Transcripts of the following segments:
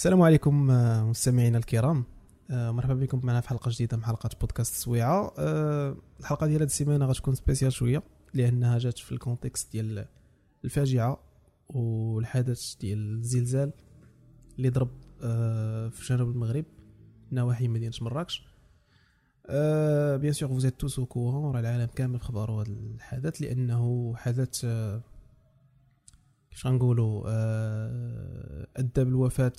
السلام عليكم آه، مستمعينا الكرام. آه، مرحبا بكم معنا في حلقة جديدة من حلقات بودكاست سويعة. آه، الحلقة ديال هذه السيمانة غتكون spéciale شوية لأنها جات في ال contexte ديال الفاجعة والحدث ديال الزلزال اللي ضرب في جنوب المغرب نواحي مدينة مراكش. bien sûr vous êtes tous au courant راه العالم كامل خبروا هذا الحدث لأنه حدث كيفاش غنقولوا أدى بالوفاة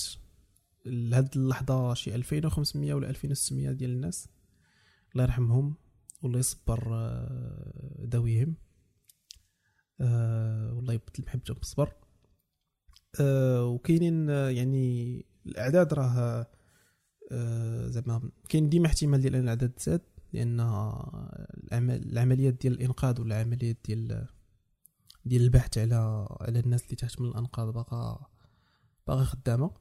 لهاد اللحظة شي 2500 ولا 2600 ديال الناس الله يرحمهم والله يصبر آه، ذويهم أه والله يبدل محبتهم بالصبر أه وكاينين آه، يعني الأعداد راه أه زعما كاين ديما احتمال ديال أن الأعداد تزاد لأن العمليات ديال الإنقاذ ولا العمليات ديال ديال البحث على على الناس اللي تحت من الأنقاض باقا باقا خدامة.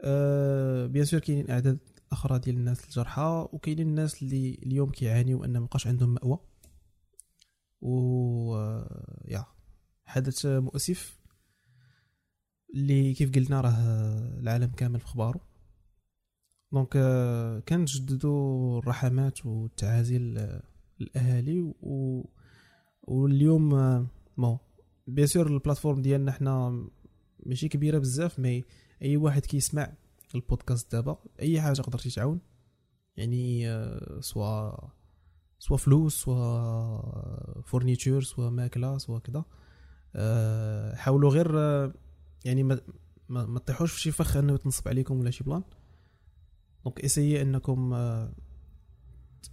أه bien sûr كاينين اعداد أخرى ديال الناس الجرحى وكاينين الناس اللي اليوم كيعانيو ان مابقاش عندهم مأوى. و آه، يا حدث مؤسف اللي كيف قلنا راه العالم كامل في خبارو donc آه، كنجددوا الرحمات والتعازي للاهالي و واليوم bon bien sûr ال plateforme ديالنا حنا ماشي كبيرة بزاف mais أي واحد كيسمع البودكاست دابا أي حاجة قدرتي تعاون يعني soit soit فلوس soit fourniture soit ماكلة soit كذا حاولوا غير يعني ما ما تطيحوش في شي فخ إنه تنصب عليكم ولا شي plan. donc essayez إنكم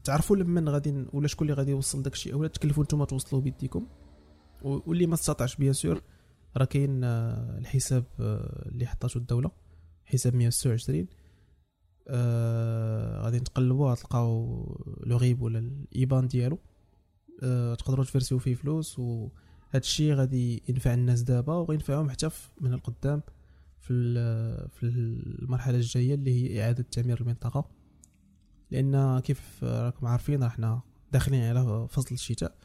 تعرفوا لمن غادي ولا شكون اللي غادي يوصل داكشي اولا تكلفوا نتوما توصلوا بيديكم. واللي ما استطاعش bien sûr راه كاين آه، الحساب آه، اللي حطاتو الدولة حساب 126 آه غادي نتقلبوا تلقاو le RIB ولا ال IBAN ديالو. آه تقدروا تفرسيو فيه فلوس وهذا الشيء غادي ينفع الناس دابا وغينفعهم حتى من القدام في في المرحلة الجاية اللي هي إعادة تعمير المنطقة. لأن كيف راكم عارفين راحنا داخلين على فصل الشتاء.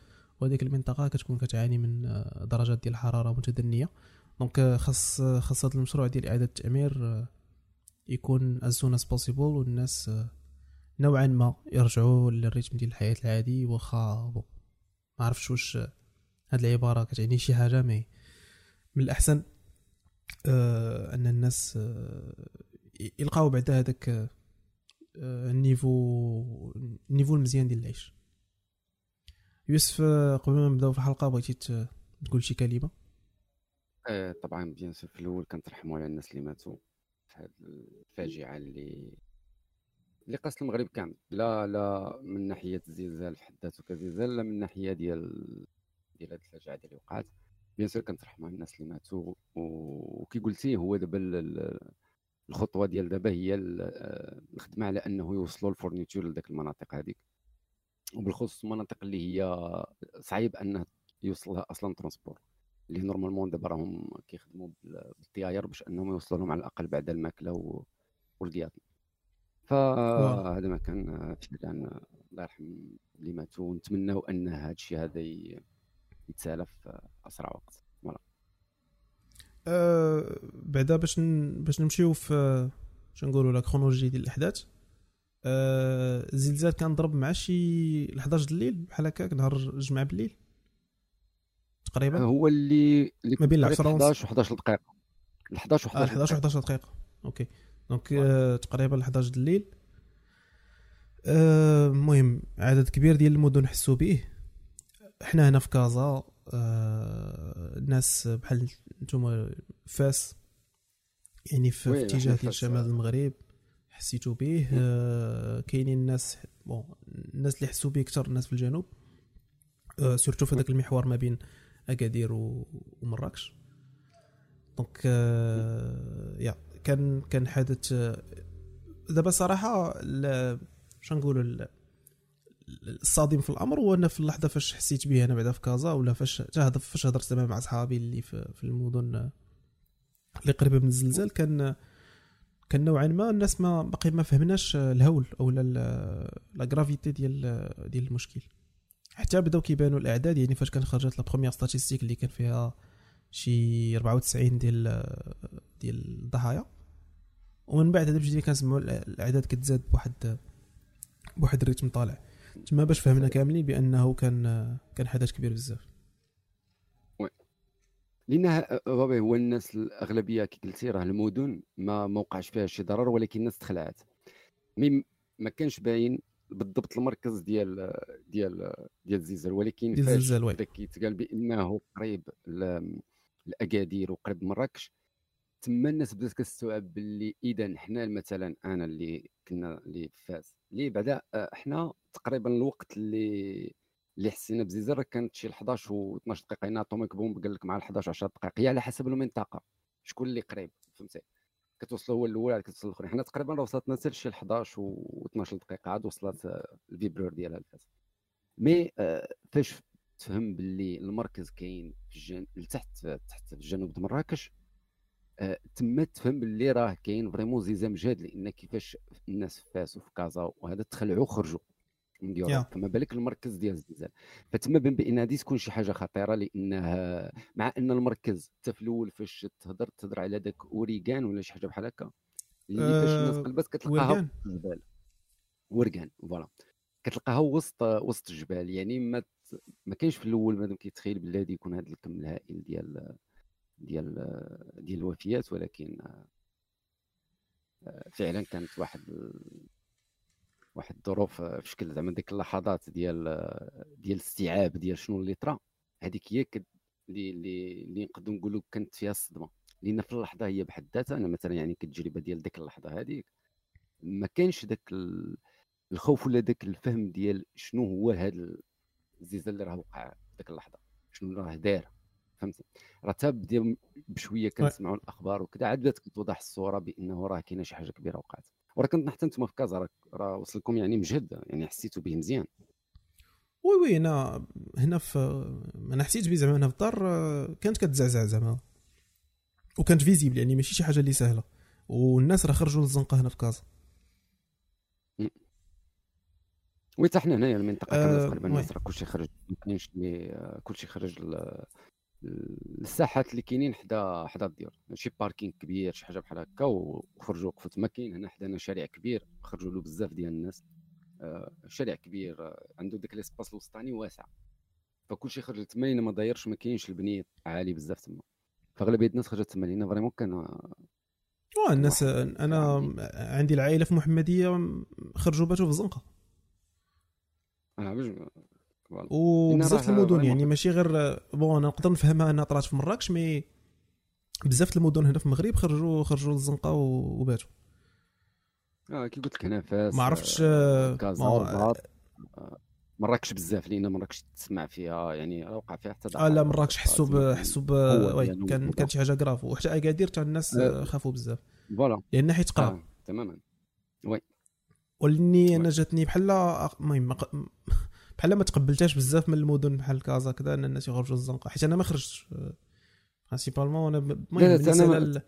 وهذيك المنطقة كتكون كتعاني من آه، درجات ديال الحرارة متدنية. دونك آه، خاص خاص هذا المشروع ديال إعادة التعمير آه، يكون as soon as possible والناس نوعا ما يرجعوا للريتم ديال الحياة العادي. واخا ما عرفتش واش هاد العبارة كتعني شي حاجة mais من الأحسن أن الناس يلقاو بعد هذاك ال niveau ال niveau المزيان ديال العيش. يوسف قبل ما نبداو في الحلقة بغيتي تقول شي كلمة؟ آه طبعا bien sûr في الأول كنترحموا على الناس اللي ماتوا في هذه الفاجعة اللي اللي قاست المغرب كامل. لا لا من ناحية الزلزال في حد ذاته كزلزال لا من ناحية ديال ديال هذه الفاجعة اللي وقعت. bien sûr كنترحموا على الناس اللي ماتوا وكي قلتي هو دابا الخطوة ديال دابا هي آه، الخدمة على أنه يوصلوا ال fourniture لذاك المناطق هذيك وبالخصوص المناطق اللي هي صعيب انه يوصلها أصلا transport اللي normalement دابا راهم كيخدموا بالطياير باش أنهم يوصلوا لهم على الأقل بعد الماكلة والقياط فهذا ما كان فعلا الله يرحم اللي ماتوا ونتمناو أن هذا الشيء هذا يتسالى في أسرع وقت. ف voilà. أه بعدا باش باش نمشيو في شنو نقولوا la chronologie ديال الأحداث. الزلزال كان ضرب مع شي 11 الليل بحال هكاك نهار الجمعة بالليل. تقريبا. هو اللي اللي ما بين 11 و 11 دقيقه 11 و 11 11 و 11 دقيقة. OK. donc آه تقريبا 11 الليل آه، المهم آه عدد كبير ديال المدن حسوا به. حنا هنا في كازا آه الناس بحال نتوما فاس يعني في اتجاه ديال شمال المغرب. حسيتوا به آه كاينين الناس bon الناس اللي حسوا به أكثر الناس في الجنوب آه surtout في هذاك المحور ما بين أكادير ومراكش. دونك آه يا كان كان حدث آه، دابا صراحة شنو نقولوا الصادم في الأمر هو أنا في اللحظة فاش حسيت به أنا بعدا في كازا ولا فاش فاش هضرت مع صحابي اللي في, في المدن آه، اللي قريبة من الزلزال كان كان نوعا ما الناس ما باقي ما فهمناش الهول أو لا غرافيتي ديال ديال المشكل. حتى بداو كيبانوا الأعداد يعني فاش كان خرجت la première statistique اللي كان فيها شي 94 ديال ديال الضحايا. ومن بعد هذا بدينا كنسمعوا الأعداد كتزاد بواحد بواحد ال rythme طالع. تما باش فهمنا كاملين بأنه كان كان حدث كبير بزاف. لأن بابي هو الناس الأغلبية كي قلتي راه المدن ما موقعش فيها شي ضرر ولكن الناس تخلعت. مي ما كانش باين بالضبط المركز ديال ديال ديال الزلزال ولكن ديال الزلزال وي. كيتقال بأنه قريب لاكادير وقريب مراكش تما الناس بدات كتستوعب باللي إذا حنا مثلا أنا اللي كنا اللي فاس اللي بعدا آه، حنا تقريبا الوقت اللي اللي حسينا بزيزر كانت شي 11 و 12 دقيقه هنا أتوميك بومب قال لك مع 11 10 دقائق هي على حسب المنطقة شكون اللي قريب فهمتي؟ كتوصل هو الأول عاد كتوصل الأخرين. حنا تقريبا راه وصلتنا حتى لشي 11 و 12 دقيقه عاد وصلت ال vibreur ديالها لفاس. mais آه، فاش تفهم باللي المركز كاين في الجن... لتحت تحت في الجنوب مراكش آه، تما تفهم باللي راه كاين vraiment séisme جاد لأن كيفاش الناس في فاس وفي كازا وهذا تخلعوا خرجوا من ديالهم فما بالك المركز ديال الزلزال فتما بان بأن هذه تكون شي حاجة خطيرة لأنها مع أن المركز حتى في الأول فاش تهضر تهضر على ذاك ouragan ولا شي حاجة بحال هكا اللي فاش الناس قلبات كتلقاها في الجبال. ورقان فوالا. كتلقاها وسط وسط الجبال. يعني ما ما كاينش في الأول مادام كيتخيل بالله غادي يكون هذا الكم الهائل ديال ديال ديال الوفيات ولكن آه، فعلا كانت واحد واحد الظروف في شكل زعما ديك اللحظات ديال ديال الاستيعاب ديال شنو اللي طرا هذيك هي اللي اللي اللي نقدروا نقولوا كانت فيها الصدمة. لأن في اللحظة هي بحد ذاتها أنا مثلا يعني كتجربه ديال ديك اللحظة هذيك ما كانش داك الخوف ولا داك الفهم ديال شنو هو هذا الزلزال اللي راه وقع في ديك اللحظة شنو راه دار فهمتي؟ راه بدا بشوية كنسمعوا الأخبار وكذا عاد بدات كتوضح الصورة بأنه راه كاينة شي حاجة كبيرة وقعت. وراه كنت حتى أنتم في كازا راه وصل لكم يعني مجهد يعني حسيتوا به مزيان. وي وي أنا هنا في أنا حسيت به زعما هنا في الدار كانت كتزعزع زعما. وكانت visible يعني ماشي شي حاجة اللي سهلة. والناس راه خرجوا للزنقة هنا في كازا. oui حتى حنا هنايا المنطقة أه تقريبا الناس راه كلشي خرج كاينش كلشي خرج الساحات اللي كاينين حدا حدا الديور شي parking كبير شي حاجة بحال هكا وخرجوا وقفوا تما. كاين هنا حدانا شارع كبير خرجوا له بزاف ديال الناس. آه شارع كبير آه عنده داك l'espace الوسطاني واسع. فكلشي خرج تما ما دايرش ما كاينش البنيه عالي بزاف تما. فأغلبية الناس خرجت تما لأن vraiment كان آه، الناس أنا عندي العائلة في محمدية خرجوا باتوا في الزنقة. أنا وبزاف المدن يعني ماشي غير bon أنا نقدر نفهمها انها طرات في مراكش mais بزاف المدن هنا في المغرب خرجوا خرجوا للزنقة وباتوا. آه كي قلت لك هنا فاس ما عرفتش آه، كازا آه مراكش بزاف لأن مراكش تسمع فيها يعني وقع فيها حتى آه لا مراكش حسوا ب حسوا ب oui كان كان شي حاجة grave وحتى اكادير تاع الناس آه خافوا بزاف. voilà. لأن حيت قراب آه. تماما. oui. ولأني أنا جاتني بحال المهم بحال ما تقبلتهاش بزاف من المدن بحال كازا كذا إن الناس يخرجوا للزنقه حيت أنا ما خرجتش principalement أنا المهم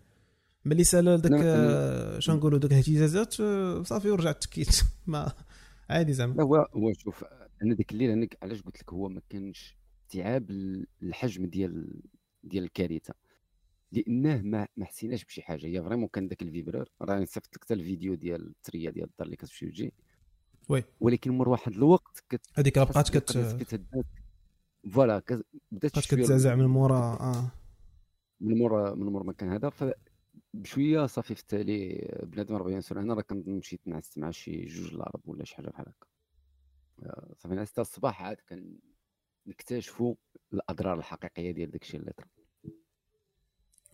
ملي سالا داك شنو نقولوا داك الاهتزازات صافي ورجعت تكيت ما عادي زعما. هو هو شوف أنا ديك الليلة أنا علاش قلت لك هو ما كانش استيعاب الحجم ديال ديال الكارثة؟ لأنه ما ما حسيناش بشي حاجة. هي vraiment كان داك ال vibreur. راني صيفط لك حتى الفيديو ديال التريا ديال الدار اللي كتمشي وتجي. oui. ولكن مر واحد الوقت كت هذيك بقات كت voilà بدأت كتزعزع من مورا آه. من مورا من مورا المكان هذا. ف بشوية صافي في التالي بنادم راه bien sûr أنا راه كنت مشيت نعست مع شي جوج العرب ولا شي حاجة بحال هكا. آه، صافي نعست الصباح عاد كنكتشفوا الأضرار الحقيقية ديال داكشي اللي طرا.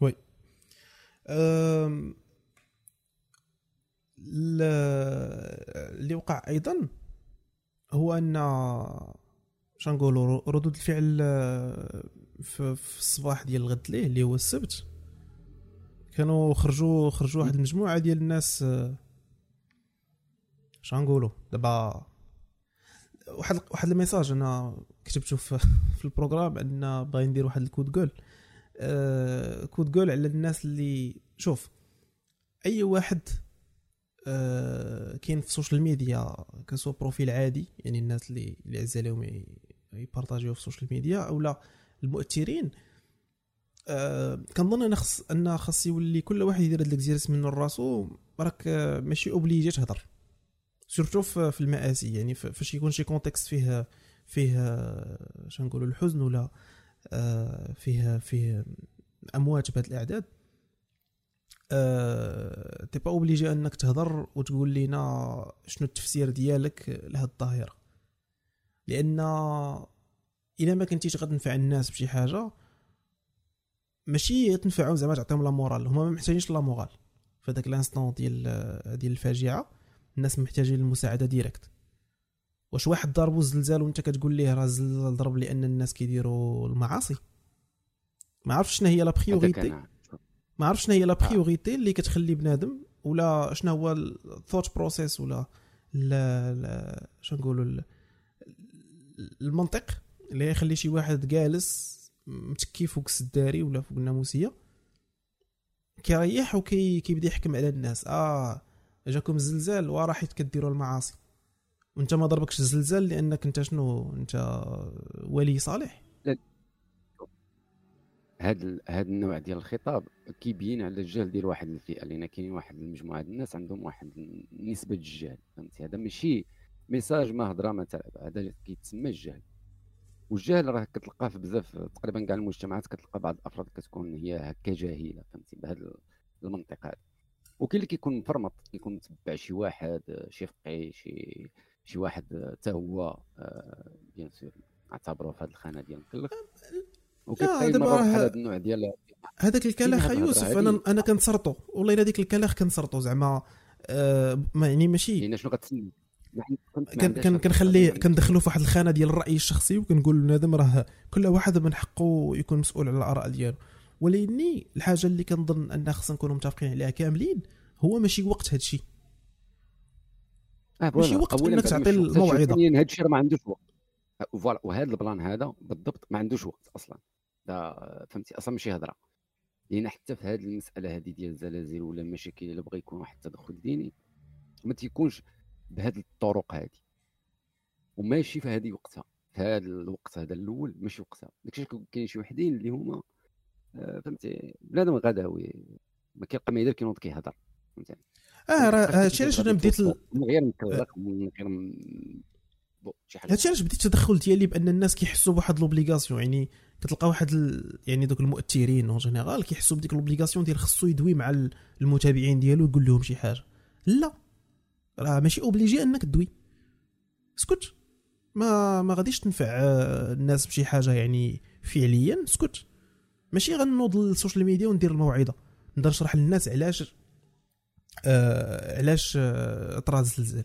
oui. اللي وقع أيضا هو أن شنقولوا ردود الفعل في, في الصباح ديال الغد ليه اللي هو السبت. كانوا خرجوا خرجوا واحد المجموعة ديال الناس شنقولوا دابا واحد واحد ال message أنا كتبته في, في ال programme أن باغي ندير واحد ال coup de gueule. آه coup de gueule على الناس اللي شوف أي واحد آه، كاين في ال social media que ce soit profil عادي يعني الناس اللي اللي عز عليهم يبارطاجيو في ال social media أو لا المؤثرين آه كنظن أنا خص أن خاص يولي كل واحد يدير هاد ال exercice من راسو راك آه، ماشي obligé تهضر. surtout في المآسي يعني فاش يكون شي contexte فيه فيه شنو نقولوا الحزن ولا آه، فيه فيه اموات بهذه الأعداد. أه t'es pas obligé أنك تهضر وتقول لنا شنو التفسير ديالك لهاد الظاهرة. لأن إلا ما كنتيش غتنفع الناس بشي حاجة ماشي تنفعهم زعما تعطيهم la morale هما ما محتاجينش la morale في هذاك l'instant ديال ديال الفاجعة الناس محتاجين المساعدة direct واش واحد ضربو الزلزال وأنت كتقول ليه راه الزلزال ضرب لأن الناس كيديروا المعاصي؟ ما عرفتش شنو هي la priorité ما عرفتش شنو هي la priorité اللي كتخلي بنادم ولا شنو هو ال thought process ولا لا لا شنو نقولوا المنطق اللي يخلي شي واحد جالس متكي فوق السداري ولا فوق الناموسية. كيريح وكيبدا يحكم على الناس. آه جاكم الزلزال وراه حيت كديروا المعاصي. وانت ما ضربكش الزلزال لأنك انت شنو؟ انت ولي صالح. هذا هذا النوع ديال الخطاب كيبين على الجهل ديال واحد الفئة لأن كاينين واحد المجموعة ديال الناس عندهم واحد نسبة الجهل فهمتي؟ هذا ماشي ميساج ما هضرة تلعب هذا كيتسمى الجهل. والجهل راه كتلقاه في بزاف تقريبا كاع المجتمعات كتلقى بعض الأفراد كتكون هي هكا جاهلة فهمتي؟ بهذا المنطق هذا وكاين اللي كيكون مفرمط كيكون متبع شي واحد شي فقيه شي شي واحد حتى هو بيان آه، سور اعتبروه في هذه الخانة ديال المكلف وكيبقى دابا هذا النوع ديال هذاك الكلاخ يوسف أنا أنا كنصرطو والله إلا ديك الكلاخ كنصرطو زعما آه ما يعني ماشي يعني شنو كتسمي كان كنخليه كندخلو في واحد الخانة ديال الرأي الشخصي وكنقول لبنادم راه كل واحد من حقه يكون مسؤول على الآراء ديالو. ولكني الحاجة اللي كنظن أن خصنا نكونوا متفقين عليها كاملين هو ماشي وقت هذا الشيء. آه ماشي وقت إنك تعطي الموعظة. هذا الشيء ما عندوش وقت. voilà. وهذا ال plan هذا بالضبط ما عندوش وقت أصلا. فهمتي؟ أصلا ماشي هضرة. لأن حتى في هذه المسألة هذه ديال الزلازل ولا المشاكل اللي بغى يكون واحد التدخل ديني ما تيكونش بهذه الطرق هذه وماشي في هذه وقتها. في هذا الوقت هذا الأول ماشي وقتها. داكشي كاين شي وحدين اللي هما آه، فهمتي؟ بنادم غداوي ما كيبقى ما يدير كينوض كيهضر. فهمتي؟ آه راه هادشي علاش أنا بديت من غير مكلق من غير هادشي علاش التدخل ديالي؟ بأن الناس كيحسوا بواحد l'obligation يعني كتلقى واحد ال... يعني دوك المؤثرين en général كيحسوا بديك l'obligation ديال خصو يدوي مع المتابعين ديالو يقول لهم شي حاجة. لا. راه ماشي obligé أنك تدوي. اسكت ما ما غاديش تنفع آه، الناس بشي حاجة يعني فعليا. اسكت ماشي غنوض لل social media وندير الموعظة. نقدر نشرح للناس علاش آه علاش آه طرا الزلزال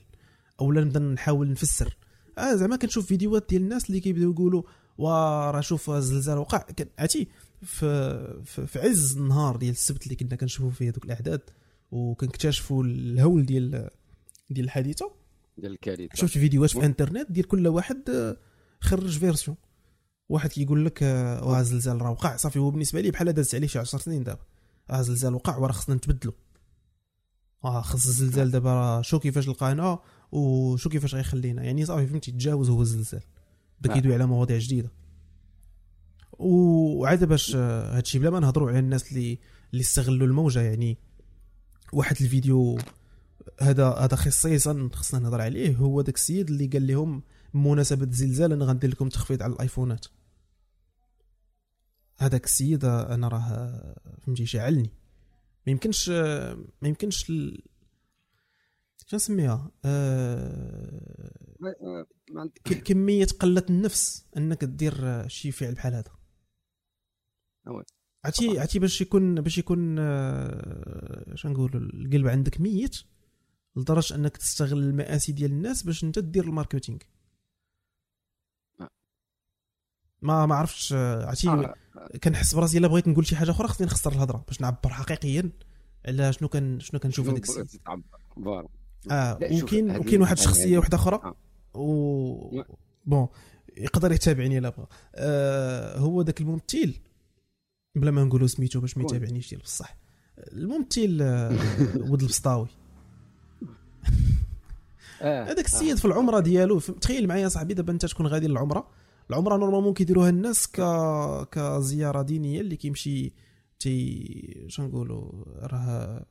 اولا نبدأ نحاول نفسر. آه زعما كنشوف فيديوهات ديال الناس اللي كيبداو يقولوا وراه شوف الزلزال وقع. عرفتي؟ في, في, في عز النهار ديال السبت اللي كنا كنشوفوا فيه دوك الاعداد وكنكتشفوا الهول ديال ديال الحادثة. ديال الكارثة. شفت فيديوهات في الإنترنت ديال كل واحد آه، خرج version. واحد كيقول لك واه الزلزال راه وقع. صافي هو بالنسبة لي بحال دازت عليه شي 10 سنين دابا. آه الزلزال وقع وراه خصنا نتبدلوا آه خص الزلزال دابا راه شو كيفاش لقانا؟ وشو كيفاش غيخلينا؟ يعني صافي فهمتي؟ تجاوز هو الزلزال. بدا كيدوي على مواضيع جديدة. وعاد باش آه، هادشي بلا ما نهضروا على الناس اللي اللي استغلوا الموجة يعني واحد الفيديو هذا هذا خصيصا خصنا نهضر عليه هو داك السيد اللي قال لهم بمناسبه الزلزال أنا غندير لكم تخفيض على الأيفونات. هذاك السيد أنا راه فهمتي شعلني ما يمكنش ما يمكنش. شنو نسميها آه... كمية قلة النفس أنك دير شي فعل بحال هذا. عرفتي عرفتي باش يكون باش يكون آه... شنو نقول القلب عندك ميت لدرجة أنك تستغل المآسي ديال الناس باش أنت دير ال marketing. ما ما عرفتش عرفتي؟ آه. كنحس براسي إلا بغيت نقول شي حاجة أخرى خصني نخسر الهضرة باش نعبر حقيقيا على شنو كان شنو كنشوف هذيك السيد. آه وكاين وكاين واحد الشخصيه واحدة أخرى؟ آه. و bon يقدر يتابعني إلا بغى. آه هو ذاك الممثل بلا ما نقولوا سميتو باش ما يتابعنيش ديال بصح. الممثل آه ود البسطاوي. آه. هذاك السيد في العمرة ديالو تخيل معايا صاحبي دابا أنت تكون غادي للعمرة؟ العمرة normalement كيديروها الناس ك كزيارة دينية اللي كيمشي تي شنو نقولوا راه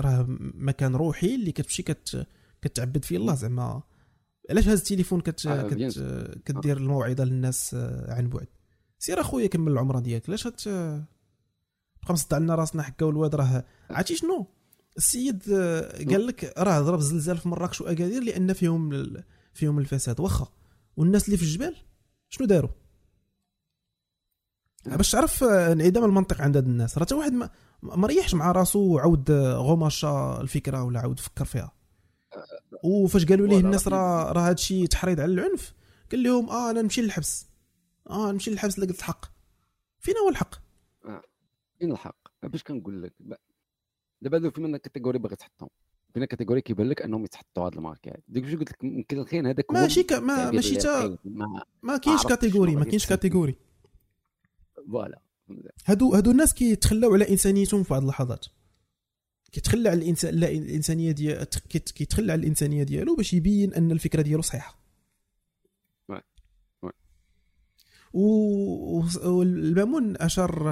راه مكان روحي اللي كتمشي كت كتعبد فيه الله زعما. علاش هاز التليفون كت... آه، كت... كدير الموعظة للناس آه، عن بعد؟ سير اخويا كمل العمره ديالك. علاش هت بقى مصدع لنا راسنا حكا والواد راه عرفتي شنو؟ السيد آه، قال لك راه ضرب زلزال في مراكش واكادير لأن فيهم ال- فيهم الفساد. واخا. والناس اللي في الجبال شنو داروا؟ باش تعرف آه، انعدام المنطق عند هاد الناس. راه حتى واحد ما ما ريحش مع راسو وعاود آه، غماشا الفكرة ولا عاود فكر فيها. وفاش قالوا ليه الناس راه راه هادشي تحريض على العنف قال لهم آه أنا نمشي للحبس. آه نمشي للحبس لقيت الحق. فين هو الحق. فين الحق. باش كنقول لك دابا هادو فيما catégorie باغي تحطهم. فينا catégorie كيبان لك أنهم يتحطوا هاد الماركات ديك باش قلت لك يمكن الخير هذاك ماشي ك... ما ماشي تا. ما ما كاينش catégorie ما كاينش. catégorie. voilà. هادو هادو الناس كيتخلاو على إنسانيتهم في بعض اللحظات. كيتخلى على الانسان لا الإنسانية ديال كيت- كيتخلى على الإنسانية ديالو باش يبين أن الفكرة ديالو صحيحة. و- والمامون أشار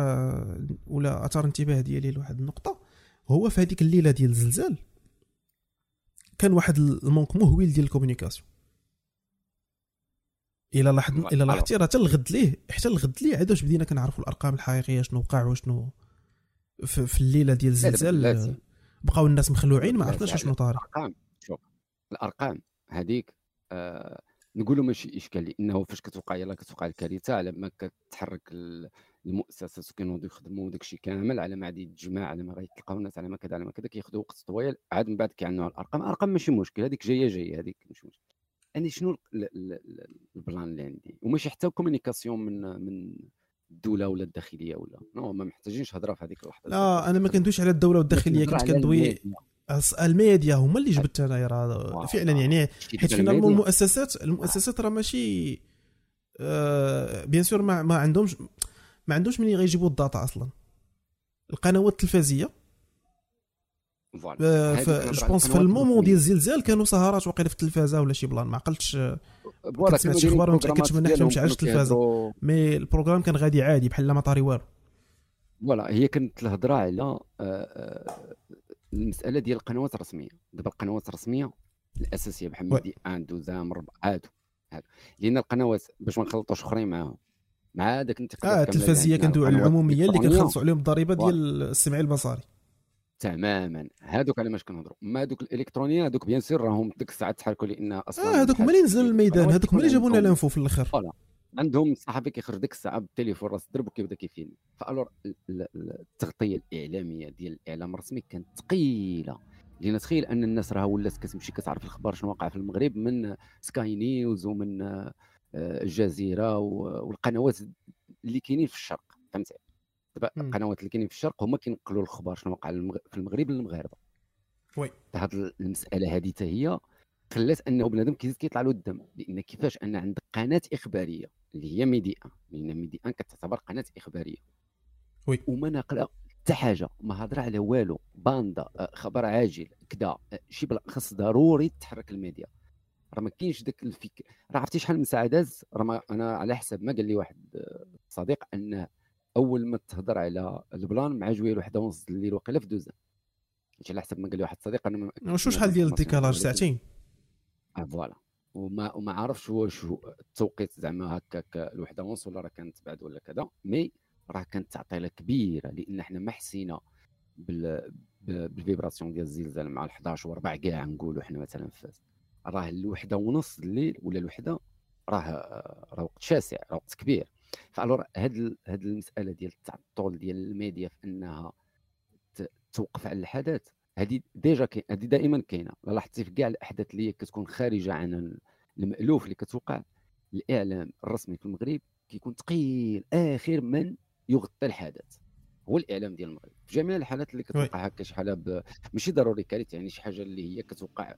ولا أثار انتباه ديالي لواحد النقطة. هو في هذيك الليلة ديال الزلزال كان واحد ال manque مهول ديال ال communication. إلى لاحظ. إلى لاحظتي راه حتى الغد ليه حتى الغد ليه عاد واش بدينا كنعرفوا الأرقام الحقيقية شنو وقع وشنو في, في الليلة ديال الزلزال بقاو الناس مخلوعين ما عرفناش شنو طاري الأرقام شوف الأرقام هذيك آه نقولوا ماشي اشكال لأنه فاش كتوقع يلا كتوقع الكارثة على ما كتحرك ال- المؤسسات وكينوضوا يخدموا داك الشيء كامل على ما غادي يتجمع على ما غيتلقاو الناس على ما كذا على ما كذا كياخذوا وقت طويل عاد من بعد كيعنوا على الأرقام. الأرقام ماشي مشكل هذيك جاية جاية هذيك ماشي مشكل. أنا شنو ال- ال- ال- ال plan اللي عندي وماشي حتى communication من من الدولة ولا الداخلية ولا non ما محتاجينش هضرة في هذيك اللحظة لا أنا ما كندويش على الدولة والداخلية كنت كندوي الميديا. هما اللي جبت انايا راه. فعلا يعني حيت الميديا. المؤسسات المؤسسات راه ماشي آه bien sûr ما, ما عندهمش ما عندهمش منين غيجيبوا ال data أصلا القنوات التلفزية voilà. آه je pense في ال moment. ديال الزلزال كانوا سهرات واقيلا في التلفازة ولا شي plan ما عقلتش آه، voilà شي أخبار وما متاكدش منها حتى ما مشعلش كانوا التلفازة mais ال programme كان غادي عادي بحال ما طاري والو voilà هي كانت الهضرة على آه، المسألة ديال القنوات الرسمية دابا القنوات الرسمية الأساسية بحال oui. ميدي آن دوزيم مربع عادو عادو لأن القنوات باش ما نخلطوش أخرين معاهم مع داك الانتقادات آه عندنا، كندوي على العمومية اللي كنخلصوا عليهم الضريبة. ديال السمعي البصري تماما. هادوك على ماش كنهضروا اما هادوك الالكترونيه هادوك bien sûr راهم ديك الساعة تحركوا لأن أصلا آه هذوك اللي نزلوا للميدان القنوات هذوك اللي جابوا لنا ال info في الأخر. voilà. عندهم صحفي كيخرج ديك الساعة بالتليفون راس الدرب وكيبدا كيفيلم ف alors ال- ال- ال- التغطية الإعلامية ديال الإعلام الرسمي كانت ثقيلة. لأن تخيل أن الناس راه ولات كتمشي كتعرف الأخبار شنو واقع في المغرب من سكاي نيوز ومن آه، الجزيرة والقنوات اللي كاينين في الشرق. فهمتي؟ دابا. القنوات اللي كاينين في الشرق هما كينقلوا الاخبار شنو المغ- في المغرب للمغاربة oui. هاد المسألة هذه حتى هي خلات أنه بنادم كيزيد كيطلع له الدم لأن كيفاش أن عندك قناة إخبارية اللي هي ميدي ان لأن ميدي ان كتعتبر قناة إخبارية oui. وما ناقلة حتى حاجة ما هضر على والو bande آه، خبر عاجل كذا آه، شي بلا خاص ضروري تحرك الميديا راه ما كاينش داك الفكر راه عرفتي شحال من ساعه داز راه أنا على حسب ما قال لي واحد آه، صديق أنه أول ما تهضر على ال plan مع جوية وحده ونص الليل وقيله في دوزيم هادشي على حسب ما قال لي واحد الصديق أنا وشو شحال ديال ال décalage؟ ساعتين. آه voilà. وما وما عارفش واش التوقيت زعما هكاك الوحدة ونص ولا راه كانت بعد ولا كذا. mais راه كانت تعطيلة كبيرة لأن حنا ما حسينا بال بال vibration ديال الزلزال مع ال 11 وربع كاع نقولوا حنا مثلا في راه الوحدة ونص الليل ولا الوحدة راه راه وقت شاسع راه وقت كبير. ف alors هاد هاد المسألة ديال التعطل ديال الميديا في إنها توقف على الحدث هذه déjà كاين هذه دائما كاينة. لا لاحظتي في كاع الأحداث اللي كتكون خارجة عن ال- المألوف اللي كتوقع الإعلام الرسمي في المغرب كيكون ثقيل آخر من يغطي الحدث هو الإعلام ديال المغرب. في جميع الحالات اللي كتوقع هكا شي حالة. ماشي ضروري كارثه يعني شي حاجة اللي هي كتوقع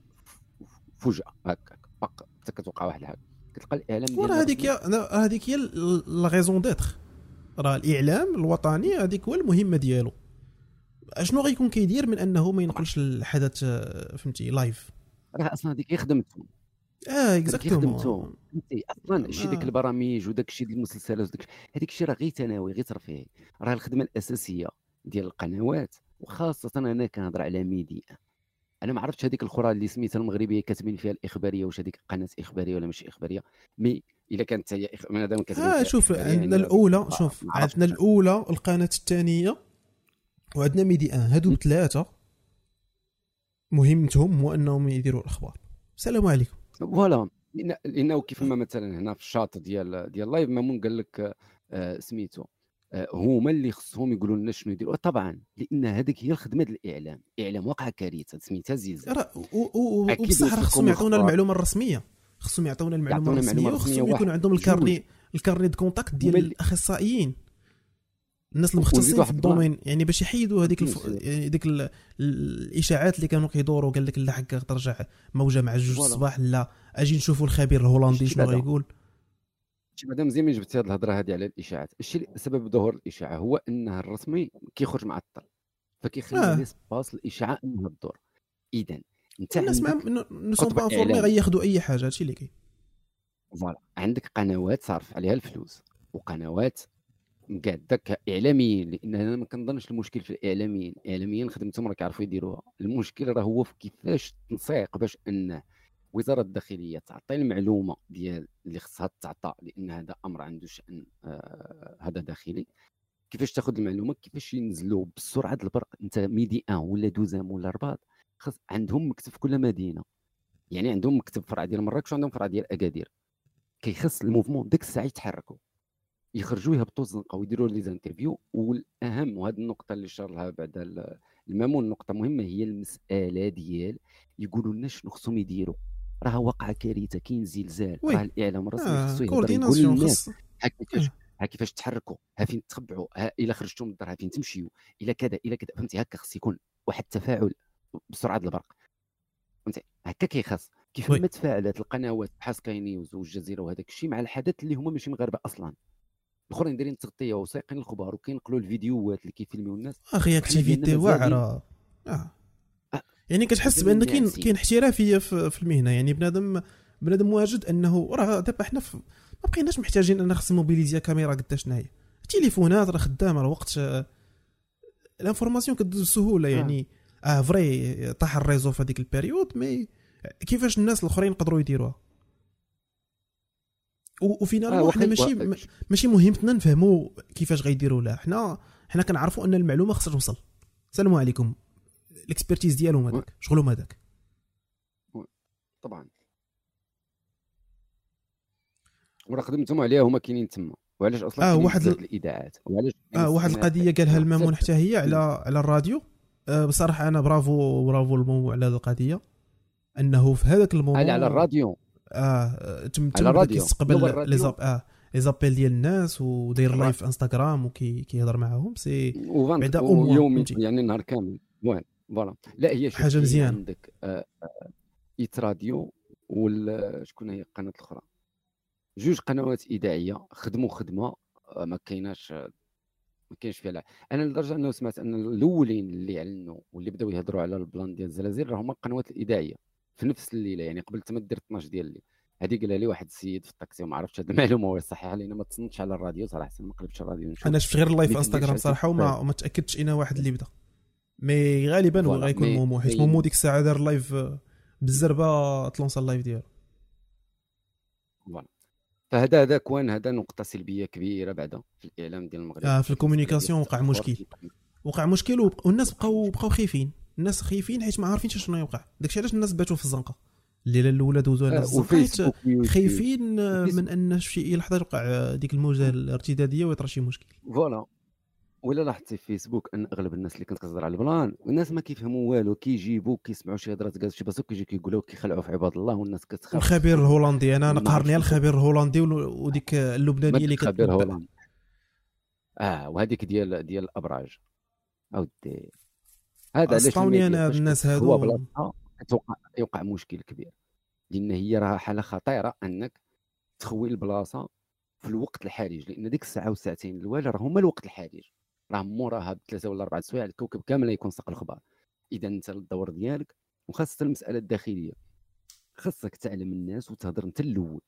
فجأة هكاك حتى كتوقع واحد الحاجة كتلقى الإعلام ديال وراه هذيك هذيك هي la raison d'être راه الإعلام الوطني هذيك هو المهمة ديالو. أشنو غيكون كيدير من أنه ما ينقلش الحدث آه، فهمتي live راه أصلا هذيك هي خدمتهم آه exactement خدمتو فهمتي أصلا شي ديك آه. البرامج وداك الشيء ديال المسلسلات وداك هذيك الشيء راه غير ثانوي غير ترفيهي. راه الخدمة الأساسية ديال القنوات وخاصة أنا كنهضر على ميديا. أنا ما عرفتش هذيك الاخرى اللي سميتها المغربية كاتبين فيها الإخبارية واش هذيك قناة إخبارية ولا ماشي إخبارية. mais إلا كانت هي إخ... مادام كاتبين آه شوف عندنا يعني الأولى ما- شوف. عندنا الأولى القناة الثانية وعندنا ميدي ان هادو ثلاثة مهمتهم هو أنهم يديروا الأخبار. السلام عليكم. voilà. لأنه كيف ما مثلا هنا في الشاط ديال ديال ال live مامون قال لك آه، سميتو. آه، هما اللي خصهم يقولوا لنا شنو يديروا طبعا لأن هذيك هي الخدمة ديال الإعلام الاعلام واقع كارثة سميتها زلزال أكيد وبصح راه خصهم يعطونا. المعلومة الرسمية خصهم يعطونا المعلومة الرسمية وخصهم يكون عندهم. ال carnet ال carnet de contacts ديال الأخصائيين الناس المختصين في. ال domaine يعني باش يحيدوا هذيك الف... يعني ديك ال... الإشاعات اللي كانوا كيدوروا قال لك لا حق ترجع موجة مع جوج. الصباح لا أجي نشوفوا الخبير الهولندي شنو. غيقول مزيان من جبتي هذه الهضرة هذه على الإشاعات الشيء اللي- سبب ظهور الإشاعة هو إنها الرسمي كيخرج معطل فكيخلي آه. آه. l'espace الإشاعة انها تدور اذا أنت الناس ما ne sont pas informés. غياخذوا أي حاجة هادشي اللي كاين voilà عندك قنوات صارف عليها الفلوس وقنوات مقادك اعلاميين لأن أنا ما كنظنش المشكل في الإعلاميين الإعلاميين خدمتهم راه كيعرفوا يديروها المشكل راه هو في كيفاش تنسيق باش أن وزارة الداخلية تعطي المعلومة ديال اللي خصها تعطى لأن هذا أمر عنده شأن آه هذا داخلي. كيفاش تاخذ المعلومة؟ كيفاش ينزلوا بسرعة البرق؟ أنت ميدي ان ولا دوزيم ولا رباط خص عندهم مكتب في كل مدينة. يعني عندهم مكتب فرع ديال مراكش وعندهم فرع ديال أكادير. كيخص ال mouvement ديك الساعة يتحركوا يخرجوا يهبطوا الزنقة ويديروا les interviews. والأهم وهذه النقطة اللي شار لها بعد ال- المامون نقطه مهمة هي المسألة ديال يقولوا لنا شنو خصهم يديروا راه واقع كارثة كاين زلزال. راه الإعلام الرسمي آه خصو يهضر يقول للناس خص؟ ها كيفاش آه. ها كيفاش تحركوا ها فين تخبعوا ها إلا خرجتوا من الدار ها فين تمشيوا إلا كذا إلا كذا فهمتي؟ هكا خص يكون واحد التفاعل بسرعة البرق. فهمتي؟ هكا كيخص. كيف. ما تفاعلت القنوات بحال سكاي نيوز والجزيرة وهذاك الشيء مع الحدث اللي هما ماشي مغاربة أصلا. الأخرين دايرين تغطية وسايقين الخبر وكينقلوا الفيديوهات اللي كيفيلميو الناس. réactivité واعرة. آه. يعني كتحس بان كاين. كاين احترافية في, في المهنة. يعني بنادم بنادم واجد أنه راه دابا حنا ما بقيناش محتاجين ان خص mobiliser كاميرا قداش هي التليفونات راه خدامه راه وقت آه، ال information كدوز بسهولة. آه. يعني آه vrai طاح ال réseau في هذيك ال période mais كيفاش الناس الأخرين يقدروا يديروها؟ و finalement آه حنا ماشي ماشي مهمتنا نفهموا كيفاش غيديروا لها حنا حنا كنعرفوا أن المعلومة خصها توصل. السلام عليكم. ال expertise ديالهم هذاك شغلهم هذاك. طبعا. وراه خدمتهم عليها هما كاينين تما. وعلاش أصلا آه، واحد الاذاعات وعلاش آه واحد القضية قالها المامون حتى هي على على الراديو. آه بصراحة أنا برافو برافو المامون على هذه القضية. أنه في هذاك ال moment على الراديو. آه تم تم. كيستقبل. les app آه les appels ديال الناس وداير live في انستغرام وكيهضر معاهم. c'est بعدا يومي. يعني نهار كامل. وين voilà. لا هي كاين مزيانة. عندك آه، آه، Hit Radio وال شكون هي؟ القناه الاخرى جوج قنوات إذاعية خدموا خدمة آه، ما كايناش آه، ما كاينش فيها لا. أنا لدرجة أنه سمعت أن الأولين اللي اعلنوا واللي بداو يهضروا على ال plan ديال الزلازل راه هما القنوات الإذاعية في نفس الليلة. يعني قبل ما دير 12 ديال الليل. هذه قالها لي واحد السيد في الطاكسي وما عرفتش هذه المعلومة واش صحيحة لأن ما تصنتش على الراديو. صراحة ما قلبتش الراديو نشوف أنا شفت غير ال live في إنستغرام صراحة وما تأكدتش أنا واحد اللي بدا mais غالبا هو غيكون مومو حيت مومو ديك الساعة دار live آه، بالزربة تلونسا ال live ديالو. voilà. فهذا هذا كوان هذا نقطة سلبية كبيرة بعدا في الإعلام ديال المغرب. آه، في ال communication وقع مشكل. وقع مشكل والناس بقاو بقاو خايفين. الناس خايفين حيت ما عارفينش شنو يوقع. داكشي علاش الناس باتوا في الزنقة؟ الليلة الأولى دوزوها آه، الناس الزنقه. خايفين آه،. من أن شي لحظة توقع آه، ديك الموجة الارتدادية ويطرا شي مشكل. فوالا. ولا لاحظتي في فيسبوك أن أغلب الناس اللي كانت كتهضر على البلان الناس ما كيفهموا والو كيجيبوا كيسمعوا شي هضرات كاز شي باسوك كيجيو كيقولوا كيخلعوا في عباد الله والناس كتخاف. الخبير الهولندي أنا نقهرني. الخبير الهولندي ول- وديك اللبنانيه اللي اللي خبير كتنبأ. هولاند آه وهذيك ديال ديال الأبراج. أودي. هذا علاش اسطوني أنا هاد الناس هادو. كتوقع يوقع مشكل كبير. لأن هي راه حالة خطيرة أنك تخوي البلاصة في الوقت الحرج لأن ديك الساعة والساعتين الاولى راه هما الوقت الحرج. راه موراها بثلاثه ولا أربعة سوايع الكوكب كامل يكون ساق الخبر إذا أنت الدور ديالك وخاصة المسألة الداخلية خاصك تعلم الناس وتهضر أنت الأول.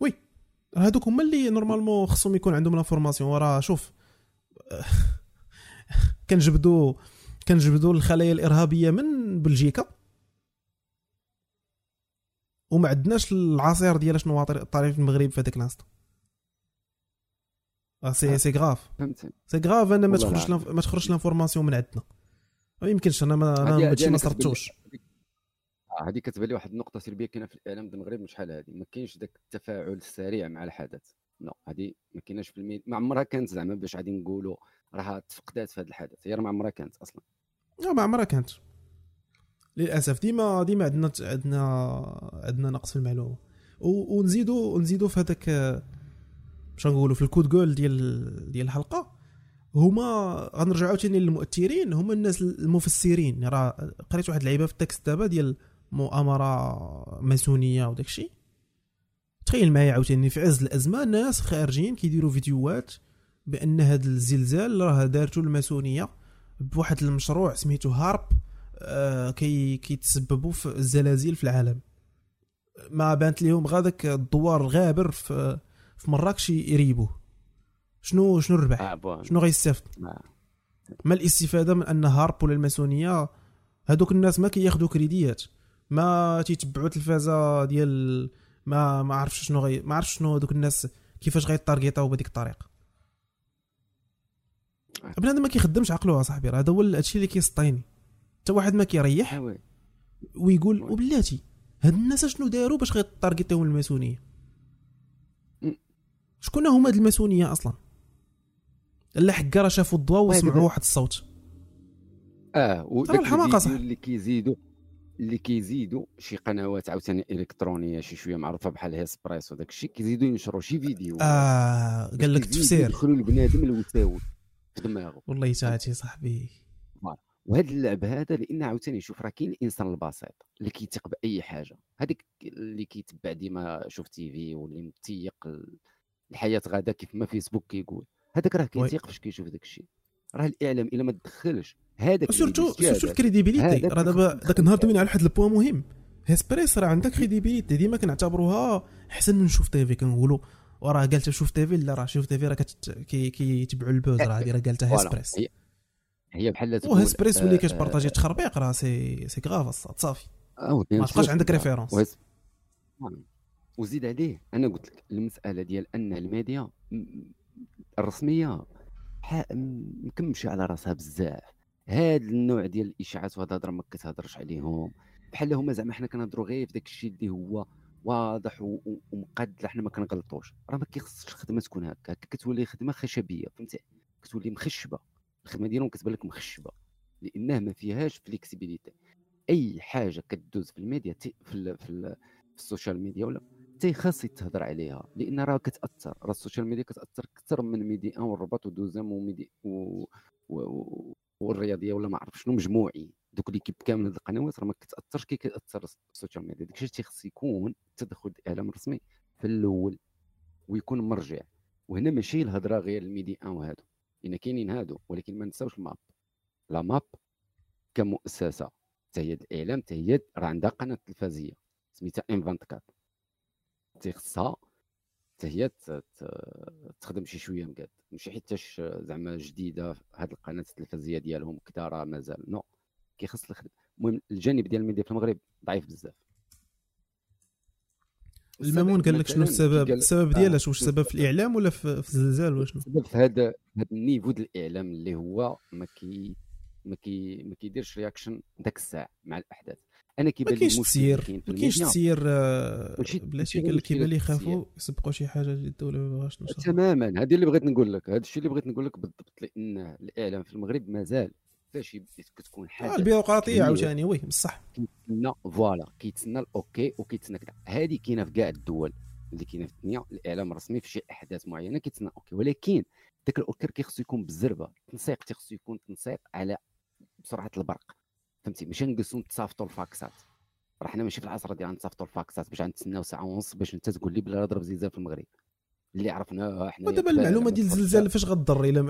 oui هادوك هما اللي normalement خصهم يكون عندهم l'information وراه شوف كنجبدوا كنجبدوا الخلايا الإرهابية من بلجيكا. وما عندناش العصير ديال شنو طاري في المغرب في هذاك الانستون سي سي غراف. سي غراف أنا ما تخرجش ما تخرجش لانفورماسيون من عندنا. ما يمكنش أنا ما أنا ما صرتوش هذه كتبان لي واحد النقطة سلبية كاينة في الإعلام ديال المغرب شحال هذه. ما كاينش ذاك التفاعل السريع مع الحدث. لا هذه ما كايناش في الميد ما عمرها كانت زعما باش غادي نقولوا راها تفقدات في هذا الحدث. هي ما عمرها كانت أصلا. لا ما عمرها كانت. للأسف ديما ديما عندنا عندنا عندنا نقص في المعلومة. ونزيدوا ونزيدوا في هذاك باش نقولوا في الكود جول ديال ديال الحلقة هما غنرجعوا عاوتاني للمؤثرين هما الناس المفسرين. راه قريت واحد اللعيبة في التكست دابا ديال مؤامرة ماسونية وداك الشيء تخيل معايا عاوتاني في عز الأزمة ناس خارجين كيديروا فيديوهات بأن هذا الزلزال راه دارته الماسونية بواحد المشروع سميتو HAARP آه كي كيتسببوا في الزلازل في العالم. ما بانت لهم غا داك الدوار الغابر في في مراكش يريبوه. شنو شنو الربح؟ آه شنو غيستافد. ما. الاستفادة من أن HAARP ولا الماسونية هذوك الناس ما كياخذوا كريديات. ما تيتبعوا التلفازه ديال ما ما عرفش شنو غي ما عرفش شنو هذوك الناس كيفاش غيطارغيطاو بهذيك الطريقة بنادم ما كيخدمش عقلو صاحبي هذا هو الشيء اللي كيسطيني. حتى واحد ما كيريح آه، ويقول وبلاتي هاد الناس شنو داروا باش غيطارغيطيو الماسونية؟ شكون هما هاد الماسونية أصلا؟ الا حكا شافوا الضوء وسمعوا واحد الصوت. آه وداك الحماقة صح. اللي كيزيدوا اللي كيزيدوا شي قنوات عاوتاني إلكترونية شي شوية معروفة بحال هيسبريس وداك الشيء كيزيدوا ينشروا شي فيديو. آه قال لك تفسير. يدخلوا البنادم الوساوس في دماغه. والله تاعتي صاحبي. وهذا اللعب هذا لأن عاوتاني شوف راه كاين الإنسان البسيط اللي كيثق باي حاجة. هذيك اللي كيتبع ديما شوف تي في واللي متيق الحياة غادا كيف ما فيسبوك كيقول. هذاك راه كيتيق فاش كيشوف داك الشيء. راه الإعلام إلا ما تدخلش. هذاك surtout surtout ال crédibilité راه دابا ذاك النهار دوينا على واحد ال point مهم. هيسبريس راه عندك crédibilité ديما كنعتبروها أحسن من شوف تيفي كنقولوا وراه قالت شوف تيفي لا راه شوف تيفي راه كيتبعوا ال buzz راه هذه راه قالتها هيسبريس هي, هي بحال تقول هيسبريس ولي كتبارطاجي تخربيق راه c'est c'est grave صافي. ما تبقاش عندك référence وزيد عليه. أنا قلت لك المسألة ديال أن الميديا الرسمية مكمشه على راسها بزاف. هاد النوع ديال الاشاعات وهذا الهضرة ما كتهضرش عليهم. بحال هما زعما حنا كنهضروا غير في داك الشيء اللي هو واضح ومقاد حنا ما كنغلطوش. راه ما كيخصش الخدمة تكون هكا. كتولي خدمة خشبية فهمتي؟ كتولي مخشبة. الخدمة ديالهم كتبان لك مخشبة لأنها ما فيهاش flexibilité أي حاجة كدوز في الميديا في, في, في ال social media ولا حتى خاص يتهضر عليها لأن راه كتأثر. راه ال social media كتأثر أكثر من Médi 1 والرباط ودوزام وميدي و... و... والرياضية ولا ما عرف شنو مجموعي. دوك l'équipe كامل هاد القنوات راه ما كتأثرش كي كتاثر ال social media. داكشي تيخص يكون تدخل الاعلام الرسمي في الأول ويكون مرجع. وهنا ماشي الهضرة غير ال Médi 1 وهادو. لأن كاينين هادو ولكن ما نساوش الماب. لا ماب كمؤسسة. حتى هي الاعلام حتى هي راه عندها قناة تلفزيونيه سميتها ام 24 خصها حتى هي تخدم شي شوية مقاد. ماشي حيتاش زعما جديدة هاد القناة التلفزيونية ديالهم كدا راه مازال. non كيخص الخدمة. المهم الجانب ديال الميديا في المغرب ضعيف بزاف. المأمون قال لك شنو السبب؟ السبب ديالها واش السبب في الإعلام ولا في, الزلزال ولا شنو؟ السبب في هذا هذا ال niveau ديال الإعلام اللي هو ما كي ما كي ما كيديرش reaction ذاك الساعة مع الأحداث. أنا كيبان لي تسيير ما كاينش تسيير بلاتي قال لك كيبان لي يخافوا يسبقوا شي حاجة اللي الدولة ما بغاش تماما. هذه اللي بغيت نقول لك هذا الشيء اللي بغيت نقول لك بالضبط لأن الإعلام في المغرب مازال فاش كتكون حاجة آه البيروقراطية عاوتاني oui بصح. كيتسنى voilà كيتسنى ال OK وكيتسنى كذا هذه كاينة في كاع الدول اللي كاينة في الدنيا. الإعلام الرسمي في شي أحداث معينة كيتسنى OK ولكن ذاك ال OK كيخصو يكون بالزربة. التنسيق تيخصو يكون تنسيق على بسرعة البرق. فهمتي؟ ماشي نجلسوا نتصافتوا الفاكسات راه حنا ماشي في العصر ديال نتصافتوا الفاكسات باش نتسناو ساعة ونص باش انت تقول لي بلا ضرب زلزال في المغرب. اللي عرفناه حنا ودابا المعلومة ديال الزلزال فاش غتضر إلا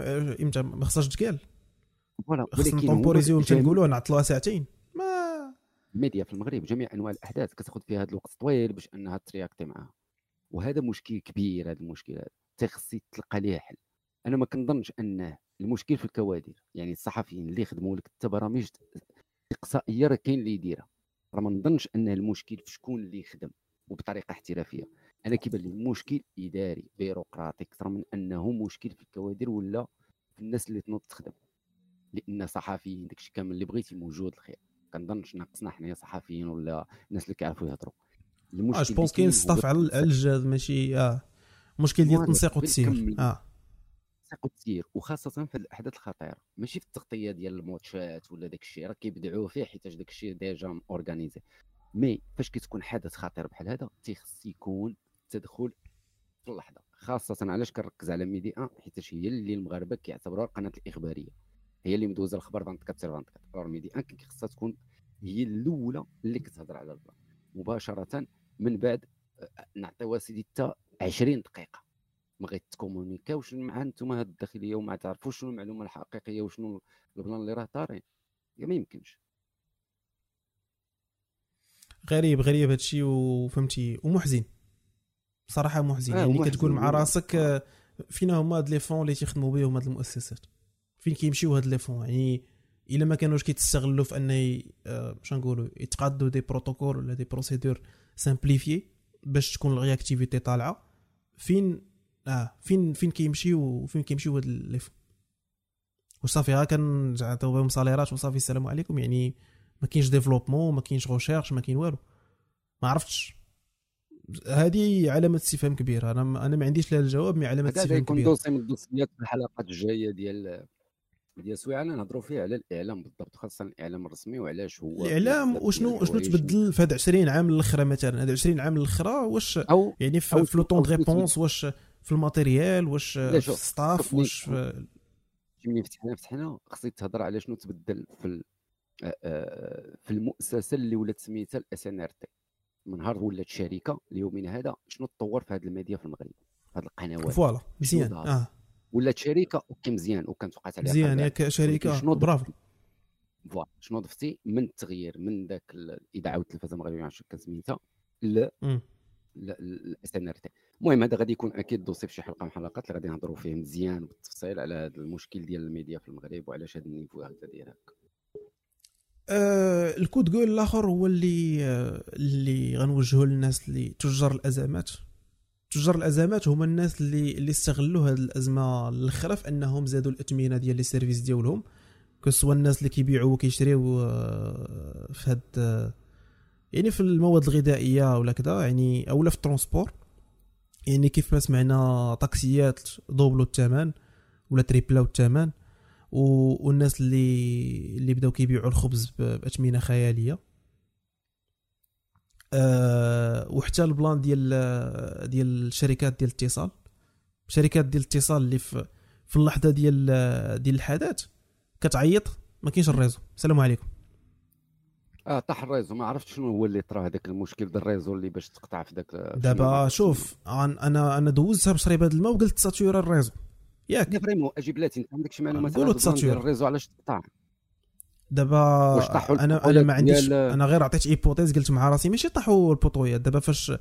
إمتى؟ ما خصهاش تقال. voilà ولكن تمبوريزيو إمتى نقولوا نعطلوها ساعتين. ما الميديا في المغرب جميع أنواع الأحداث كتاخذ فيها هذا الوقت طويل باش أنها ترياكتي معاها. وهذا مشكل كبير هذا المشكل هذا تخصي تلقى ليه حل. أنا ما كنظنش انه المشكل في الكوادر يعني الصحفيين اللي يخدموا لك حتى برامج اقصائيه راه كاين اللي يديرها. راه ما نظنش أن المشكل في شكون اللي يخدم وبطريقة احترافية. أنا كيبان لي المشكل إداري بيروقراطي أكثر من أنه مشكل في الكوادر ولا في الناس اللي تنوض تخدم. لأن صحفيين داكشي كامل اللي بغيتي موجود الخير. كنظنش ناقصنا حنايا صحفيين ولا الناس اللي كيعرفوا يهضروا. المشكل je pense كاين staff على الجاد ماشي آه. مشكل ديال التنسيق والتسيير آه. التنسيق والتسيير وخاصه في الاحداث الخطيرة. ماشي في التغطية ديال الماتشات ولا داك الشيء راه كيبدعوا فيه حيت داك الشيء déjà organisé mais فاش كتكون حدث خطير بحال هذا تيخص يكون تدخل في اللحظة. خاصه علاش كنركز على Médi 1 حيت هي اللي المغاربة كيعتبروها القناة الإخبارية. هي اللي مدوزة الخبر 24 sur 24 Médi 1 خاصها تكون هي الأولى اللي كتهضر على ال plan مباشره من بعد نعطيوها سيدي حتى 20 دقيقة. ما غيتكومونيكاوش مع نتوما هاد الداخلية وما تعرفوش شنو المعلومة الحقيقية وشنو ال plan اللي راه طاري. ما يمكنش. غريب غريب هادشي وفهمتي ومحزن. صراحة محزن. آه يعني كتقول مع راسك آه. فين هما هاد les fonds اللي تيخدموا بهم هاد المؤسسات؟ فين كيمشيو هاد les fonds؟ يعني إلا ما كانوش كيتستغلوا في ان آه نقولوا يتقادوا des protocoles ولا des procédures simplifiées باش تكون ال réactivité طالعة فين آه فين فين كيمشيو وفين كيمشيو هاد les fonds وصافي ها كنعطيو بهم صاليرات وصافي السلام عليكم. يعني ما كاينش développement ما كاينش recherche ما كاين والو. ما عرفتش. هذه علامة استفهام كبيره أنا أنا ما عنديش لها الجواب mais علامة استفهام كبيره هذا dossier من الدوسيات في الحلقات الجاية ديال ديال سويعة. نهضروا فيه على الإعلام بالضبط خاصة الإعلام الرسمي وعلاش هو الإعلام وشنو شنو تبدل في هاد 20 عام الاخرى مثلا؟ هاد 20 عام الاخرى واش أو يعني في, في le temps de réponse واش في ال matériel واش في ال staff واش في ملي فتحنا فتحنا خصك تهضر على شنو تبدل في آه، آه، في المؤسسة اللي ولات سميتها ال SNRT من نهار ولات شركة ليومنا هذا شنو تطور في هذه الميديا في المغرب في هذه القنوات. voilà مزيان آه. ولات شركة وكان مزيان وكانت وقعت عليها مزيان ياك شركة شنو برافو. voilà شنو ضفتي؟ من التغيير من ذاك الاذاعه والتلفزه المغربيه ما عرفتش كان سميتها ل ال SNRT المهم هذا غادي يكون أكيد dossier في شي حلقة من الحلقات اللي غادي نهضروا فيه مزيان بالتفصيل على هذا المشكل ديال الميديا في المغرب وعلاش هذا ال niveau هكذا داير هكا آه ال coup de gueule الآخر هو اللي آه اللي غنوجهه للناس اللي تجار الأزمات. تجار الأزمات هما الناس اللي اللي استغلوا هذه الأزمة الاخرى في أنهم زادوا الاثمنه ديال les services ديالهم. que ce soit الناس اللي كيبيعوا وكيشريو آه في هاد آه يعني في المواد الغذائية ولا كذا يعني اولا في ال transport. يعني كيف ما سمعنا طاكسيات دوبلو الثمن ولا تريبلاو الثمن والناس اللي اللي بداو كيبيعوا الخبز باثمنه خيالية. أه وحتى ال plan ديال ديال الشركات ديال الاتصال شركات ديال الاتصال اللي في في اللحظة ديال ديال الحدث كتعيط ما كاينش ال réseau. السلام عليكم. آه طاح ال réseau. ما عرفت شنو هو اللي طرا هذاك المشكل ديال ال réseau اللي باش تقطع في ذاك دابا شوف أنا أنا دوزتها بشريبة د الماء وقلت ساتورا ال réseau. ياك. vraiment أجيب انت عندك شي معلومات على ساتورا ال réseau؟ علاش تقطع دابا أنا أنا ما عنديش أنا غير عطيت hypothèse قلت مع راسي ماشي طاحوا البوطويات دابا فاش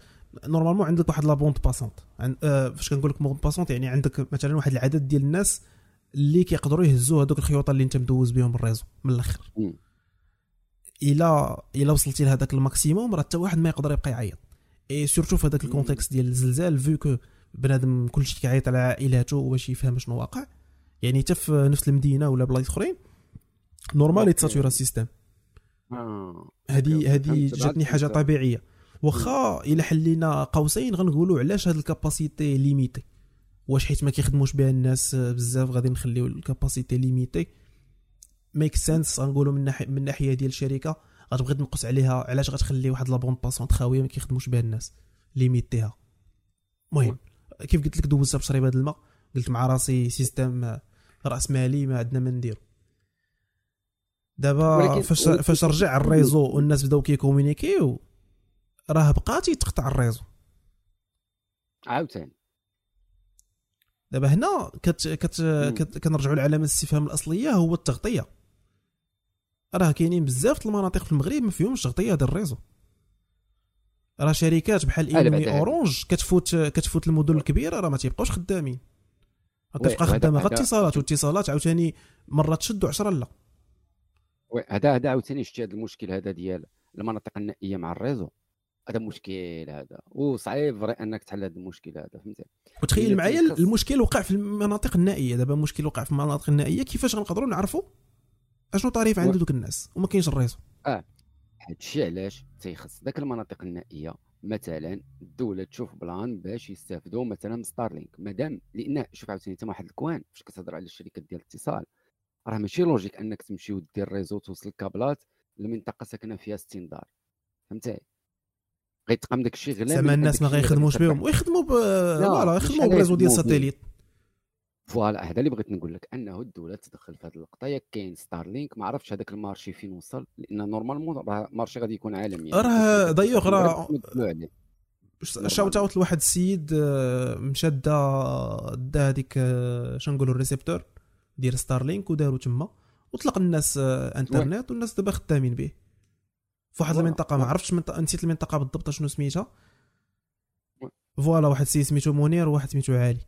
normalement عندك واحد la bande passante آه فاش كنقول لك bande passante يعني عندك مثلا واحد العدد ديال الناس اللي كيقدروا يهزوا هذوك الخيوط اللي أنت مدوز بهم ال réseau من الأخر. الا الا وصلتي لهذاك ال maximum راه حتى واحد ما يقدر يبقى يعيط. et surtout في هذاك ال contexte ديال الزلزال vu que بنادم كلشي كيعيط على عائلاته واش يفهم شنو واقع. يعني حتى في نفس المدينة ولا بلايص أخرين normal يتساتورا ال système هذه هذه جاتني حاجة طبيعية. واخا إلا حلينا قوسين غنقولوا علاش هاد ال capacité limitée واش حيت ما كيخدموش بها الناس بزاف غادي نخليو ال capacité limitée make sense غنقولوا من ناحيه من الناحيه ديال الشركة. غتبغي تنقص عليها علاش غتخلي واحد la bande passante خاويه ما كيخدموش بها الناس؟ ليميتيها المهم كيف قلت لك دوزتها بشريبه الماء؟ قلت مع راسي système رأس مالي ما عندنا ما نديرو. دابا فاش فاش رجع ال réseau والناس بداو كيكومونيكيو راه بقات يتقطع ال réseau. عاوتاني. دابا هنا كت كت, كت كنرجعوا لعلامة الاستفهام الأصلية هو التغطية. راه كاينين بزاف د المناطق في المغرب ما فيهمش تغطية ديال ال réseau. راه شركات بحال هذا. Orange كتفوت كتفوت المدن الكبيرة راه ما تيبقاوش خدامين. كتبقى خدامة غير هذا- اتصالات واتصالات عاوتاني مرة تشد وعشرة لا. oui هذا هذا عاوتاني شتي هذا المشكل هذا ديال المناطق النائية مع ال réseau. هذا مشكل هذا. وصعيب vraiment أنك تحل هذا المشكل هذا فهمتي وتخيل معايا المشكل وقع في المناطق النائية. دابا المشكل وقع في المناطق النائية كيفاش غنقدروا نعرفوا؟ أشنو طريف عند. دوك الناس؟ وما كاينش ال réseau هادشي علاش تيخص ذاك المناطق النائية. مثلا الدولة تشوف plan باش يستافدوا مثلا من Starlink مادام لأن شوف عاوتاني انت واحد الكوان فاش كتهضر على الشركات ديال الاتصال راه ماشي logique أنك تمشي ودير réseau توصل الكابلات لمنطقة ساكنة فيها 60 دار فهمتي؟ غيتقام داك الشيء غير زعما الناس ما غيخدموش بهم. ويخدموا ب voilà مش يخدموا ب réseau ديال. ال satellite voilà هذا اللي بغيت نقول لك أنه الدولة تدخل في هذه اللقطة. ياك كاين Starlink ما عرفتش هذاك ال marché فين وصل لأن normalement راه marché غادي يكون عالمي راه دايوغ راه- shout out لواحد السيد آه، مشى دا دا هذيك آه، شنو نقولوا ال récepteur ديال Starlink وداروا تما. وطلق الناس آه، انترنت والناس دابا خدامين به. في واحد المنطقة ما. عرفتش منطقة نسيت المنطقة بالضبط شنو سميتها. voilà واحد السيد سميتو منير وواحد سميتو علي.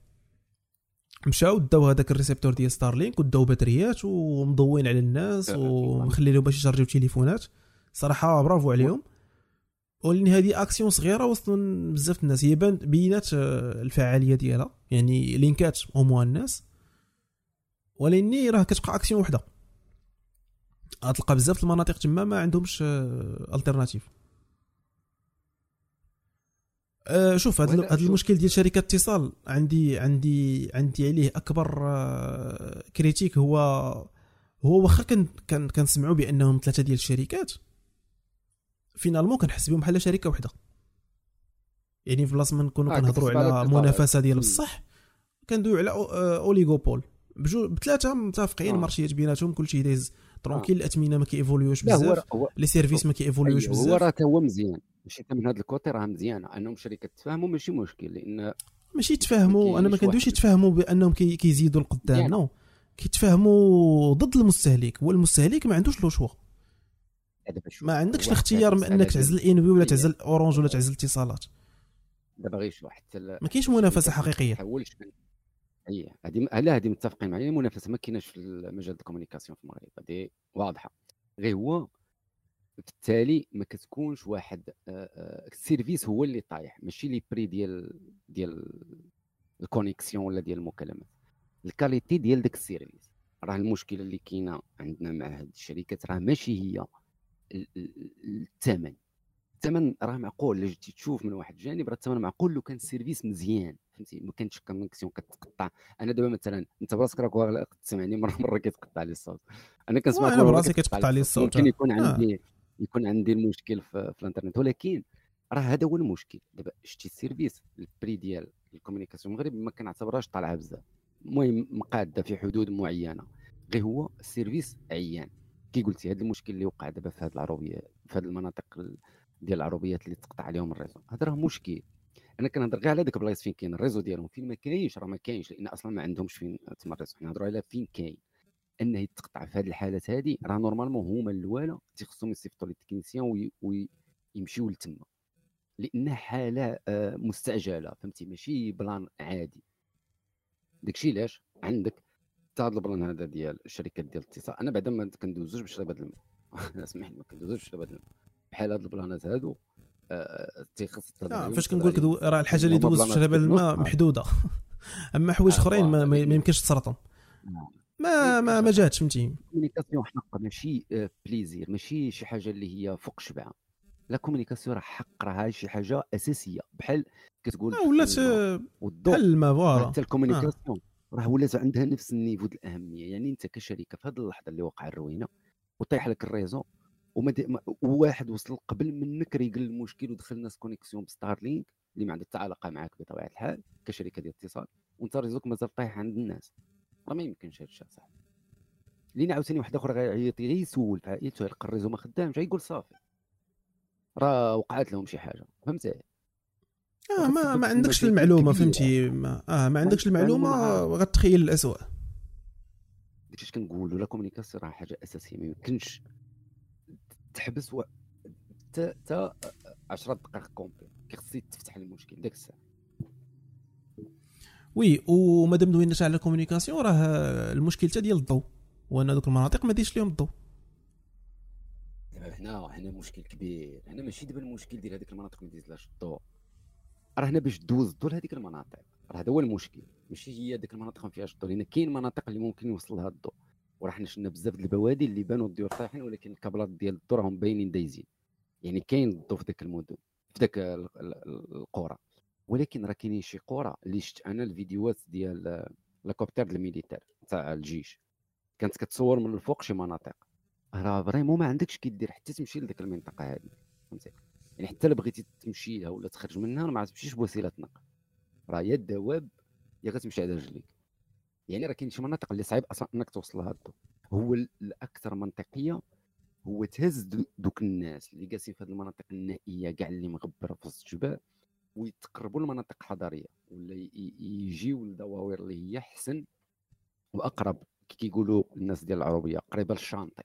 مشاو داو هذاك ال récepteur ديال Starlink وداو batteries ومضوين على الناس أه، ومخلي لهم باش يشارجيو تليفونات. صراحة برافو عليهم. ولان هذه أكسيون صغيرة وسط بزاف الناس. هي بينات آه، الفعاليه ديالها. يعني لينكات هما الناس. ولاني راه كتبقى أكسيون وحدة. غتلقى بزاف المناطق تما ما عندهمش alternative أه شوف هذا هذا. المشكل ديال شركات اتصال عندي عندي عندي عليه أكبر آه، critique هو هو واخا كان كنسمعوا بأنهم ثلاثة ديال الشركات فينالمون كنحس بهم بحال شركة وحدة يعني في بلاصة ما نكونوا آه، كنهضروا على. منافسة ديال. بصح كندويو على آه، اوليغوبول بجو بثلاثه متفقين آه. مارشيات بيناتهم كلشي دايز ترونكيل الأثمنة ما كيفوليوش هو بزاف هو لي سيرفيس ما كيفوليوش أيوه، هو بزاف راه تا هو مزيان ماشي حتى من هذا الكوتي راه مزيانه انهم شركات تفاهموا ماشي مشكل لأن ماشي يتفاهموا أنا ما كندويش واحد- يتفاهموا بأنهم كي- كيزيدوا القدام مزيانة. نو. كيتفاهموا ضد المستهلك هو المستهلك ما عندوش le choix. ما عندكش الاختيار من أنك تعزل Inwi ولا تعزل Orange ولا تعزل اتصالات دابا غير شوف حتى ال- ما كاينش منافسة ما حقيقية. هي هذه لا هذه متفقين معايا المنافسة ما كايناش في مجال ال communication في المغرب هذه واضحة. غير هو بالتالي ما كتكونش واحد آه، آه، ال service هو اللي طايح ماشي les prix ديال ديال ال connexion ولا ديال المكالمات. ال qualité ديال داك ال service راه المشكلة اللي كاينة عندنا مع هاد الشركات راه ماشي هي ال- ال- الثمن الثمن راه معقول الا جيتي تشوف من واحد الجانب راه الثمن معقول لو كان ال service مزيان فهمتي؟ ما كانتش connexion كتقطع. أنا دابا مثلا أنت براسك راك تسمعني مرة مرة كيتقطع لي الصوت. أنا كنسمعك وأنا مرة براسي كتقطع كيتقطع لي الصوت، ممكن يكون آه. يكون عندي المشكل في, في الإنترنت. ولكن راه هذا هو المشكل. دابا شتي السيرفيس البري ديال الكوميونيكاسيون المغرب ما كنعتبرهاش طالعة بزاف. المهم مقادة في حدود معينة. غير هو السيرفيس عيان. كي قلتي هذا المشكل اللي وقع دابا في هذه العربيه في هذه المناطق ال- ديال العربيات اللي تقطع عليهم الريزو. هذا راه مشكل. أنا كنهضر غير على ديك البلايص فين كاين الريزو ديالهم. فين ما كاينش راه ما كاينش. لأن أصلا ما عندهمش فين تما الريزو. نهضروا على فين كاين. إنه يتقطع في هذه الحالات هذه راه نورمالمون هما الاولى تيخصهم يصيفطوا لي التكنيسيان ويمشيو لتما. لانها حالة آه، مستعجلة فهمتي؟ ماشي plan عادي. داكشي علاش؟ عندك حتى هذا ال plan هذا ديال الشركات ديال الاتصال. أنا بعدا ما كندوزوش بشرب هذا الماء اسمح لي ما كندوزوش بشرب هذا الماء بحال هاد البلانات هادو آه، تيخص آه فاش كنقول لك راه الحاجة اللي دوزت بلانات في شرب الماء. محدودة. أما حوايج آه، أخرين ما, يمكنش تسرطهم آه. ما ما ما جاتش فهمتي؟ communication حق ماشي آه، plaisir ماشي شي حاجة اللي هي فوق شبعة. la communication راه حق راه شي حاجة أساسية. بحال كتقول آه، ولات آه، بحال الماء voilà حتى ال communication. راه ولات عندها نفس ال niveau ديال الأهمية. يعني أنت كشركه في هذه اللحظة اللي وقع الروينة وطيح لك ال réseau وما دي... ما- وواحد وصل قبل منك ريقل المشكل ودخل ناس connexion ب Starlink اللي ما عندها حتى علاقه معاك بطبيعة الحال كشركه ديال اتصال وانت réseau ك مازال طايح عند الناس. راه ما يمكنش الشيء صح لينا عاوتاني واحد آخر غيعيط غير يسول في عائلته يلقى ال réseau ما خدامش غيقول صافي. راه وقعت لهم شي حاجة فهمتي؟ آه ما ما عندكش المعلومة. فهمتي؟ ما آه ما عندكش عندك المعلومة. غتخيل الاسوء داكشي اش كنقولوا la communication راه حاجة أساسية ما يمكنش تحبس و... حتى 10 دقائق complet كيخص تفتح المشكل داك الساعة oui ومادام دوينا على ال communication راه المشكل حتى ديال الضوء. وان دوك المناطق ما ديش لهم الضوء. هنا هنا مشكل كبير. هنا ماشي دابا المشكل ديال هذيك المناطق ما ديزلاش الضوء. راه هنا باش دوز الضوء لهذيك المناطق. راه هذا هو المشكل. ماشي هي ديك المناطق ما فيهاش الضوء. لأن كاين مناطق اللي ممكن يوصل لها الضوء. وراه حنا شفنا بزاف ديال البوادي اللي بانوا الديور طايحين ولكن الكابلات ديال الضوء راهم باينين دايزين. يعني كاين الضوء في ذاك المدن في ذاك القرى. ولكن راه كاينين شي قرى اللي شفت أنا الفيديوهات ديال l'hélicoptère militaire تاع الجيش. كانت كتصور من الفوق شي مناطق. راه vraiment ما عندكش كي دير حتى تمشي لذيك المنطقة هذه فهمتي؟ يعني حتى الا بغيتي تمشي لها ولا تخرج منها ما تمشيش بوسيلة نقل راه يا الدواب يا غتمشي على رجليك. يعني راه كاين شي مناطق اللي صعيب أصلا إنك توصل لها الضوء هو الأكثر منطقية هو تهز دوك الناس اللي جالسين في هذه المناطق النائية كاع اللي مغبرة في وسط الجبال. ويتقربوا لمناطق حضريه ولا يجيو لدواوير اللي هي حسن وأقرب. كي كيقولوا الناس ديال العربيه قريبة للشانطي.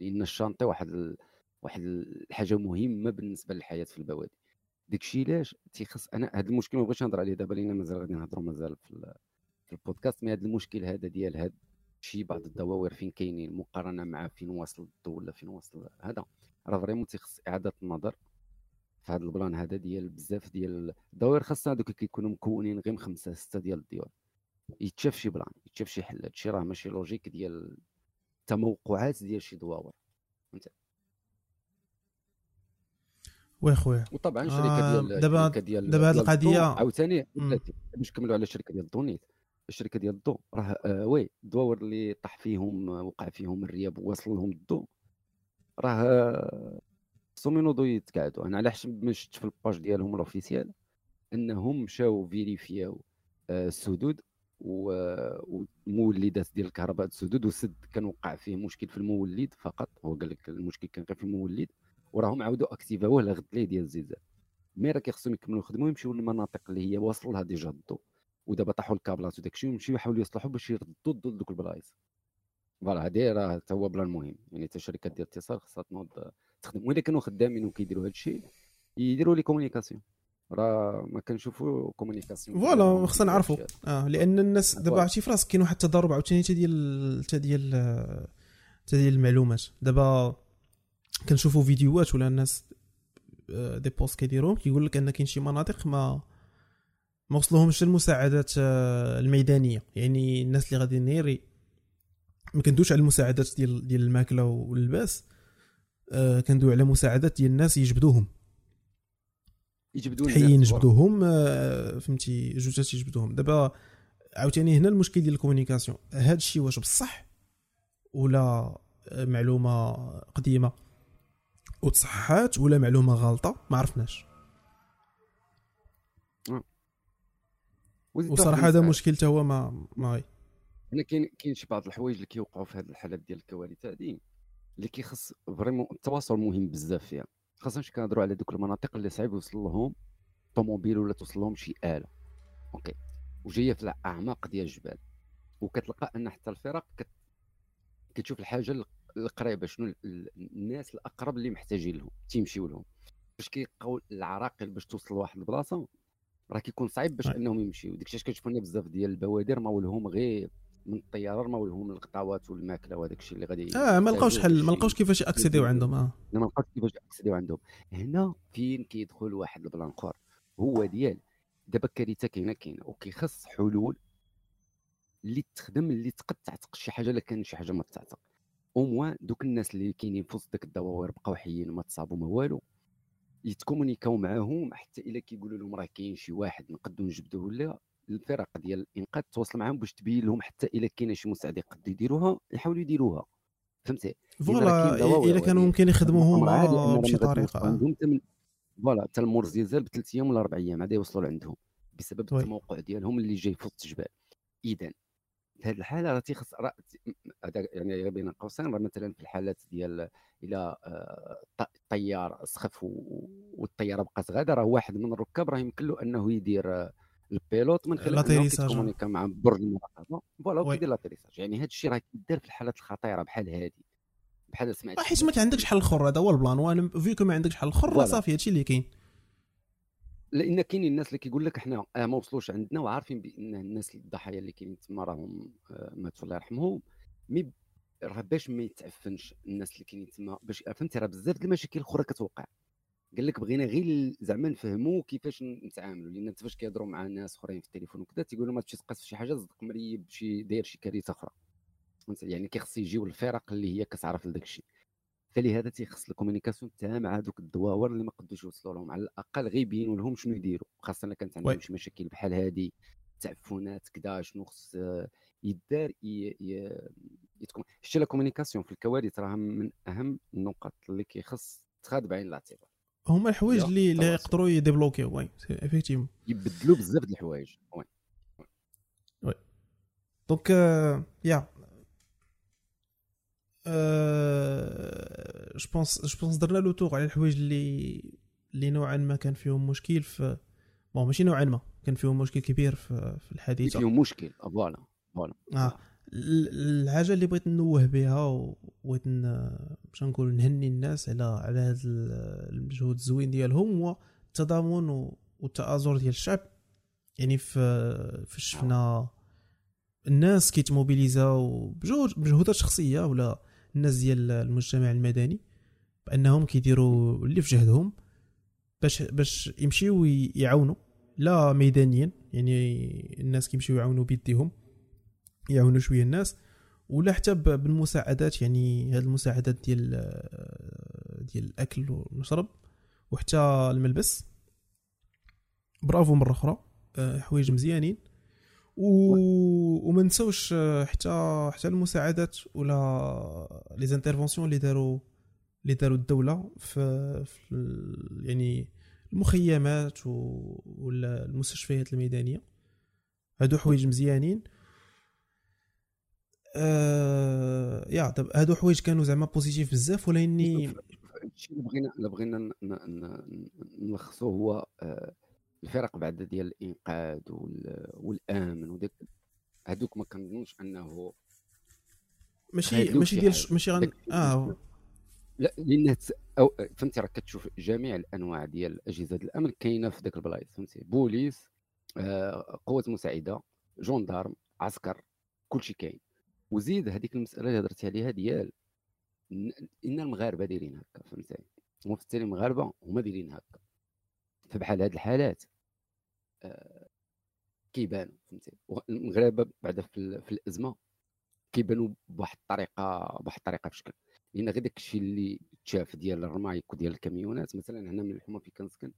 لأن الشانطي واحد ال... واحد الحاجة مهمة بالنسبة للحياة في البوادي. داكشي علاش؟ تيخص أنا هذا المشكل ما بغيتش نهضر عليه دابا لأن مازال غادي نهضروا مازال في, في البودكاست. مي هذا المشكل هذا ديال هاد شي بعض الدواوير فين كاينين مقارنة مع فين واصل الضوء ولا فين واصل هذا. راه vraiment تيخص إعادة النظر. في هذا ال plan هذا ديال بزاف ديال الدواوير خاصنا هذوك كيكونوا مكونين غير من خمسة ستة ديال الديور يتشاف شي plan يتشاف شي حل هادشي راه ماشي logique ديال التموقعات ديال شي دواور فهمت؟ oui خويا. وطبعا الشركة آه ديال دابا دابا هذه القضية عاوتاني باش نكملوا على الشركة ديال الضو نيت. الشركة ديال الضوء راه آه oui الدواور اللي طاح فيهم وقع فيهم الرياب ووصل لهم الضوء راه خصهم ينوضوا يتقعدوا أنا ما شفت في ال page ديالهم ال officielle إنهم مشاو vérifياو آه السدود ومولدات ديال الكهرباء السدود وسد كان وقع فيه مشكل في المولد فقط. هو قال لك المشكل كان غير في المولد وراهم عاودوا activاوه لغد ليه ديال الزلزال. mais راه كيخصهم يكملوا يخدموا يمشيو للمناطق اللي هي واصل لها déjà الضوء ودابا طاحوا الكابلات وداك الشيء ويمشيو يحاولوا يصلحوا باش يردوا الضوء لذوك البلايص. voilà هادي راه حتى هو plan مهم. يعني حتى الشركات ديال الاتصال خاصها تنوض تخدم وين كانوا خدامين وكيديروا هذا الشيء يديروا les communications راه ما كنشوفوا communication voilà خصنا نعرفوا آه لأن الناس دابا عرفتي في راسك كاين واحد التضارب عاوتاني حتى ديال حتى ديال حتى ديال المعلومات. دابا كنشوفوا فيديوهات ولا الناس آه، des posts كيديروهم كيقول لك أن كاين شي مناطق ما ما وصلوهمش المساعدات آه، الميدانية. يعني الناس اللي غادي نيري ما كندوش على المساعدات ديال ديال الماكلة واللباس. كندوي على مساعدات ديال الناس يجبدوهم. يجبدوا حيين يجبدوهم آه فهمتي جوجات يجبدوهم. دابا عاوتاني هنا المشكل ديال ال communication. هذا الشيء واش بصح ولا معلومة قديمة؟ وتصحات ولا معلومة غلطة؟ ما عرفناش. آه. وصراحة هذا مشكل حتى هو ما ما هنا كاين كاين شي بعض الحوايج اللي كيوقعوا في هذه الحالات ديال الكوارث هذه اللي كيخص vraiment التواصل مهم بزاف فيها خاصة كنهضروا على دوك المناطق اللي صعيب يوصل لهم طوموبيل ولا توصل لهم شي آلة. OK وجاية في الأعماق ديال الجبال. وكتلقى أن حتى الفرق كت... كتشوف الحاجة القريبة شنو الناس الأقرب اللي محتاجين لهم تيمشيو لهم. باش كيلقاو العراقل باش توصل لواحد البلاصة راه كيكون صعيب باش أنهم يمشيو. ديك الشيء كتشوفوا بزاف ديال البوادر ما ولهم غير من الطيارة رماو لهم القطاوات والماكلة وهذاك الشيء اللي غادي آه ما لقاوش حل ما لقاوش كيفاش ي accédيو عندهم آه. ما لقاوش كيفاش ي accédيو عندهم. هنا فين كيدخل واحد ال plan اخر هو ديال دابا الكارثه كاينة كاينة وكيخص حلول اللي تخدم اللي تقد تعتق شي حاجة إلا كان شي حاجة ما تعتق au moins دوك الناس اللي كاينين في وسط داك الدواوير بقاو حيين ما تصابوا ما والو يت communiquاو معاهم حتى إلا كيقولوا لهم راه كاين شي واحد نقدروا نجبدوه ولا الفرق ديال الإنقاذ تواصل معاهم باش تبين لهم حتى إلا كاينة شي مساعده يقدروا يديروها يحاولوا يديروها. فهمتي؟ voilà الا كانوا ممكن يخدموهم بشي طريقة. عندهم voilà حتى لمور زلزال بثلاث أيام ولا أربع أيام عاد يوصلوا لعندهم بسبب التموقع ديالهم اللي جاي في وسط الجبال. اذا في هذه الحالة راه تيخص هذا يعني بين قوسين راه مثلا في الحالات ديال إلى الطيار آه، سخف والطيارة بقات غادة راه واحد من الركاب راه يمكن له أنه يدير ال pilote من خلال كيت communiqua مع برج المراقبة. voilà وكيدير l'atterrissage يعني هذا الشيء راه كيدار في الحالات الخطيرة بحال هذه بحال سمعت حيت ما عندكش حل أخر هذا هو البلان. وأنا فيكو ما عندكش حل أخر. صافي هادشي اللي كاين. لأن كاينين الناس اللي كيقول لك حنا آه ما وصلوش عندنا وعارفين بأن الناس الضحايا اللي كاينين تما راهم آه ماتوا الله يرحمهم. مي راه باش ما يتعفنش الناس اللي كاينين تما باش فهمتي راه بزاف د المشاكل الأخرى كتوقع. قال لك بغينا غير زعما نفهموا كيفاش نتعاملوا لأن انت فاش كيهضروا مع ناس أخرين في التليفون وكذا تيقولوا ما تمشي تقاس في شي حاجة صدق مريب شي داير شي كارثة أخرى. يعني كيخص يجيو الفرق اللي هي كتعرف لداك الشيء. فلهذا تيخص ال communication تاع مع هذوك الدواور اللي ما قدوش يوصلوا لهم على الأقل غير يبينوا لهم شنو يديروا خاصة إلا كانت عندهم. شي مشاكل بحال هذه تعفنات كذا شنو خص يدار يتكون. شتي la communication في الكوارث راه من أهم النقط اللي كيخص تخاد بعين الاعتبار هما الحوايج اللي اللي. يقدروا يديفلوكيو وي افيكتيفمون يبدلوا بزاف د الحوايج. oui. donc آه، يا. je pense je pense درنا le tour على الحوايج اللي اللي نوعا ما كان فيهم مشكل في bon ماشي نوعا ما كان فيهم مشكل كبير في, في الحديث فيهم مشكل. آه، voilà voilà. آه. الحاجة اللي بغيت نوه بها وبغيت باش نقول نهني الناس على على هذا المجهود الزوين ديالهم هو التضامن والتآزر ديال الشعب. يعني في شفنا الناس كيتموبيليزاو بجهود بمجهودات شخصية ولا الناس ديال المجتمع المدني بأنهم كيديروا اللي في جهدهم باش باش يمشيو يعاونوا. لا ميدانيا يعني الناس كيمشيو يعاونوا بيديهم. يعاونوا شوية الناس ولا حتى بالمساعدات يعني هاد المساعدات ديال ديال الأكل والمشرب وحتى الملبس. برافو مرة أخرى آه، حوايج مزيانين. و... وما نساوش آه، حتى حتى المساعدات ولا لي زانترفونسيون اللي داروا اللي داروا الدولة في, في يعني المخيمات و... ولا المستشفيات الميدانية. هادو حوايج مزيانين. آه يا طب هادو حوايج كانوا زعما positif بزاف ولاني الشيء اللي بغينا اللي بغينا نلخصو هو آه، الفرق بعد ديال الإنقاذ وال- والأمن وداك هذوك ما كنظنش أنه ماشي ماشي شي ديال حاجة. ماشي غن... آه. لا لأن أو فهمتي راه كتشوف جميع الأنواع ديال أجهزة الأمن كاينة في ذاك البلايص فهمتي؟ بوليس آه، قوات مساعدة جندارم عسكر كلشي كاين. وزيد هذيك المسألة اللي هضرتي عليها ديال إن المغاربة دايرين هكا فهمتي وممثلين المغاربة هما دايرين هكا. فبحال هاد الحالات آه، كيبانوا فهمتي المغاربة بعدا في, في الأزمة كيبانوا بواحد الطريقة بواحد الطريقة بشكل. لأن غير داك الشيء اللي تشاف ديال الرمايك وديال الكاميونات مثلا هنا من الحومة في كنسكن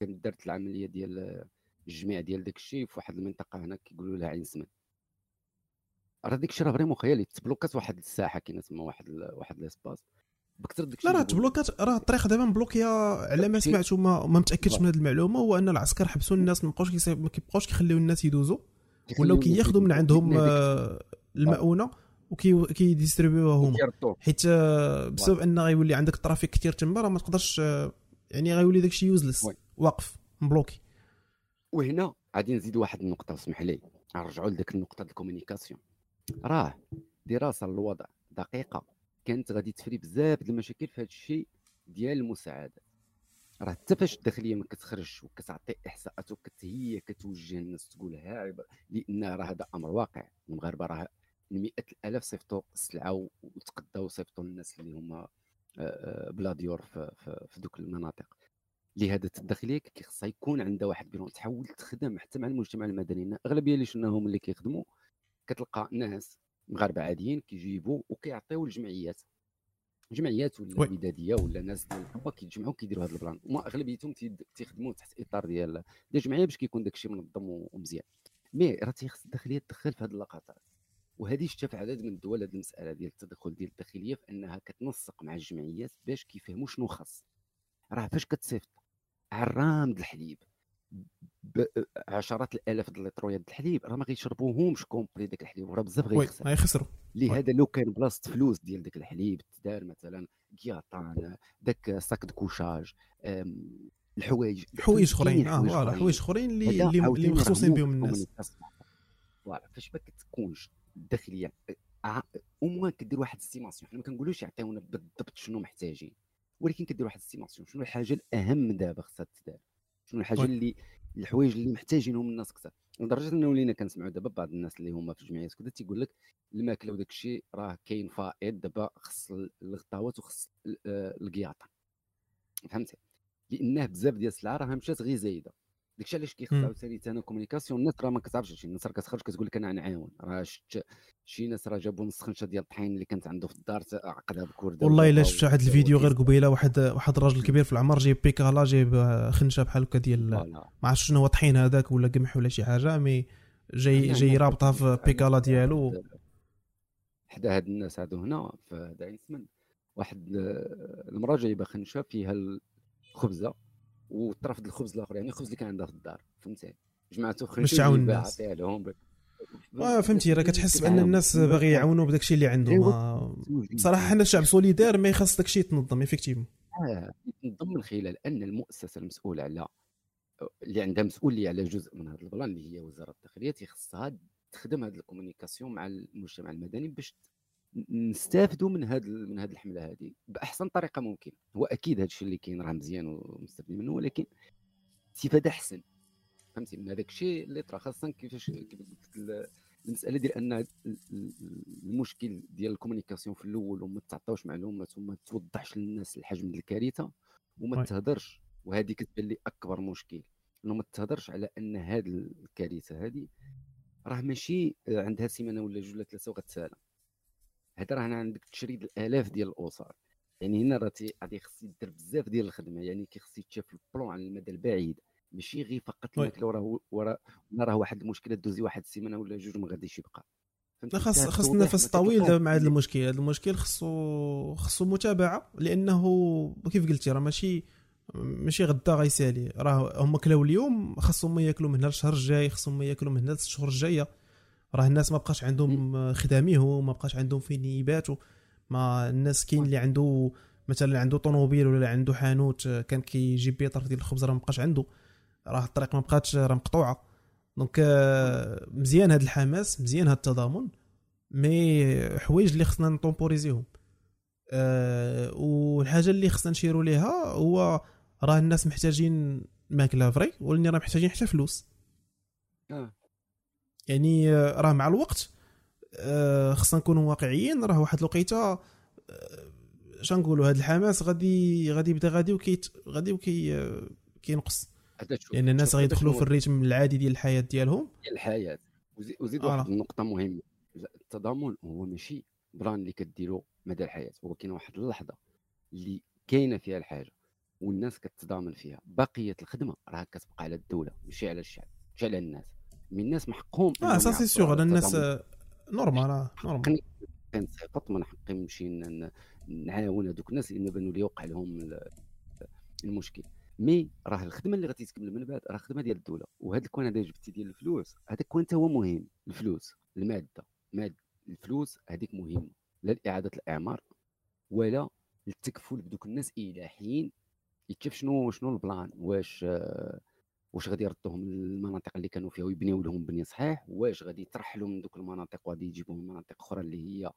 كانت دارت العملية ديال الجميع ديال داك الشيء في واحد المنطقة هنا كيقولوا لها عين سمن. راه داك الشيء راه vraiment خيالي تبلوكات واحد الساحه كاينة تما واحد ال- واحد l'espace بكثر داك لا راه تبلوكات راه الطريق دابا مبلوكية على ما سمعت وما ما متأكدش. من هذه المعلومة هو أن العسكر حبسوا الناس ما بقاوش ما كيبقاوش كيخليو الناس يدوزوا ولاو كياخذوا من عندهم. آه، المؤونه وكيديستريبيوها هما. حيت آه، بسبب أن غيولي عندك ال trafic كثير تما راه ما تقدرش آه، يعني غيولي داكشي useless. واقف مبلوكي وهنا غادي نزيد واحد النقطة اسمح لي نرجعوا لذيك النقطة ديال ال communication راه دراسة للوضع دقيقة كانت غادي تفري بزاف د المشاكل في هذا الشيء ديال المساعدات راه حتى فاش الداخلية ما كتخرج وكتعطي إحصاءات وكتهي كتوجه الناس تقول ها لأن راه هذا أمر واقع. المغاربه راه مئات الألاف صيفطوا السلعة وتقداو وصيفطوا للناس اللي هما آه، آه، بلا ديور في, في, في دوك المناطق. لهذا الداخلية كيخصها يكون عندها واحد بيرون تحاول تخدم حتى مع المجتمع المدني. أغلبية اللي شفناهم اللي كيخدموا كتلقى ناس مغاربه عاديين كيجيبوا وكيعطيو الجمعيات جمعيات ولا. وداديه ولا ناس ديال الحكومة كيتجمعوا كيديروا هذا ال plan وما أغلبيتهم تيخدموا تحت إطار ديال ديال الجمعيه باش كيكون داك الشيء منظم ومزيان. mais راه تيخص الداخلية تدخل في هذه اللقطات. وهذه شفت في عدد من الدول هذه المسألة ديال التدخل ديال الداخلية في أنها كتنسق مع الجمعيات باش كيفهموا شنو خاص. راه فاش كتصيفط عرام الحليب عشرات الآلاف د الليترويات د الحليب راه ما غيشربوهمش complet داك الحليب وراه بزاف وي غيخسر. غيخسروا لهذا لو كان بلاصة فلوس ديال داك الحليب تدار مثلا قياطن داك sac de couchage أم، الحوايج حوايج أخرين. آه voilà حوايج أخرين اللي اللي, مخصوصين راه بهم الناس. voilà فاش ما كتكونش الداخليه au moins كدير واحد estimation حنا ما كنقولوش يعطيونا بالضبط شنو محتاجين ولكن كدير واحد estimation شنو الحاجة الأهم دابا خصها تدار. شنو الحاجة اللي الحوايج اللي محتاجينهم الناس أكثر. لدرجة إنه ولينا كنسمعوا دابا بعض الناس اللي هما في الجمعيات كذا تيقول لك الماكلة وداك الشيء راه كاين فائض دابا خص الغطاوات وخص آه، القياطة. فهمتي؟ لأنه بزاف ديال السلعة راه مشات غير زايدة. داكشي علاش كيخص عاوتاني la communication؟ الناس راه ما كتعرفش شي الناس راه كتخرج كتقول لك أنا نعاون. راه شفت شي ناس راه جابوا نص خنشة ديال الطحين اللي كانت عنده في الدار عقدها بكورده والله إلا شفت واحد الفيديو غير قبيلة واحد واحد الراجل كبير في العمر جايب بيكالا جايب خنشة بحال هكا ديال ما عرفتش شنو هو الطحين هذاك ولا قمح ولا شي حاجة mais جاي جاي رابطها في بيكالا ديالو. حدا هاد الناس هادو هنا في هذا يسمن واحد المرأة جايبة خنشة فيها الخبزه وترفض الخبز الآخر يعني الخبز اللي كان عندها في الدار فهمتي؟ جمعته خريج باش تعاون الناس. لهم. آه فهمتي راه كتحس بأن الناس باغي يعاونوا بداك الشيء اللي عندهم. بصراحه حنا الشعب solidaire mais خص داك الشيء يتنظم effectivement آه يتنظم من خلال أن المؤسسة المسؤولة على اللي عندها مسؤوليه على جزء من هذا ال plan اللي هي وزارة الداخلية تخصها تخدم هذه ال communication مع المجتمع المدني باش نستافدوا من هذه من هذه الحملة هذه بأحسن طريقة ممكن. هو أكيد هذا الشيء اللي كاين راه مزيان ومستفيد منه ولكن استفادة أحسن. فهمتي؟ من هذاك الشيء اللي طرا خاصة كيفاش كيف قلت المسألة ديال أن المشكل ديال الكومونيكاسيون في الأول وما تعطاوش معلومات وما توضحش للناس الحجم ديال الكارثة وما تهضرش وهذه كتبان لي أكبر مشكل إنه ما تهضرش على أن هذه الكارثة هذه راه ماشي عندها سيمانه ولا جوج ولا ثلاثة وغتسالى هذا راه عندك تشريد الآلاف ديال الأسر. يعني هنا راه غادي خص يدير بزاف ديال الخدمة. يعني كيخص يتشاف البلون على المدى البعيد. ماشي غير فقط الماكله وراه وراه راه واحد المشكلة دوزي واحد السيمانة ولا جوج ما غاديش يبقى. لا خاص خاص النفس طويل مع هذا المشكل. هذا المشكل خصو خصو متابعة لأنه كيف قلتي راه ماشي ماشي غدا غيسالي. راه هما كلاو اليوم خاصهم ياكلوا من هنا الشهر الجاي خاصهم ياكلوا من هنا الشهور الجاية. راه الناس ما بقاش عندهم خداميه ما بقاش عندهم فين يباتوا. mais الناس كاين اللي عنده مثلا عنده طوموبيل ولا عنده حانوت كان كيجيب بيطر ديال الخبز راه ما بقاش عنده. راه الطريق ما بقاتش راه مقطوعة. donc مزيان هذا الحماس مزيان هذا التضامن mais حوايج اللي خصنا نطومبوريزيهم. أه والحاجة اللي خصنا نشيروا ليها هو راه الناس محتاجين ماكلة vrai ولكن راه محتاجين حتى فلوس. آه. يعني آه، راه مع الوقت آه، خصنا نكونوا واقعيين راه واحد الوقيته آه، اش نقولوا هذا الحماس غادي غادي يبدا غادي وكيت غادي وكي كينقص. لأن يعني الناس غيدخلوا في الريتم العادي ديال الحياة ديالهم. ديال الحياة. وزيد واحد النقطة مهمة. التضامن هو ماشي بران اللي كديرو مدى الحياة. هو كاين واحد اللحظة اللي كاينة فيها الحاجة والناس كتضامن فيها. بقية الخدمة راه كتبقى على الدولة ماشي على الشعب ماشي على الناس. من الناس من حقهم آه سا سي سيغ الناس normal normal. كان صفات من حقي نمشي نعاون هذوك الناس لأن بانوا لي وقع لهم المشكل. mais راه الخدمة اللي غادي تكمل من بعد راه خدمة ديال الدولة. وهذا الكوان هذا جبتي ديال الفلوس هذا الكوان حتى هو مهم. الفلوس المادة. ماد الفلوس هذيك مهمه لا لإعادة الإعمار ولا للتكفل بدوك الناس إلى حين يتشاف شنو شنو ال plan. واش آه واش غادي يردوهم للمناطق اللي كانوا فيها ويبنيو لهم بني صحيح واش غادي يترحلوا من دوك المناطق وغادي يجيبوهم مناطق أخرى اللي هي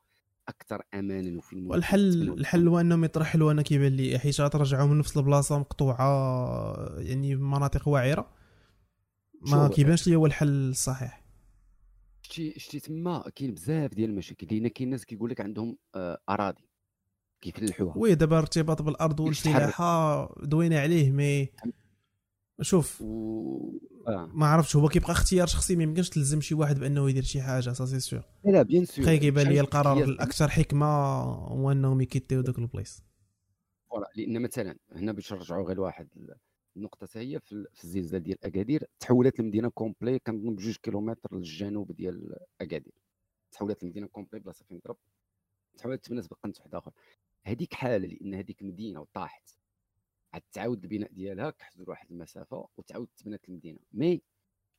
أكثر امانا وفي والحل الحل هو إنهم يترحلوا أنا كيبان لي حيت غترجعوهم نفس البلاصة مقطوعة يعني مناطق واعرة. ما كيبانش لي هو الحل الصحيح. شتي شتي تما كاين بزاف ديال المشاكل لأن كاين ناس كيقول لك عندهم آه، أراضي كيفلحوها. oui دابا ارتباط بالأرض والفلاحه دوينا عليه mais شوف و... آه. ما عرفتش هو كيبقى اختيار شخصي ما يمكنش تلزم شي واحد بأنه يدير شي حاجة سا سي سيغ لا bien sûr خي كيبان لي القرار الأكثر حكمة هو أنهم يكيتيو ذاك البلايص. voilà لأن مثلا هنا باش نرجعوا غير لواحد النقطة هي في الزلزال ديال أكادير تحولت المدينة complet كنظن بجوج كيلومتر للجنوب ديال أكادير. تحولت المدينة complet بلاصة فين ضرب تحولت تبنات بقنت واحدة أخرى هذيك حالة لأن هذيك مدينة وطاحت. عاد تعاود البناء ديالها كحز واحد المسافة وتعاود تبنات المدينة. mais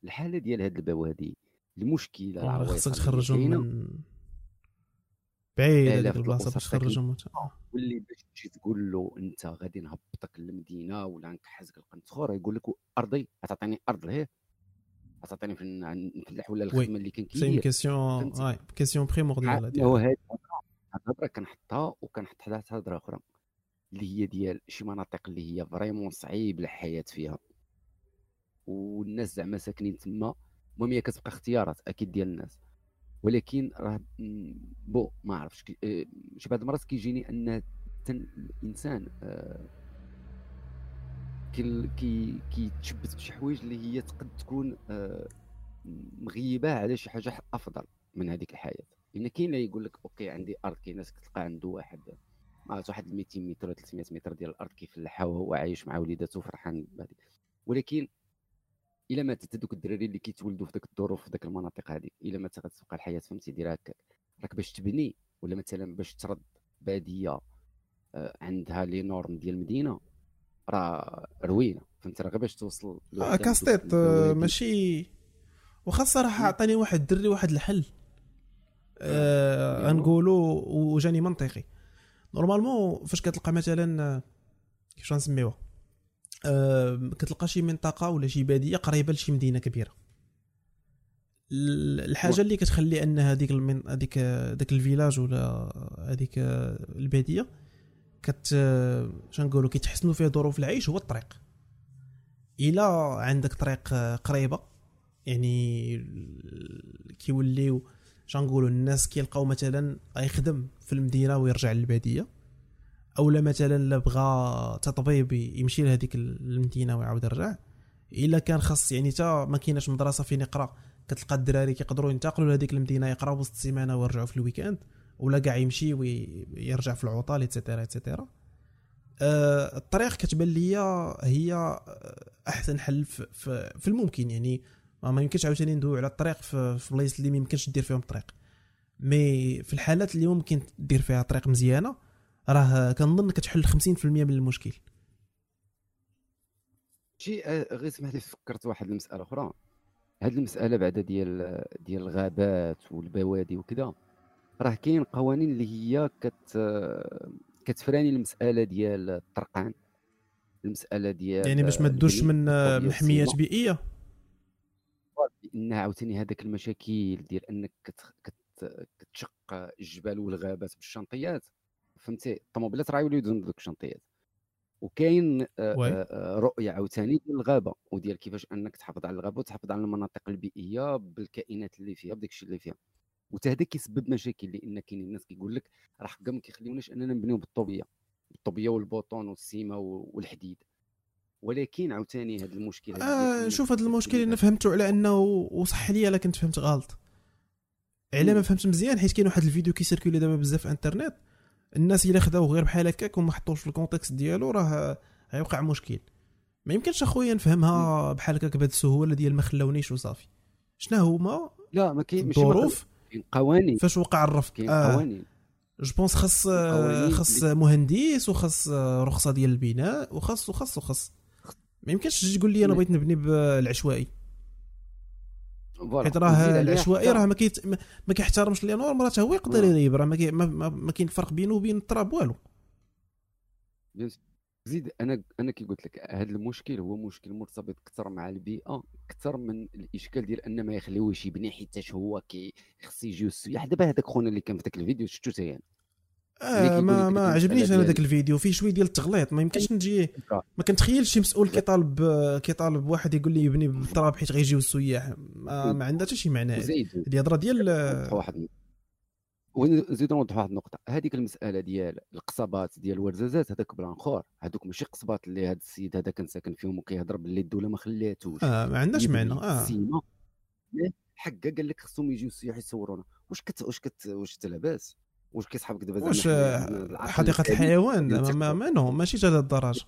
الحالة ديال هاد البوادي المشكلة خصك تخرجهم من بعيد هذيك البلاصة باش تخرجهم. واللي باش تجي تقول له أنت غادي نهبطك للمدينة ولا نكحزك اخر يقول لك أرضي تعطيني أرض لهيه تعطيني في نفلح ولا. الخدمة اللي كان سي كيدير. كيسيون كيسيون بريمورديال هاد الهضرة كنحطها وكنحط حداها هضرة أخرى. اللي هي ديال شي مناطق اللي هي vraiment صعيب الحياة فيها. والناس زعما ساكنين تما المهم هي كتبقى اختيارات أكيد ديال الناس. ولكن راه ما عرفتش آه، شي بعض المرات كيجيني أن تن- الإنسان آه، كي كي كيتشبت بشي حوايج اللي هي تقد تكون آه، مغيبة على شي حاجة أفضل من هذيك الحياة. لأن كاين اللي يقول لك OK عندي أرض كاين ناس كتلقى عنده واحد ما عرفت واحد 200 متر ولا 300 متر ديال الأرض كيفلحها وهو عايش مع وليداته فرحان بهذيك ولكن إلا ماتت هذوك الدراري اللي كيتولدوا في ذاك الظروف في ذاك المناطق هذيك إلا ما غتبقى الحياة فهمتي؟ دير هكاك. راك باش تبني ولا مثلا باش ترد بادية آه، عندها les normes ديال المدينة راه روينة فهمت راه غير باش توصل هذوك كاستيت آه،. ماشي واخا الصراحه عطاني واحد الدري واحد الحل. آه. غنقولوا وجاني منطقي. normalement فاش كتلقى مثلا آه، كيفاش آه كتلقى شي منطقة ولا شي بادية قريبة لشي مدينة كبيرة. ال- الحاجة اللي كتخلي أن هذيك المن... هذيك ذاك ال village ولا هذيك البادية كت شنو نقولوا كيتحسنوا فيها ظروف العيش هو الطريق. إلا عندك طريق قريبة يعني كيوليو شنقولوا الناس كيلقاو مثلا يخدم في المدينة ويرجع للبادية أو لا مثلا لا بغى تطبيب يمشي لهذيك المدينة ويعاود يرجع إلا كان خاص يعني تا ما كايناش مدرسة فين يقرأ كتلقى الدراري كيقدروا ينتقلوا لهذيك المدينة يقراو وسط السيمانة ويرجعوا في ال weekend ولا كاع يمشي ويرجع في العطل et cetera آه، الطريق كتبان ليا هي أحسن حل في الممكن يعني ما يمكنش عاوتاني ندويو على الطريق في, في بلايص اللي ما يمكنش دير فيهم الطريق. mais في الحالات اللي ممكن دير فيها طريق مزيانة راه كنظن كتحل 50% من المشكل. شي آه، غير سمح لي فكرت واحد المسألة أخرى. هاد المسألة بعدا ديال ديال الغابات والبوادي وكذا راه كاين قوانين اللي هي كت كتفراني المسألة ديال الطرقان المسألة ديال يعني باش ما تدوش من من حميات. بيئية. لأن عاوتاني هذاك المشاكل ديال إنك كت... كت... كتشق الجبال والغابات بالشنطيات. فهمتي؟ الطوموبيلات راه يوليو دوك الشنطيات. وكاين رؤية عاوتاني ديال الغابة وديال كيفاش إنك تحافظ على الغابة وتحافظ على المناطق البيئية بالكائنات اللي فيها بداك الشيء اللي فيها. وتا هذا كيسبب مشاكل لأن كاينين الناس كيقول لك راه حقا ما كيخليوناش إننا نبنيو بالطوبية. بالطوبيه والبوطون والسيما والحديد. ولكن عاوتاني هذا المشكل آه شوف هذا المشكل أنا فهمته على أنه وصح لي الا كنت فهمت غلط. على ما. فهمت مزيان حيت كاين واحد الفيديو كي circuler دابا بزاف في انترنت الناس إلا خداوه غير بحال هكاك وما حطوش في ال contexte ديالو راه غيوقع مشكل. ما يمكنش أخويا نفهمها بحال هكاك بهذه السهولة ديال ما خلونيش وصافي. شنو هما؟ لا ما كاين الظروف. قوانين. فاش وقع الرفض؟ كاين آه. قوانين. je pense خاص خاص مهندس وخاص رخصة ديال البناء وخاص وخاص وخاص ما يمكنش تجي تقول لي أنا. بغيت نبني بالعشوائي. حيت راه العشوائي راه ما كيت ما كيحترمش راه حتى هو يقدر آه. يريب راه ما كي- ما- ما كاين فرق بينه وبين التراب والو. زيد أنا أنا كي قلت لك هذا المشكل هو مشكل مرتبط أكثر مع البيئة أكثر من الإشكال ديال أن ما يخليوش يبني حيتاش هو كي خص يجيو السياح دابا هذاك خونا اللي كان في ذاك الفيديو شفتو حتى اللي آه ما ما عجبنيش أنا ذاك الفيديو. فيه شوية ديال التغليط. ما يمكنش نجي ما كنتخيلش شي مسؤول كيطالب كيطالب واحد يقول لي يبني بالتراب حيت غيجيو السياح. ما, ما عندها حتى شي معنى. هذه هضرة ديال واحد ونزيد نوضح واحد النقطة. هذيك المسألة ديال القصبات ديال الورزازات هذاك plan اخر هذوك ماشي قصبات اللي هذا السيد هذا كان ساكن فيهم وكيهضر باللي الدولة ما خلاتوش آه ما عندهاش يبني معنى. آه. حقا قال لك خصهم يجيو السياح يصورونا. واش كت واش كت واش لاباس واش دابا زعما واش آه، حديقة الحيوان ما, non ماشي هذا الدرجه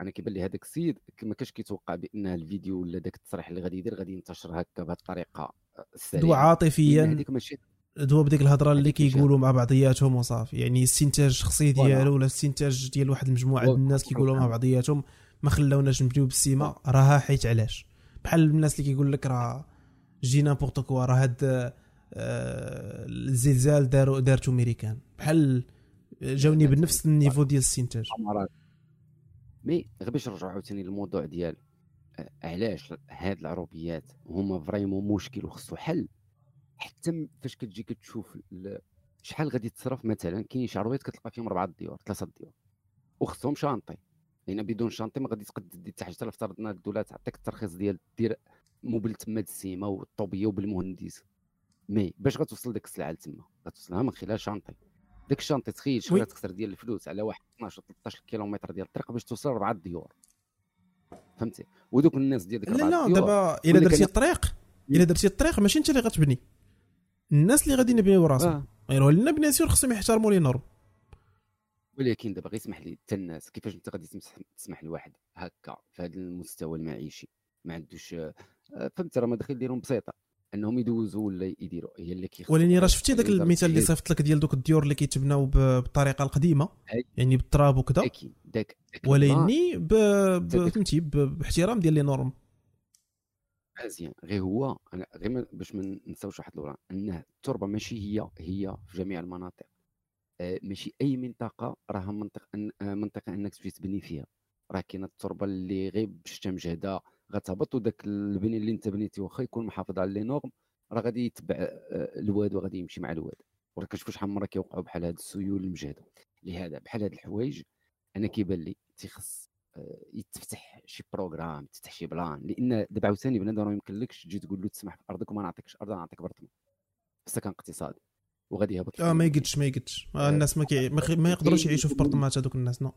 أنا كيبان لي هذاك السيد ما كانش كيتوقع بأن الفيديو ولا داك التصريح اللي غادي يدير غادي ينتشر هكا بهذه الطريقة السريعه دوا لأن عاطفيا هذيك ماشي دوا بديك الهضرة اللي كيقولوا مع بعضياتهم وصافي. يعني استنتاج الشخصي voilà. ديالو ولا استنتاج ديال واحد المجموعه ديال الناس كيقولوا مع بعضياتهم ما خلاوناش نبنيو بالسيما راها حيت علاش؟ بحال الناس اللي كيقول لك راه j'ai n'importe quoi راه هاد آه، الزلزال داروا دارتو ميريكان بحال جاوني بنفس ال niveau ديال الاستنتاج mais غير باش نرجعوا عاوتاني للموضوع ديال علاش هاد العروبيات هما vraiment مشكل وخصو حل؟ حتى فاش كتجي كتشوف شحال غادي تصرف مثلا كاين شي عربيات كتلقى فيهم اربعه ديور ثلاثة ديور وخصهم chantier. لأن بدون chantier ما غادي تقد دير حتى حاجة افترضنا الدولة تعطيك الترخيص ديال دير immeuble تما السيما والطوبية وبالمهندس. mais باش غتوصل ديك السلعة لتما. غتوصلها من خلال شانطي ديك ال chantier تخيل شحال تكثر ديال الفلوس على واحد 12 13 كيلومتر ديال الطريق باش توصل اربعه ديور. فهمتي؟ ودوك الناس ديال ديك لا لا دابا إلا درتي الطريق إلا درتي الطريق ماشي أنت اللي غتبني. الناس اللي غادي يبنيو راسهم. آه. غير لنا بني سور خصهم يحترموا les normes. ولكن دابا غير لي حتى الناس كيفاش أنت غادي تسمح لواحد هكا في هذا المستوى المعيشي؟ ما عندوش آه، فهمت راه مداخل ديالهم بسيطة. انهم يدوزوا ولا يديروا هي اللي كيخص ولكن راه شفتي ذاك المثال اللي صيفط لك ديال دوك الديور اللي كيتبناو بالطريقة القديمة يعني بالتراب وكذا. أكيد. داك ولكن فهمتي باحترام ديال les normes. مزيان. غير هو أنا غير باش ما نساوش واحد الورا أنه التربة ماشي هي هي في جميع المناطق. آه، ماشي أي منطقة راها منطقه آه، منطقة أنك تجي تبني فيها. راه كاينة التربة اللي غير بشتا مجهده غتهبط وداك البني اللي انت بنيتي واخا يكون محافظ على les normes راه غادي يتبع آه، الواد وغادي يمشي مع الواد. وراه كنشوف شحال من مرة كيوقعوا بحال هاد السيول المجهدة. لهذا بحال هاد الحوايج أنا كيبان لي تيخص آه، يتفتح شي programme تفتح شي plan لأن دابا عاوتاني بنادم ما يمكنلكش تجي تقول له تسمح في أرضك وما نعطيكش ارض نعطيك برطمان. السكن اقتصادي. وغادي يهبط آه ما يقدش ما يقدش. آه الناس ما, كي... ما يقدروش يعيشوا في برطمانات هذوك الناس نو.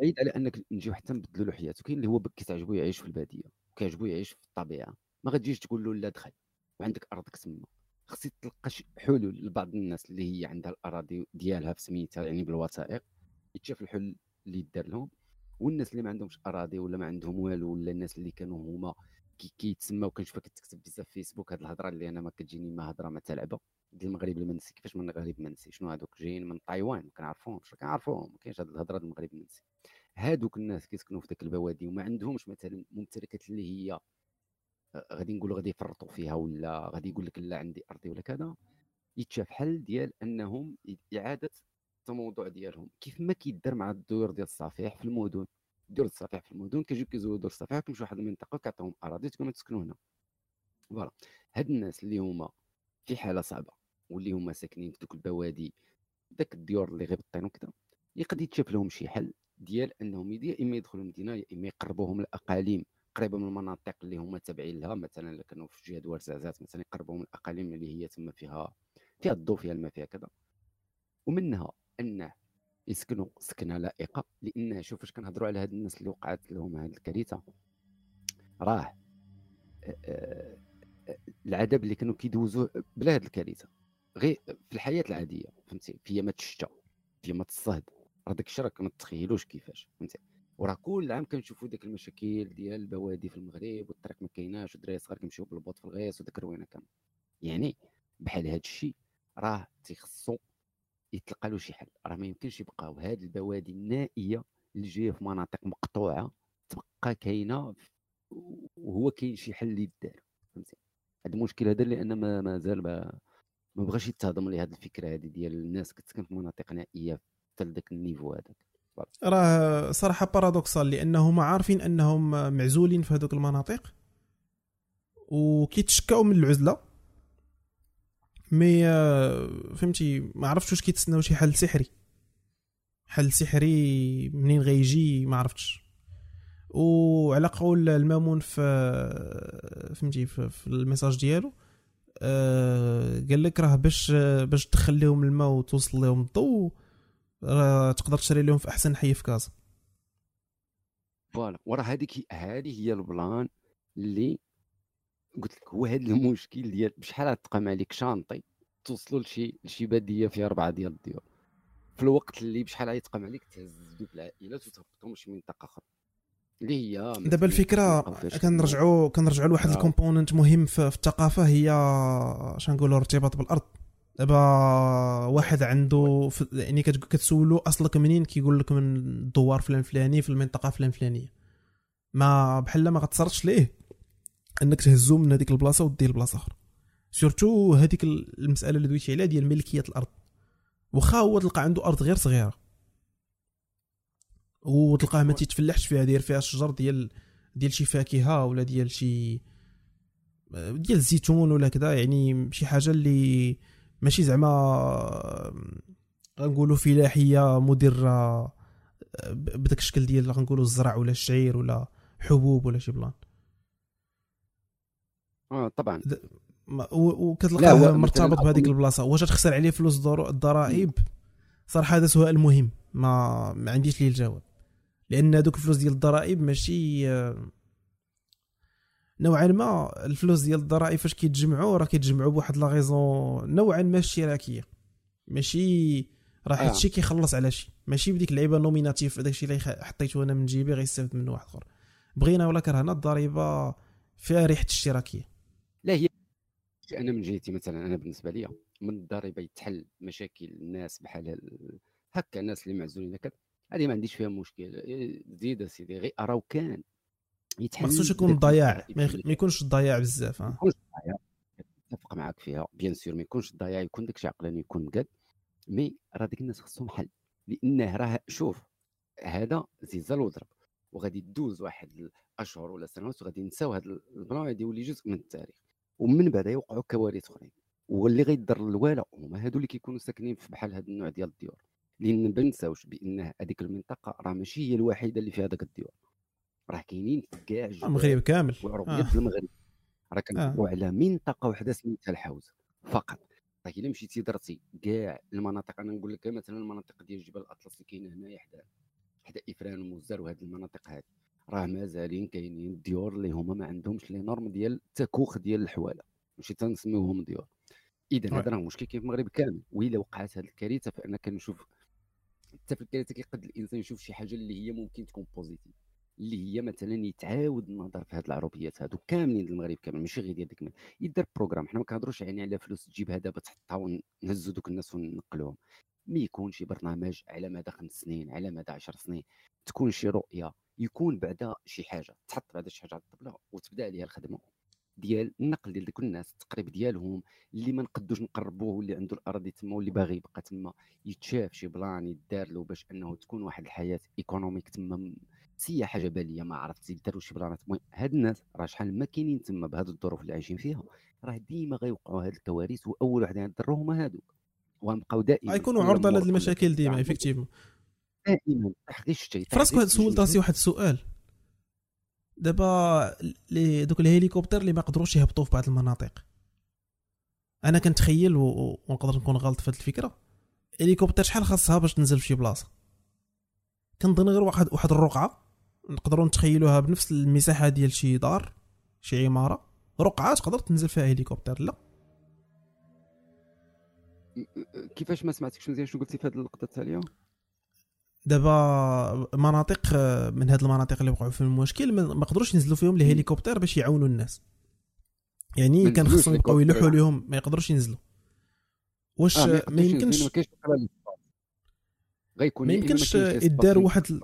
بعيد على أنك نجيو حتى نبدلوا له حياته كاين اللي هو كيتعجبو يعيش في البادية كيعجبو يعيش في الطبيعة ما غاديش تقول له لا دخل وعندك أرضك تما خصك تلقى حلول لبعض الناس اللي هي عندها الأراضي ديالها في سميتها يعني بالوثائق يتشاف الحل اللي يدار لهم والناس اللي ما عندهمش أراضي ولا ما عندهم والو ولا الناس اللي كانوا هما كيتسماو كنشوفها كتكتب بزاف في فيسبوك هاد الهضرة اللي أنا ما كتجيني ما هضرة ما تلعبه ديال المغرب المنسي. كيفاش من المغرب المنسي؟ شنو هذوك جايين من تايوان ما كنعرفوهمش كنعرفوهم؟ ما كاينش الهضرة ديال المغرب المنسي. هادوك الناس كيسكنوا في ذاك البوادي وما عندهمش مثلا ممتلكات اللي هي آه، غادي نقولوا غادي يفرطوا فيها ولا غادي يقول لك لا عندي أرضي ولا كذا. يتشاف حل ديال أنهم إعادة الموضوع ديالهم. كيف ما كيدار مع الدور ديال الصفيح في المدن. دور الصفيح في المدن كيجيو كيزوروا دور الصفيح كيمشيو لواحد المنطقة كيعطيهم أراضي تقولوا تسكنوا هنا. voilà. هاد الناس اللي هما في حالة صعبة. واللي هما ساكنين في دوك البوادي داك الديور اللي غير بالطين وكذا يقدر يتشاف لهم شي حل ديال أنهم يا إما يدخلوا المدينة يا إما يقربوهم الأقاليم قريبة من المناطق اللي هما تابعين لها مثلا إلا كانوا في جهة ورزازات مثلا يقربوهم الأقاليم اللي هي تما فيها فيها الضوء فيها الماء فيها كذا ومنها أنه يسكنوا سكنة لائقة لأن شوف فاش كنهضروا على هاد الناس اللي وقعت لهم هاد الكارثة. راه العذاب اللي كانوا كيدوزوه بلا هاد الكارثة. غير في الحياة العادية فهمتي؟ في يامات الشتاء في يامات الصهد. راه داك الشيء راك ما تخيلوش كيفاش فهمتي؟ وراه كل عام كنشوفوا ديك المشاكل ديال البوادي في المغرب والطريق ما كايناش والدراري الصغار كيمشيو بالبوط في الغيص وداك الروينة كامل. يعني بحال هذا الشيء راه تيخصو يتلقى له شي حل. راه ما يمكنش يبقاو هاد البوادي النائية اللي جاية في مناطق مقطوعة تبقى كاينة وهو كاين شي حل اللي يدار فهمتي؟ هذا المشكل هذا لأن ما مازال ما ما بغاش يتهضم لي هذه الفكرة هذه ديال الناس كتسكن في مناطق نائية حتى لذاك النيفو هذاك راه صراحة بارادوكسال لانهم عارفين أنهم معزولين في هذوك المناطق وكيتشكاو من العزلة. mais فهمتي ما عرفتش واش كيتسناو شي حل سحري. حل سحري منين غيجي ما عرفتش. وعلى قول المامون في فهمتي في ال message ديالو آه قال لك راه باش باش تدخل لهم الماء وتوصل لهم الضوء راه تقدر تشري لهم في أحسن حي في كازا Voilà. وراه هذيك هذه هي ال plan اللي قلت لك هو هذا المشكل ديال بشحال تقام عليك chantier توصلوا لشي لشي بادية فيها أربعة ديال الديور. في الوقت اللي بشحال غيتقام عليك تهز دوك العائلات وتهبطهم لشي منطقة أخرى. اللي هي دابا الفكرة كنرجعوا كنرجعوا لواحد آه. ال composante مهم في, الثقافة هي شنقولوا ارتباط بالأرض. دابا واحد عنده يعني كتسولو أصلك منين؟ كيقول لك من الدوار فلان فلاني في المنطقة فلان فلانية. ما بحال ما غتصرش ليه. إنك تهزو من هذيك البلاصة وديه لبلاصة أخرى. surtout هذيك المسألة اللي دويتي عليها ديال ملكية الأرض. واخا هو تلقى عنده أرض غير صغيرة. وتلقاه ما تيتفلحش فيها داير فيها الشجر ديال ديال شي فاكهة ولا ديال شي ديال الزيتون ولا كذا يعني شي حاجة اللي ماشي زعما غنقولوا فلاحية مدره بداك الشكل ديال غنقولوا الزرع ولا الشعير ولا حبوب ولا شي بلان. آه طبعا. وكتلقاه مرتبط بهذيك البلاصة. واش تخسر عليه فلوس الضرائب؟ صراحة هذا سؤال مهم. ما ما عنديش ليه الجواب. لأن هذوك الفلوس ديال الضرائب ماشي نوعا ما الفلوس ديال الضرائب فاش كيتجمعوا راه كيتجمعوا بواحد لا غيزون نوعا ما اشتراكية. ماشي راه حيت شي كيخلص على شي. ماشي بديك اللعيبة نوميناتيف داكشي اللي حطيته أنا من جيبي غيستافد منه واحد آخر. بغينا ولا كرهنا الضريبة فيها ريحة اشتراكية. لا هي أنا من جهتي مثلا أنا بالنسبة لي من الضريبة يتحل مشاكل الناس بحال هكا الناس اللي معزولين هكا. هذه ما عنديش فيها مشكل زيد سيدي غير اراه كان. ما خصوش يكون ضياع ما يكونش الضياع بزاف ما يكونش الضياع أتفق معك فيها bien sûr ما يكونش الضياع يكون داكشي عقلاني يكون مقاد mais راه ديك الناس خصهم حل. لأنه راه شوف هذا زلزال وضرب وغادي تدوز واحد الأشهر ولا سنوات وغادي نساو هذا ال plan غادي يولي جزء من التاريخ. ومن بعد يوقعوا كوارث أخرين. واللي غيضر الوالا هما هادو اللي كيكونوا ساكنين في بحال هذا النوع ديال الديور. لأن ما نساوش بأن هذيك المنطقة راه ماشي هي الوحيدة اللي فيها هذاك الديور راه كاينين كاع المغرب كامل. وعروبية آه. المغرب. راه كنهضروا آه. على منطقة واحدة سميتها الحوز فقط. راه إلا مشيتي درتي كاع المناطق أنا نقول لك مثلا المناطق ديال جبل الأطلس اللي كاينة هنايا حدا حدا إفران ومزار وهذه المناطق هذه راه مازالين كاينين الديور اللي هما ما عندهمش les normes ديال التكوخ ديال الحوالة. ماشي تنسميوهم ديور. اذا هذا راه مشكل كاين في المغرب كامل. وإلا وقعت هذه الكارثة فأنا كنشوف حتى في الكارثة كيقد الإنسان يشوف شي حاجة اللي هي ممكن تكون positive اللي هي مثلا يتعاود النظر في هذه العروبيات هادو كاملين المغرب كامل ماشي غير ديال ديك يدير programme حنا ما كنهضروش يعني على فلوس تجيبها دابا تحطها ونهزو دوك الناس ونقلوهم. ما يكون شي برنامج على مدى خمس سنين على مدى عشر سنين تكون شي رؤية يكون بعدا شي حاجة تحط بعدا شي حاجة على الطبلة وتبدأ عليها الخدمة. ديال النقل ديال دوك الناس التقريب ديالهم اللي ما نقدوش نقربوه واللي عنده الأراضي تما واللي باغي يبقى تما يتشاف شي plan يدار له باش أنه تكون واحد الحياة économique تما سياحة جبلية ما عرفت داروا شي بلانات. المهم هاد الناس راه شحال ما كاينين تما بهاد الظروف اللي عايشين فيها راه ديما غيوقعوا هاد الكوارث وأول واحد غيضروا هما هادوك. وغنبقاو دائما غيكونوا عرضة لهاد المشاكل ديما افيكتيفمون دائما. تحقيق الشيء فراسكو سولت راسي واحد السؤال. دابا لي دوك الهليكوبتر اللي ما قدروش يهبطوا في بعض المناطق. أنا كنتخيل ونقدر نكون غلط في هذه الفكرة. هليكوبتر شحال خاصها باش تنزل في شي بلاصة؟ كنظن غير واحد واحد الرقعة. نقدروا نتخيلوها بنفس المساحة ديال شي دار شي عمارة. رقعة تقدر تنزل فيها هليكوبتر لا. كيفاش ما سمعتكش مزيان شنو قلتي في هذه اللقطة التاليه دابا مناطق من هاد المناطق اللي وقعوا في المشكل ما قدروش ينزلوا فيهم الهليكوبتر باش يعاونوا الناس. يعني كان خصهم يبقاو يلوحوا لهم ما يقدروش ينزلوا. واش آه ما يمكنش غيكون ما يمكنش يدار واحد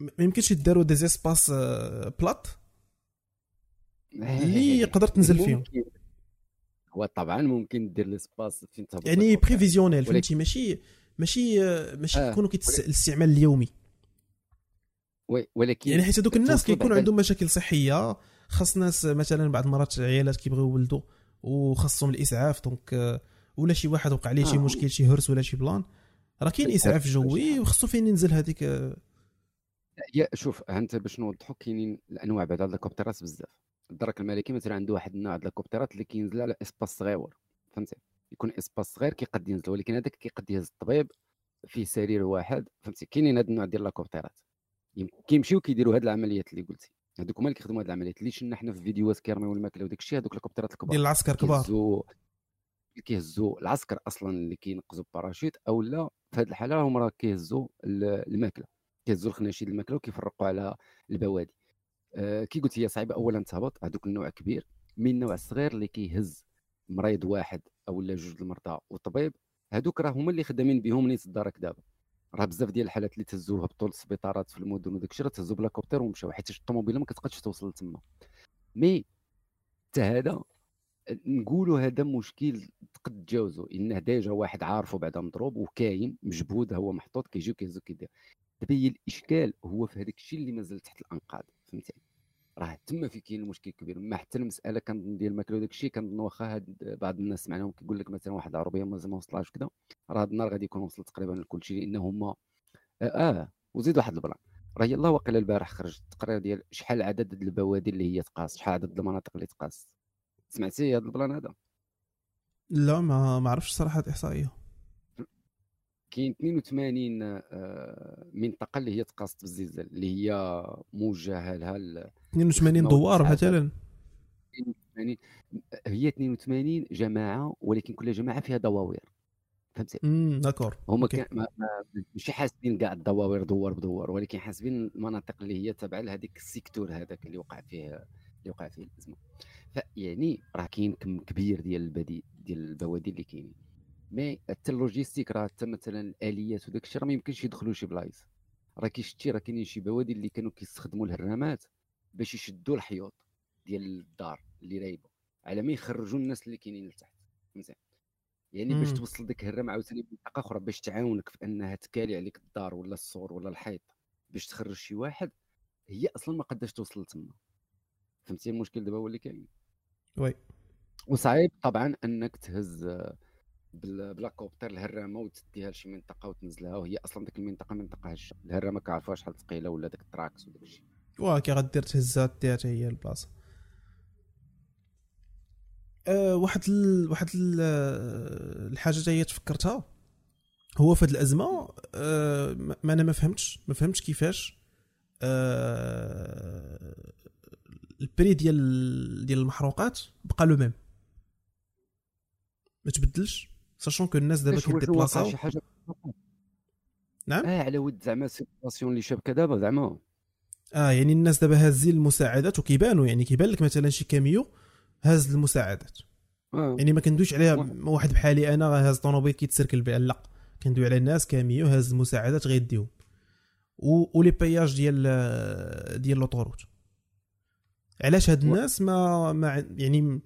ما يمكنش يداروا des espaces plats اللي يقدر تنزل فيهم. هو طبعا ممكن دير l'espace فين يعني prévisionnel فهمتي؟ ماشي ماشي ماشي آه. يكونوا الاستعمال اليومي. oui ولكن يعني حيت هذوك الناس كيكون عندهم مشاكل صحية خاص ناس مثلا بعض المرات عيالات كيبغيو يولدوا وخاصهم الإسعاف donc ولا شي واحد وقع عليه آه. شي مشكل شي هرس ولا شي plan راه كاين إسعاف جوي وخصو فين ينزل هذيك يا شوف انت باش نوضحوا كاينين الأنواع بعد ال hélicoptère ات بزاف. الدرك الملكي مثلا عنده واحد النوع ديال ال hélicoptère ات اللي كينزل على espace صغير فهمتي؟ يكون espace صغير كيقد ينزل ولكن هذاك كيقد يهز الطبيب فيه سرير واحد فهمتي؟ كاينين هذا النوع ديال ال hélicoptère ات كيمشيو كيديروا هاد العمليات اللي قلتي. هذوك هما اللي كيخدموا هاد العمليات. اللي شفنا حنا في فيديوهات كيرميو الماكله وداك الشيء؟ هذوك الهليكوبترات الكبار. ديال العسكر كبار. كيهزوا كيهزوا العسكر أصلا اللي كينقزوا باراشوت أو لا في هذه الحالة هما راه كيهزوا الماكلة. كيهزوا الخناشيد الماكلة وكيفرقوا على البوادي. آه كي قلت هي صعيبة اولا تهبط. هذوك النوع كبير. من النوع الصغير اللي كيهز مريض واحد أو لا جوج المرضى وطبيب هذوك راه هما اللي خدامين بهم نيت الدارك دابا. راه بزاف ديال الحالات اللي تهزوا هبطوا للسبيطارات في المدن وداك الشيء راه تهزوا ب l'hélicoptère ومشاو حيت الطوموبيلة ما كتقدش توصل لتما. mais حتى هذا نقولوا هذا مشكل تقد تجاوزه إنه déjà واحد عارفه بعدا مضروب وكاين مجبود هو محطوط كيجيو كيهزو كيدير. دابا هي الإشكال هو في هذاك الشيء اللي مازال تحت الأنقاض. فهمتي؟ راه تما في كاين المشكل الكبير ما حتى المسألة كنظن ديال الماكلة وداك الشيء كنظن واخا هاد بعض الناس سمعناهم كيقول لك مثلا واحد العربية مازال ما وصلهاش كذا راه هاد النهار غادي يكون وصل تقريبا لكل شيء لأن هما آه, آه وزيد واحد البلان راه يلاه واقيلا البارح خرج التقرير ديال شحال عدد البوادي اللي هي تقاس شحال عدد المناطق اللي تقاس؟ سمعتي هذا البلان هذا؟ لا ما ما عرفتش صراحة الإحصائية. كاين 82 آه، منطقة اللي هي تقاست بالزلزال اللي هي موجهة لها 82 دوار مثلا. 82 هي 82 جماعة ولكن كل جماعة فيها دواوير. فهمتي d'accord. هما ماشي حاسبين كاع الدواوير دوار بدوار ولكن حاسبين المناطق اللي هي تابعه لهذيك ال secteur هذاك اللي وقع فيه اللي وقع فيه الأزمة. فيعني راه كاين كم كبير ديال البديل ديال البوادي اللي كاينين. mais حتى ال logistique راه حتى مثلا الاليات وداك الشيء راه ما يمكنش يدخلوا شي بلايص. راه كي شتي راه كاينين شي بوادي اللي كانوا كيستخدموا الهرامات. باش يشدوا الحيوط ديال الدار اللي رايبه على ما يخرجوا الناس اللي كاينين لتحت فهمتي؟ يعني باش توصل ديك الهرام عاوتاني بطريقه أخرى باش تعاونك في أنها تكالي عليك الدار ولا السور ولا الحيط باش تخرج شي واحد هي أصلا ما قداش توصل تما. فهمتي المشكل دابا هو اللي كاين. oui. وصعيب طبعا أنك تهز ب l'hélicoptère الهرامة وتديها لشي منطقة وتنزلها وهي أصلا ديك المنطقة منطقة هشة. الهرامة كعرفوها شحال ثقيلة ولا داك ال trax وداك الشيء. واه كي غدير تهزها ديها حتى هي البلاصة. أه واحد ال... واحد ال... الحاجة هي تفكرتها. هو في هذه الأزمة أه ما أنا ما فهمتش ما فهمتش كيفاش أه ال prix ديال ديال المحروقات بقى le même. ما تبدلش sachant que الناس دابا كي déplaça و. نعم؟ آه على ود زعما situation اللي شابكه دابا زعما. آه يعني الناس دابا هازين المساعدات وكيبانوا يعني كيبان لك مثلا شي كاميو هاز المساعدات. آه. يعني ما كندويش عليها واحد. بحالي أنا هاز طوموبيل كيتسركل بها لا. كندوي على الناس كاميو هاز المساعدات غيديهم. و les péages ديال ديال l'autoroute علاش هاد الناس ما, ما يعني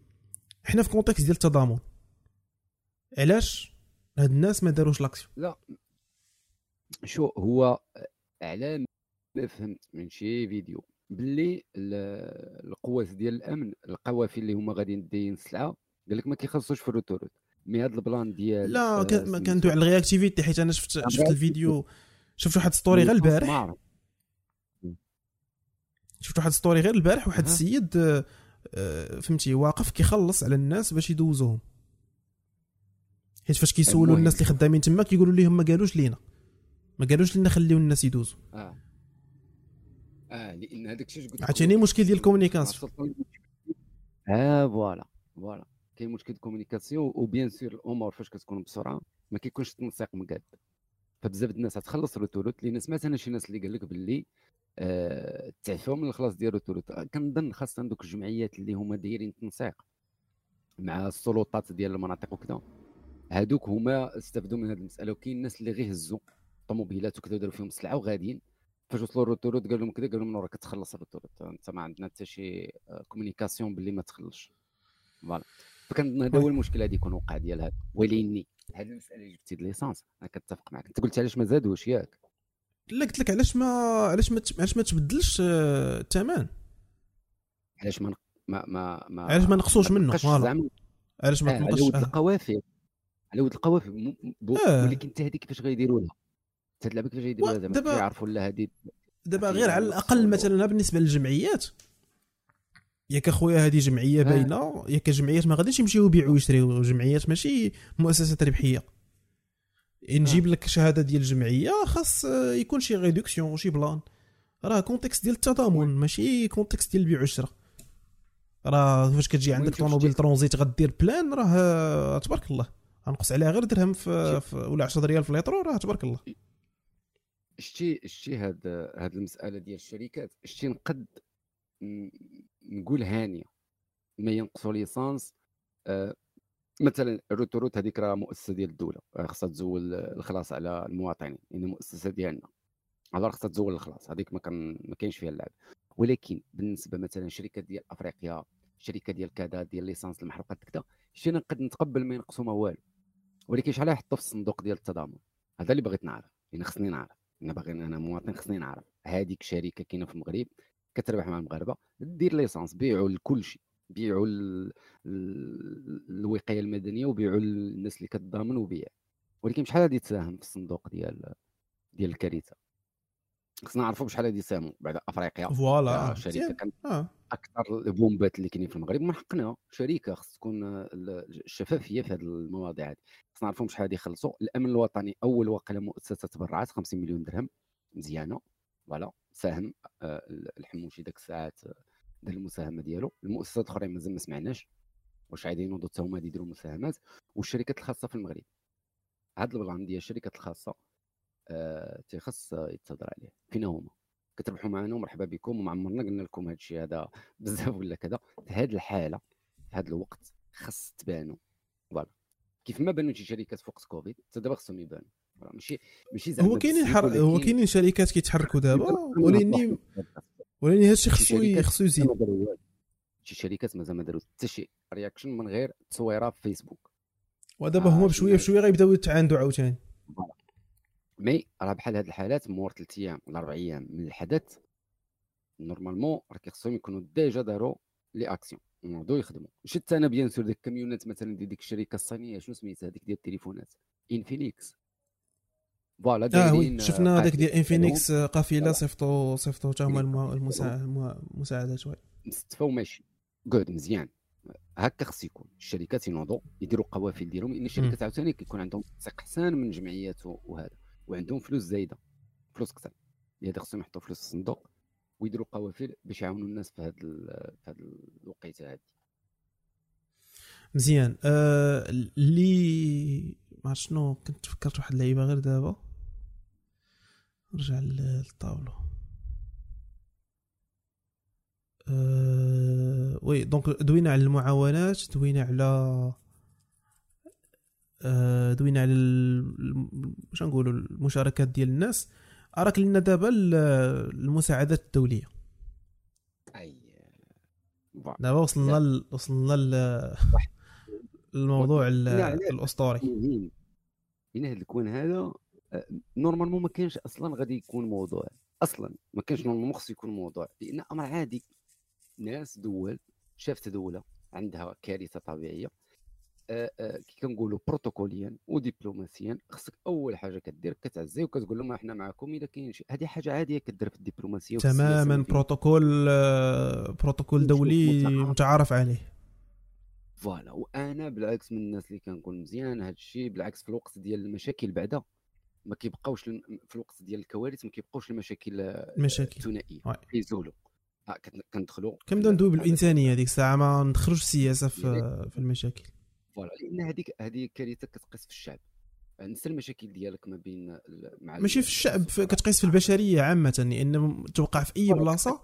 حنا في contexte ديال التضامن. علاش هاد الناس ما داروش l'action لا. شو هو على ما فهمت من شي فيديو. باللي القوات ديال الأمن القوافل اللي هما غاديين دايين السلعه قال لك ما كيخلصوش في ال autoroute mais هذا البلان ديال لا ما كندوي على ال réactivité حيت أنا شفت شفت الفيديو شفت واحد story غير البارح. شفت واحد story غير البارح واحد السيد آه، فهمتي واقف كيخلص على الناس باش يدوزوهم. حيت فاش كيسولوا الناس اللي خدامين تما كيقولوا لهم ما قالوش لينا. ما قالوش لنا خليو الناس يدوزوا. آه لأن هذاك الشيء قلت عرفتيني مشكل ديال ال communication آه voilà voilà. كاين مشكل ال communication و bien sûr الأمور فاش كتكون بسرعة ما كيكونش التنسيق مقاد فبزاف الناس تخلص l'autoroute لأن سمعت أنا شي ناس اللي قال لك باللي آه تعفوا من الخلاص ديال l'autoroute كنظن خاصة دوك الجمعيات اللي هما دايرين تنسيق مع السلطات ديال المناطق وكذا هادوك هما استفدوا من هذه المسألة وكاين الناس اللي غير هزوا طوموبيلات وكذا داروا فيهم السلعه وغاديين. فاش وصلوا ال autoroute قال لهم كذا قال لهم من راه كتخلص ال autoroute انت ما عندنا حتى شي communication باللي ما تخلصش. voilà. فكنظن هذا هو المشكل غادي يكون وقع ديال هذا. وليني هذه المسألة اللي جبتي l'essence أنا كنتفق معك أنت قلت علاش ما زادوش؟ ياك. لا قلت لك علاش ما علاش ما علاش ما تبدلش آه، الثمن؟ علاش ما ما ما, ما علاش ما نقصوش منه؟ فوالا. علاش ما تنقصش؟ آه. القوافل. على ود القوافل. آه. ولكن حتى هذيك كيفاش غيديروا لها كيفاش غيديروا لها زعما يعرفوا لا هذه دابا غير على الأقل مثلا بالنسبة للجمعيات ياك اخويا هذه جمعية آه. باينة ياك جمعيات ما غاديش يمشيو يبيعوا ويشريو جمعيات ماشي مؤسسات ربحية. نجيب آه. لك شهادة ديال الجمعيه خاص يكون شي réduction شي بلان راه contexte ديال التضامن ماشي contexte ديال البيع والشراء. راه فاش كتجي عندك طوموبيل ترونزيت غدير بلان راه تبارك الله. غنقص عليها غير درهم في, في ولا 10 ريال في litro راه تبارك الله. شتي شتي هاد هاد المسألة ديال الشركات شتي نقد نقول هانية ما ينقصوا l'essence آه مثلا ال autoroute هذيك راه مؤسسة ديال الدولة خاصها تزول الخلاص على المواطنين يعني مؤسسة ديالنا. على خاصها تزول الخلاص هذيك ما كان ما كاينش فيها اللعب. ولكن بالنسبة مثلا شركة ديال أفريقيا شركة ديال كذا ديال l'essence المحروقات كذا شتي نقد نتقبل ما ينقصوا ما والو. ولكن شحال يحطوا في الصندوق ديال التضامن؟ هذا اللي بغيت نعرف يعني خصني نعرف. أنا باغي أنا مواطن خصني نعرف. هذيك شركة كاينة في المغرب كتربح مع المغاربة ديال ليسونس بيعوا لكل شيء. بيعوا الوقايه المدنية وبيعوا للناس اللي كتضامن وبيع. ولكن شحال غادي تساهم في الصندوق ديال ديال الكارثة؟ خصنا نعرفوا بشحال غادي يساهموا بعد أفريقيا voilà شركة كانت آه. أكثر ال pompات اللي كاينين في المغرب من حقنا شركه خص تكون الشفافية في هذه المواضيع هذه خصنا نعرفوا شحال غادي يخلصوا الأمن الوطني أول وقيله مؤسسه تبرعات 50 مليون درهم مزيانة voilà ساهم آه، الحموشي ذاك الساعات آه، دار المساهمة ديالو. المؤسسات الأخرين مازال ما سمعناش واش غادي ينوضوا حتى هما يديروا مساهمات والشركات الخاصة في المغرب. هاد ال plan ديال الشركات الخاصة آه تيخص يتهضر عليه. فين هما. كتربحوا معنا ومرحبا بكم. وما عمرنا قلنا لكم هذا الشيء هذا بزاف ولا كذا. في هذه الحالة في هذا الوقت خص تبانوا voilà. كيف ما بانوا شي شركات فوق كوفيد حتى دابا خصهم يبانوا ماشي ماشي زعما هو كاينين حر... هو كاينين شركات كيتحركوا دابا. ولكن ولكن هذا الشيء خصو خصو يزيد. شي شركات مازال ما داروا حتى شي réaction من غير تصويرة في فيسبوك ودابا هما بشوية بشوية غيبداو يتعاندوا عاوتاني. mais راه بحال هاد الحالات مور ثلاث أيام ولا أربع أيام من الحدث normalement راه كيخصهم يكونوا déjà داروا les actions ونوضوا يخدموا شفت أنا bien sûr ديك ال camionات مثلا ديال ديك الشركة الصينية شنو سميتها؟ هذيك ديال التليفونات. Infinix voilà دايرين شفنا هذاك ديال Infinix قافلة صيفطوا صيفطوا حتى هما المساعدات شوية مستفاو ماشي جود مزيان. هكا خص يكون. الشركات ينوضوا يديروا قوافل ديالهم لأن الشركات عاوتاني كيكون عندهم تنسيق حسان من جمعيات وهذا. وعندهم فلوس زايدة فلوس كثر لهذا خصهم يحطوا فلوس في الصندوق ويديروا قوافل باش يعاونوا الناس في هذه في هذه الوقيتة هذه مزيان. آه اللي ما شنو كنت فكرت واحد اللعيبة غير دابا. نرجع للطاولة. أه... oui donc دوينا على المعاونات دوينا على. دوينا على واش نقولوا المشاركات ديال الناس. أراك لنا دابا المساعدات الدولية. أي. دابا وصلنا ل... وصلنا ل... الموضوع الأسطوري. من هذا الكون هذا normalement ما كانش أصلا غادي يكون موضوع. أصلا ما كانش normalement خصو يكون موضوع. لأن أمر عادي. ناس دول شافت دولة عندها كارثة طبيعية. آه، آه، كي كنقولوا بروتوكوليا ودبلوماسيا خصك أول حاجة كدير كتعزي وكتقول لهم إحنا معكم إذا كاين شي هذه حاجة عادية كدير في الدبلوماسية تماما بروتوكول آه، بروتوكول دولي متعارف. عليه. فوالا وأنا بالعكس من الناس اللي كنقول مزيان هذا الشيء بالعكس في الوقت ديال المشاكل بعدا ما كيبقاوش في الوقت ديال الكوارث ما كيبقاوش المشاكل المشاكل الثنائية. كيزولوا. آه كندخلوا كنبداو ندوي بالانسانيه هذيك الساعة ما ندخلوش السياسة في, في المشاكل. فوالا. لأن هذيك هذه كارثة كتقيس في الشعب. نسى المشاكل ديالك ما بين مع ماشي في الشعب كتقيس في البشرية عامة لأن توقع في أي بلاصه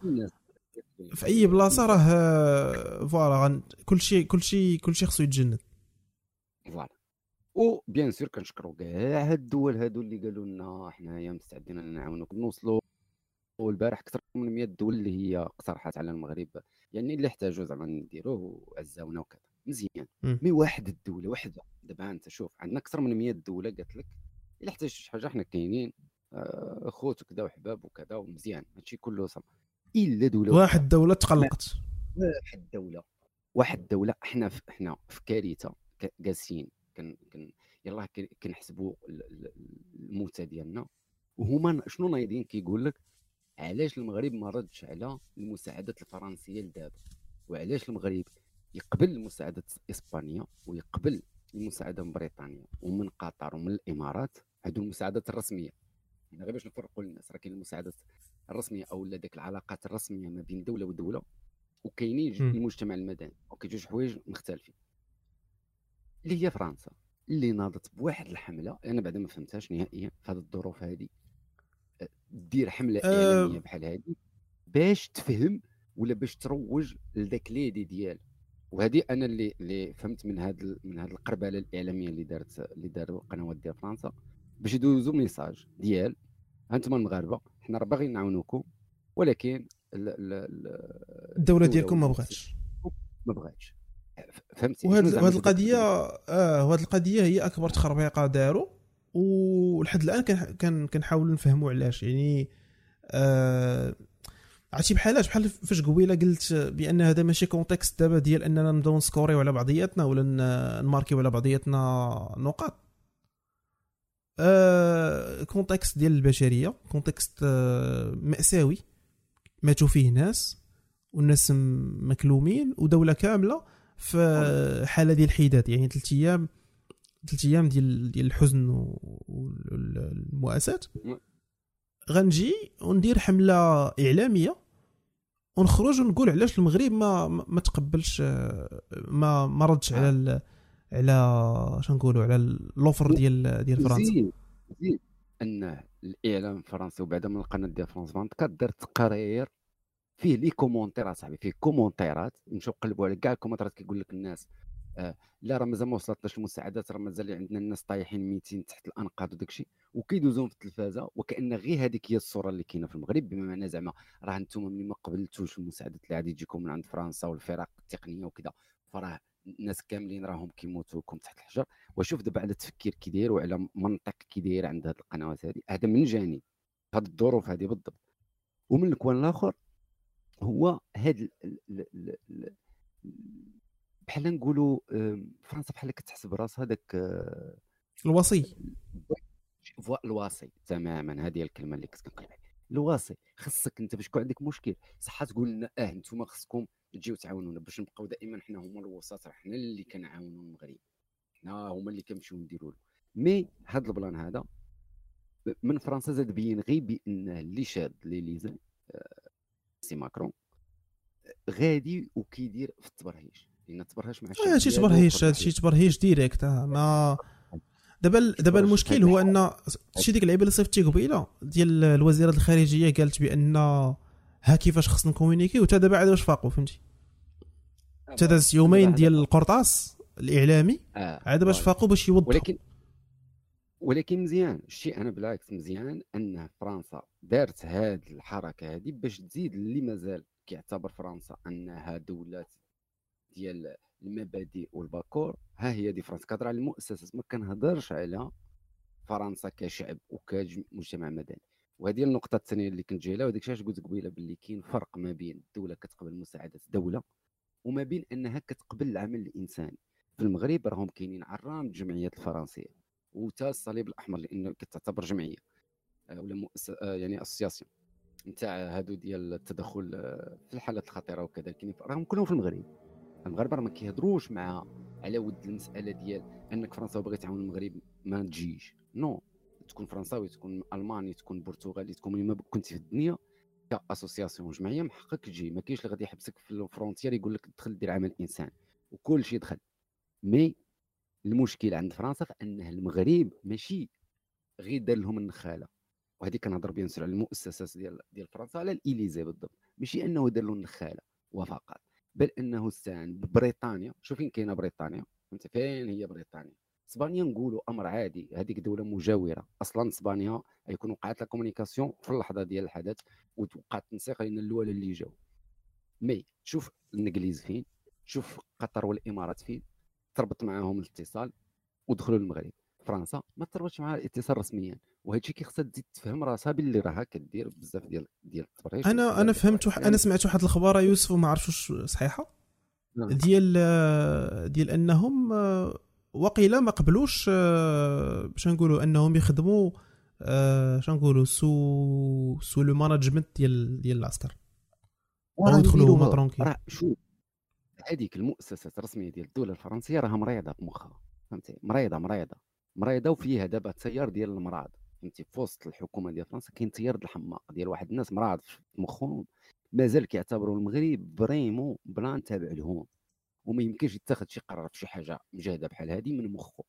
في أي بلاصة راه voilà كل شيء كل شيء كل شيء خصو يتجند فوالا. وبيان سور كنشكروا كاع هاد الدول هادو اللي قالوا لنا حنايا مستعدين نعاونوك. نوصلوا والبارح أكثر من 100 دول اللي هي اقترحت على المغرب يعني اللي احتاجوا زعما نديروه وعزاونا وكذا. مزيان. mais واحد الدولة وحده دابا أنت شوف عندنا أكثر من 100 دولة قالت لك إلا احتاجت شي حاجة حنا كاينين آه، خوت وكذا وحباب وكذا ومزيان هادشي كله صح. إلا دولة واحد دولة تقلقت. واحد دولة. واحد دولة إحنا في إحنا في كارثة. جالسين كن كن يلاه كنحسبوا الموتى ديالنا. وهما شنو نايضين؟ كيقول لك علاش المغرب ما ردش على المساعدات الفرنسية لدابا؟ وعلاش المغرب يقبل مساعده اسبانيا ويقبل المساعدة من بريطانيا ومن قطر ومن الإمارات هذو المساعدات الرسمية. يعني غير باش نفرقوا للناس راه كاين المساعدات الرسمية أو ديك العلاقات الرسمية ما بين دولة ودولة وكاينين المجتمع المدني. وكاين جوج حوايج مختلفين. اللي هي فرنسا اللي ناضت بواحد الحملة أنا بعدا ما فهمتهاش نهائيا في هذه الظروف هذه دير حملة أه. إعلامية بحال هذه باش تفهم ولا باش تروج لذاك ليدي ديال وهذه أنا اللي اللي فهمت من هذا من هذه القربلة الإعلامية اللي دارت اللي داروا القنوات ديال فرنسا باش يدوزوا ميساج ديال هانتوما المغاربة حنا راه باغيين نعاونوكم ولكن الدولة ديالكم ما بغاتش. ما بغاتش. فهمتي؟ وهذه القضية آه وهذه القضية هي أكبر تخربيقة داروا ولحد الآن كان كنحاولوا نفهموا علاش. يعني آه عرفتي بحالاش بحال فاش قبيلة قلت بأن هذا ماشي contexte دابا ديال أننا نبداو نسكوريو على بعضياتنا ولا نماركيو على بعضياتنا نقاط. آه contexte ديال البشرية contexte آه مأساوي. ماتوا فيه ناس والناس مكلومين ودولة كاملة في حالة ديال الحداد. يعني ثلاث أيام ثلاث أيام ديال ديال الحزن والمؤاساه غنجي وندير حملة إعلامية ونخرج ونقول علاش المغرب ما ما تقبلش ما ما ردش على ال على شنو نقولوا على ال offre ديال ديال فرنسا. زيد زيد أن الإعلام الفرنسي وبعدا من القناة ديال فرانس 24 دارت تقارير فيه les commentaires أصاحبي فيه commentaireات. نمشيو نقلبوا على كاع ال commentaireات كيقول لك الناس آه لا راه مازال ما وصلتلاش المساعدات راه مازال عندنا الناس طايحين 200 تحت الأنقاض وداك الشيء وكيدوزوهم في التلفازة وكأن غير هذيك هي الصورة اللي كاينة في المغرب بما معنى زعما راه أنتم ملي ما قبلتوش المساعدات اللي غادي تجيكم من عند فرنسا والفرق التقنية وكذا فراه الناس كاملين راهم كيموتوا لكم تحت الحجر. وشوف دابا على التفكير كي داير وعلى منطق كي داير عند هذه القنوات هذه هذا من جانب هذه الظروف هذه بالضبط. ومن الكوان الآخر هو هاد بحال نقولوا فرنسا بحال كتحسب راسها داك آه، الوصي. الوصي تماما. هذه الكلمة اللي كنت كنقول الوصي خصك انت باش يكون عندك مشكل صح تقول لنا آه أنتم خصكم تجيو تعاونونا باش نبقاو دائما حنا هما الوساط حنا اللي كنعاونوا المغرب. حنا هما اللي كنمشيو نديروا له. مي هذا البلان هذا من فرنسا زاد بين غير بأن اللي شاد ليليزا آه، c'est ماكرون غادي وكيدير في التبرهيش. لأن التبرهيش مع الشعب شي تبرهيش هادشي تبرهيش direct ما دابا دابا المشكل هو أن شي ديك اللعيبة اللي صيفطتي قبيلة ديال الوزيرة الخارجية قالت بأن ها كيفاش خصنا ن communiquي وتا دابا عاد واش فاقوا فهمتي؟ تا داز يومين ديال القرطاس الإعلامي آه. عاد باش فاقوا باش يوضحوا ولكن ولكن مزيان. الشيء أنا بالعكس مزيان أن فرنسا دارت هذه الحركة هذه باش تزيد اللي مازال كيعتبر فرنسا انها دوله ديال المبادئ والباكور. ها هي دي فرنسا كتهضر على المؤسسات ما كنهضرش على فرنسا كشعب وكمجتمع مدني. وهذه النقطة الثانية اللي كنت جاي لها وديك الشيء قلت قبيلة باللي كاين فرق ما بين الدولة كتقبل مساعده دوله وما بين أنها كتقبل العمل الإنساني. في المغرب راهم كاينين عرام الجمعيات الفرنسية وتا الصليب الأحمر لأنه كتعتبر جمعية آه، ولا مؤسسه آه، يعني associations نتاع هادو ديال التدخل آه، في الحالات الخطيرة وكذا كاينين راهم كلهم في المغرب. المغاربة ما كيهضروش مع على ود المسألة ديال أنك فرنسا باغي تعاون المغرب ما تجيش. نو، تكون فرنساوي تكون ألماني تكون برتغالي تكون ما كنت في الدنيا ك association جمعية من حقك تجي ما كاينش اللي غادي يحبسك في ال frontière يقول لك دخل دير عمل إنسان. وكل شيء دخل. mais المشكل عند فرنسا فانه المغرب ماشي غير دار لهم النخالة. وهذه كنهضر بيان على المؤسسات ديال ديال فرنسا على الإليزي بالضبط. ماشي أنه دار له النخالة. وفقط. بل انه استعان ببريطانيا شوف فين كاينة بريطانيا فهمت؟ فين هي بريطانيا؟ إسبانيا نقولوا أمر عادي هذيك دولة مجاورة. أصلا إسبانيا يكون وقعت la communication في اللحظة ديال الحدث وتوقعت التنسيق لأن الأول اللي جاو mais شوف الإنجليز فين شوف قطر والإمارات فين تربط معاهم الاتصال ودخلوا المغرب. فرنسا ما تربطش معها الاتصال رسميا وهذا الشيء كيخصها تزيد تفهم راسها باللي راها كدير بزاف ديال ديال التبرير أنا أنا فهمت وح... أنا سمعت واحد الاخبار يوسف وما عرفتش واش صحيحة نعم. ديال ديال أنهم وقيلا ما قبلوش باش نقولوا أنهم يخدموا باش نقولوا sous sous le management ديال ديال العسكر. أو يدخلوا هما ترونكي شوف هذيك المؤسسات الرسمية ديال الدولة الفرنسية راها مريضه بمخها فهمتي؟ مريضة مريضة. مريضه وفيها دابا تيار ديال المرض فهمتي؟ في وسط الحكومة ديال فرنسا كاين تيار الحماق ديال واحد الناس مرض في مخهم مازال كيعتبروا المغرب primo بلان تابع لهم وما يمكنش يتخذ شي قرار في شي حاجة مجهده بحال هذه من مخه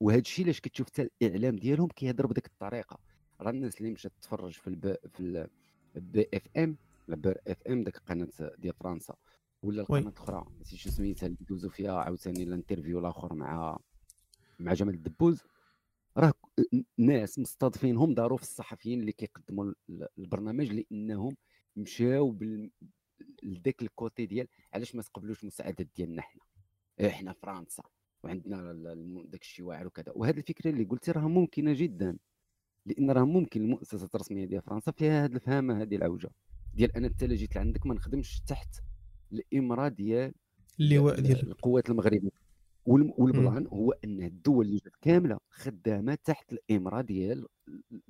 وهذا الشيء علاش كتشوف حتى الإعلام ديالهم كيهضر بديك الطريقة. راه الناس اللي مشات تتفرج في الب... في ال BFM ال BFM ديك القناة ديال فرنسا ولا القناة الأخرى نسيت شو سميتها اللي دوزو فيها عاوتاني ال interview الآخر مع مع جمال الدبوز راه ناس مستضيفينهم داروا في الصحفيين اللي كيقدموا البرنامج لإنهم مشاو بال... لذاك الكوتي ديال علاش ما تقبلوش المساعدات ديالنا حنا؟ إحنا فرنسا وعندنا داك الشيء واعر وكذا. وهذه الفكرة اللي قلتي راه ممكنة جدا لإن راه ممكن المؤسسات الرسمية ديال فرنسا فيها هذه الفهامه هذه العوجه ديال أنا انت جيت لعندك ما نخدمش تحت الإمرة ديال اللواء ال- ديال القوات المغربية. وال plan هو أن الدول اللي جات كاملة خدامة تحت الإمرة ديال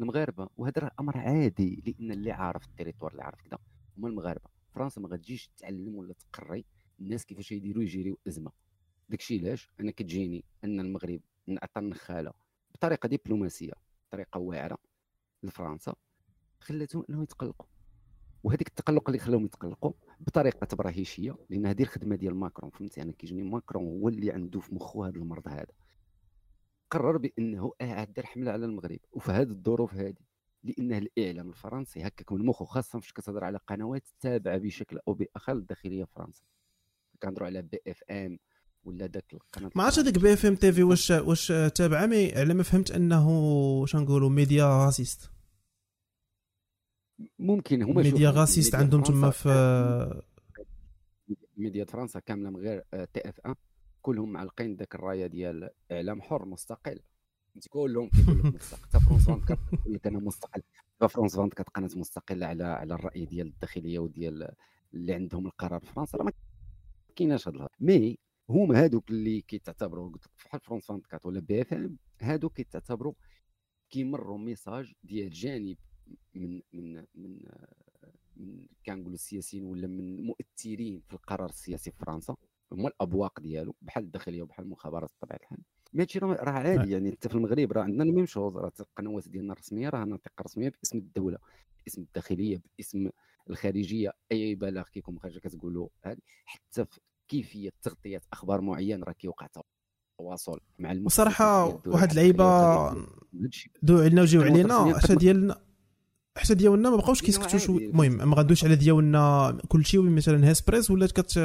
المغاربة وهذا راه أمر عادي لأن اللي عارف ال territoire اللي عارف كذا هما المغاربة. فرنسا ما غتجيش تعلم ولا تقري الناس كيفاش يديروا يجيريو أزمة. داكشي علاش؟ أنا كتجيني أن المغرب نعطى النخالة بطريقة دبلوماسية بطريقة واعرة لفرنسا خلاتهم إنهم يتقلقوا. وهذيك التقلق اللي خلاهم يتقلقوا بطريقة تبرهيشية لأن هذه الخدمة ديال ماكرون فهمتي؟ أنا كيجيني ماكرون هو اللي عنده في مخه هذا المرض هذا. قرر بأنه قاعد دار حملة على المغرب. وفي هذه الظروف هذه لأن الإعلام الفرنسي هكاك من مخه خاصة فاش كتهضر على قنوات تابعة بشكل أو باخر للداخليه فرنسا. كنهضروا على BFM ولا داك القناة ما عرفتش هذاك BFM TV واش واش تابعة mais على ما فهمت أنه شنقولوا média raciste ممكن هما média raciste عندهم تما في ميديا فرنسا كاملة من غير TF1 كلهم معلقين داك الراية ديال إعلام حر مستقل. كلهم كيقول لك مستقل حتى فرونس 24 كتقول لك أنا مستقل. فرونس 24 قناة مستقلة على على الرأي ديال الداخلية وديال اللي عندهم القرار في فرنسا. راه ما كايناش هاد الهضرة. mais هما هادوك اللي كيتعتبروا قلت لك بحال فرونس 24 ولا BFM هادوك كيتعتبروا كيمروا message ديال جانب من من من من كنقولوا السياسيين ولا من المؤثرين في القرار السياسي في فرنسا. هما الأبواق ديالو بحال الداخلية وبحال المخابرات بطبيعة الحال. هادشي راه عادي يعني أنت في المغرب راه عندنا la même chose راه القنوات ديالنا الرسمية راه ناطقه رسميه باسم الدولة باسم الداخلية باسم الخارجية أي بلاغ كيكون خارج كتقولوا حتى في كيفية تغطية أخبار معين راه كيوقع تواصل مع وصراحة واحد اللعيبة دو علينا وجيو علينا حتى قد- ديالنا حتى ديالنا ما بقاوش كيسكتوا شو عادي. المهم ما غندويش على ديالنا كلشي مثلا هيسبريس ولات كت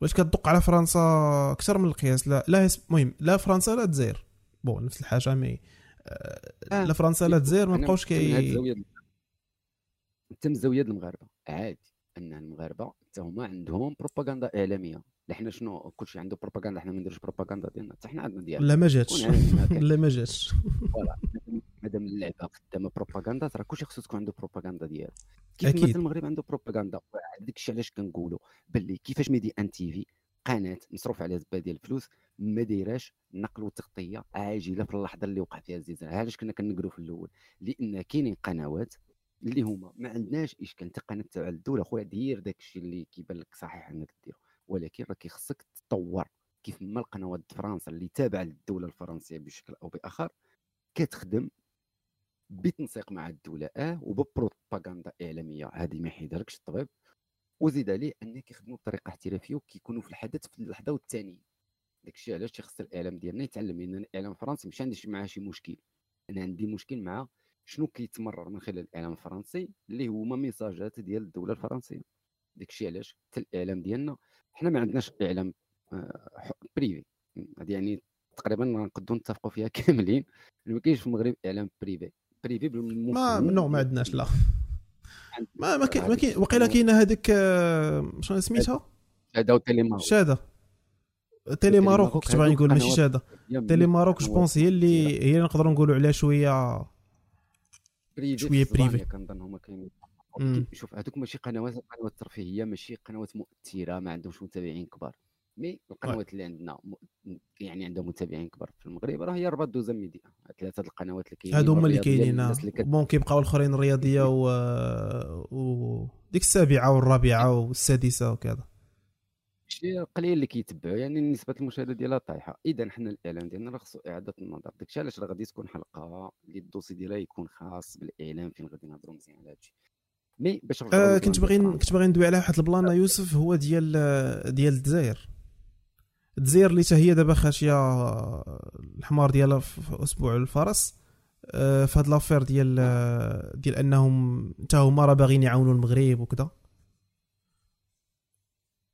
ولات كتدق على فرنسا أكثر من القياس. لا لا المهم لا فرنسا لا الجزائر. بون نفس الحاجة مي آه، آه. لا فرنسا لا الجزائر ما بقاوش كي الزاوية ديال- حتى من زاوية ديال المغاربة. عادي أن المغاربة حتى هما عندهم بروباغندا إعلامية. لا حنا شنو كلشي عنده بروباغندا حنا ما نديروش بروباغندا ديالنا. حتى حنا عندنا ديالنا. لا ما جاتش. لا ما جاتش. voilà. مادام اللعبة قدام بروباغندا راه كلشي خصو تكون عنده بروباغندا ديالو. كيف أكيد. مثلا المغرب عنده بروباغندا؟ داك الشيء علاش كنقولوا باللي كيفاش Medi1 TV قناة مصروف عليها زبا ديال الفلوس ما دايراش نقل وتغطية عاجلة في اللحظة اللي وقع فيها الزلزال علاش كنا كنقروا في الأول؟ لأن كاينين قنوات اللي هما ما عندناش إشكال. انت قناة تاع الدولة خويا دير داك الشيء اللي كيبان لك صحيح أنك ديرو. ولكن راه كيخصك تطور. كيف ما القنوات فرنسا اللي تابعة للدولة الفرنسية بشكل أو بآخر كتخدم بتنسيق مع الدولة آه وببروباغندا إعلامية. هذه ما يحيدهالكش الطبيب. وزيد عليه ان كيخدموا بطريقة احترافية وكيكونوا في الحدث في اللحظه والثانيه داك الشيء علاش تيخص الاعلام ديالنا يتعلم لأن الإعلام الفرنسي مش عندي شي- معاه شي مشكل. أنا عندي مشكل مع شنو كيتمرر من خلال الإعلام الفرنسي اللي هما ميساجات ديال الدولة الفرنسية. داك الشيء علاش حتى الإعلام ديالنا حنا ما عندناش إعلام آه، بريفي هذه يعني تقريبا نقدروا نتفقوا فيها كاملين. ما كاينش في المغرب إعلام بريفي بريفي ما نو ما عندناش لا. ما ما كاين ما كاين القنوات. كاينة هذيك آه، شنو سميتها؟ هذا وتيليمارو شاده تيلي ماروك كنت باغي نقول ماشي شاده تيلي ماروك جو بونس هي اللي هي اللي نقدروا نقولوا عليها شوية اسبانيا privé. كنظن هما كاينين. شوف هذوك ماشي قنوات قنوات ترفيهية ماشي قنوات مؤثرة ما عندهمش متابعين كبار. mais القنوات اللي عندنا يعني عندها متابعين كبار في المغرب راه هي رباط دوزيم ميدي 1 ثلاثة القنوات اللي كاينين هادو هما اللي كاينين كت- bon كيبقاو الآخرين الرياضية و... و ديك السابعة والرابعة والسادسة وكذا. شي قليل اللي كيتبعوا يعني نسبة المشاهدة ديالها طايحة. اذا حنا الاعلام ديالنا راه خصو إعادة النظر. داكشي علاش راه غادي تكون حلقة اللي ال dossier ديالها يكون خاص بالإعلام فين غادي نهضروا مزيان على هادشي. مي باش آه كنت باغي. كنت باغي ندوي على واحد البلان يوسف هو ديال ديال الجزائر. الجزائر اللي هي دابا خاشية الحمار ديالها في أسبوع الفرس آه، في هاد l'affaire ديال آه، ديال أنهم حتى هما راه باغيين يعاونوا المغرب وكذا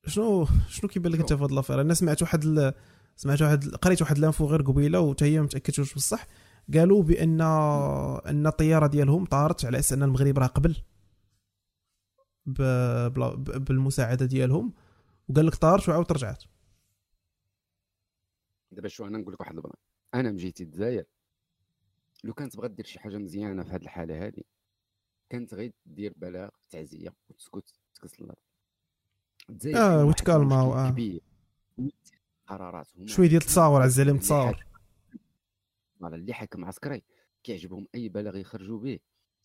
شنو شنو كيبان لك أنت في هاد l'affaire أنا سمعت واحد. سمعت واحد قريت واحد l'info غير قبيلة وتا هي ما متاكدش واش بصح قالوا بأن أن الطيارة ديالهم طارت على أساس أن المغرب راه قبل. بالمساعدة ديالهم وقال لك طارت وعاود رجعت دابا شو أنا نقول لك واحد البلان أنا مجيتي الجزائر لو كانت بغات دير شي حاجة مزيانة في هذه الحالة هذه كانت غير دير بلاغ تعزية وتسكت تكسي الأرض. آه و تcalma كبير. قرارات شوية ديال التصاور على الزعيم تصاور voilà اللي حاكم عسكري كيعجبهم أي بلاغ يخرجوا به.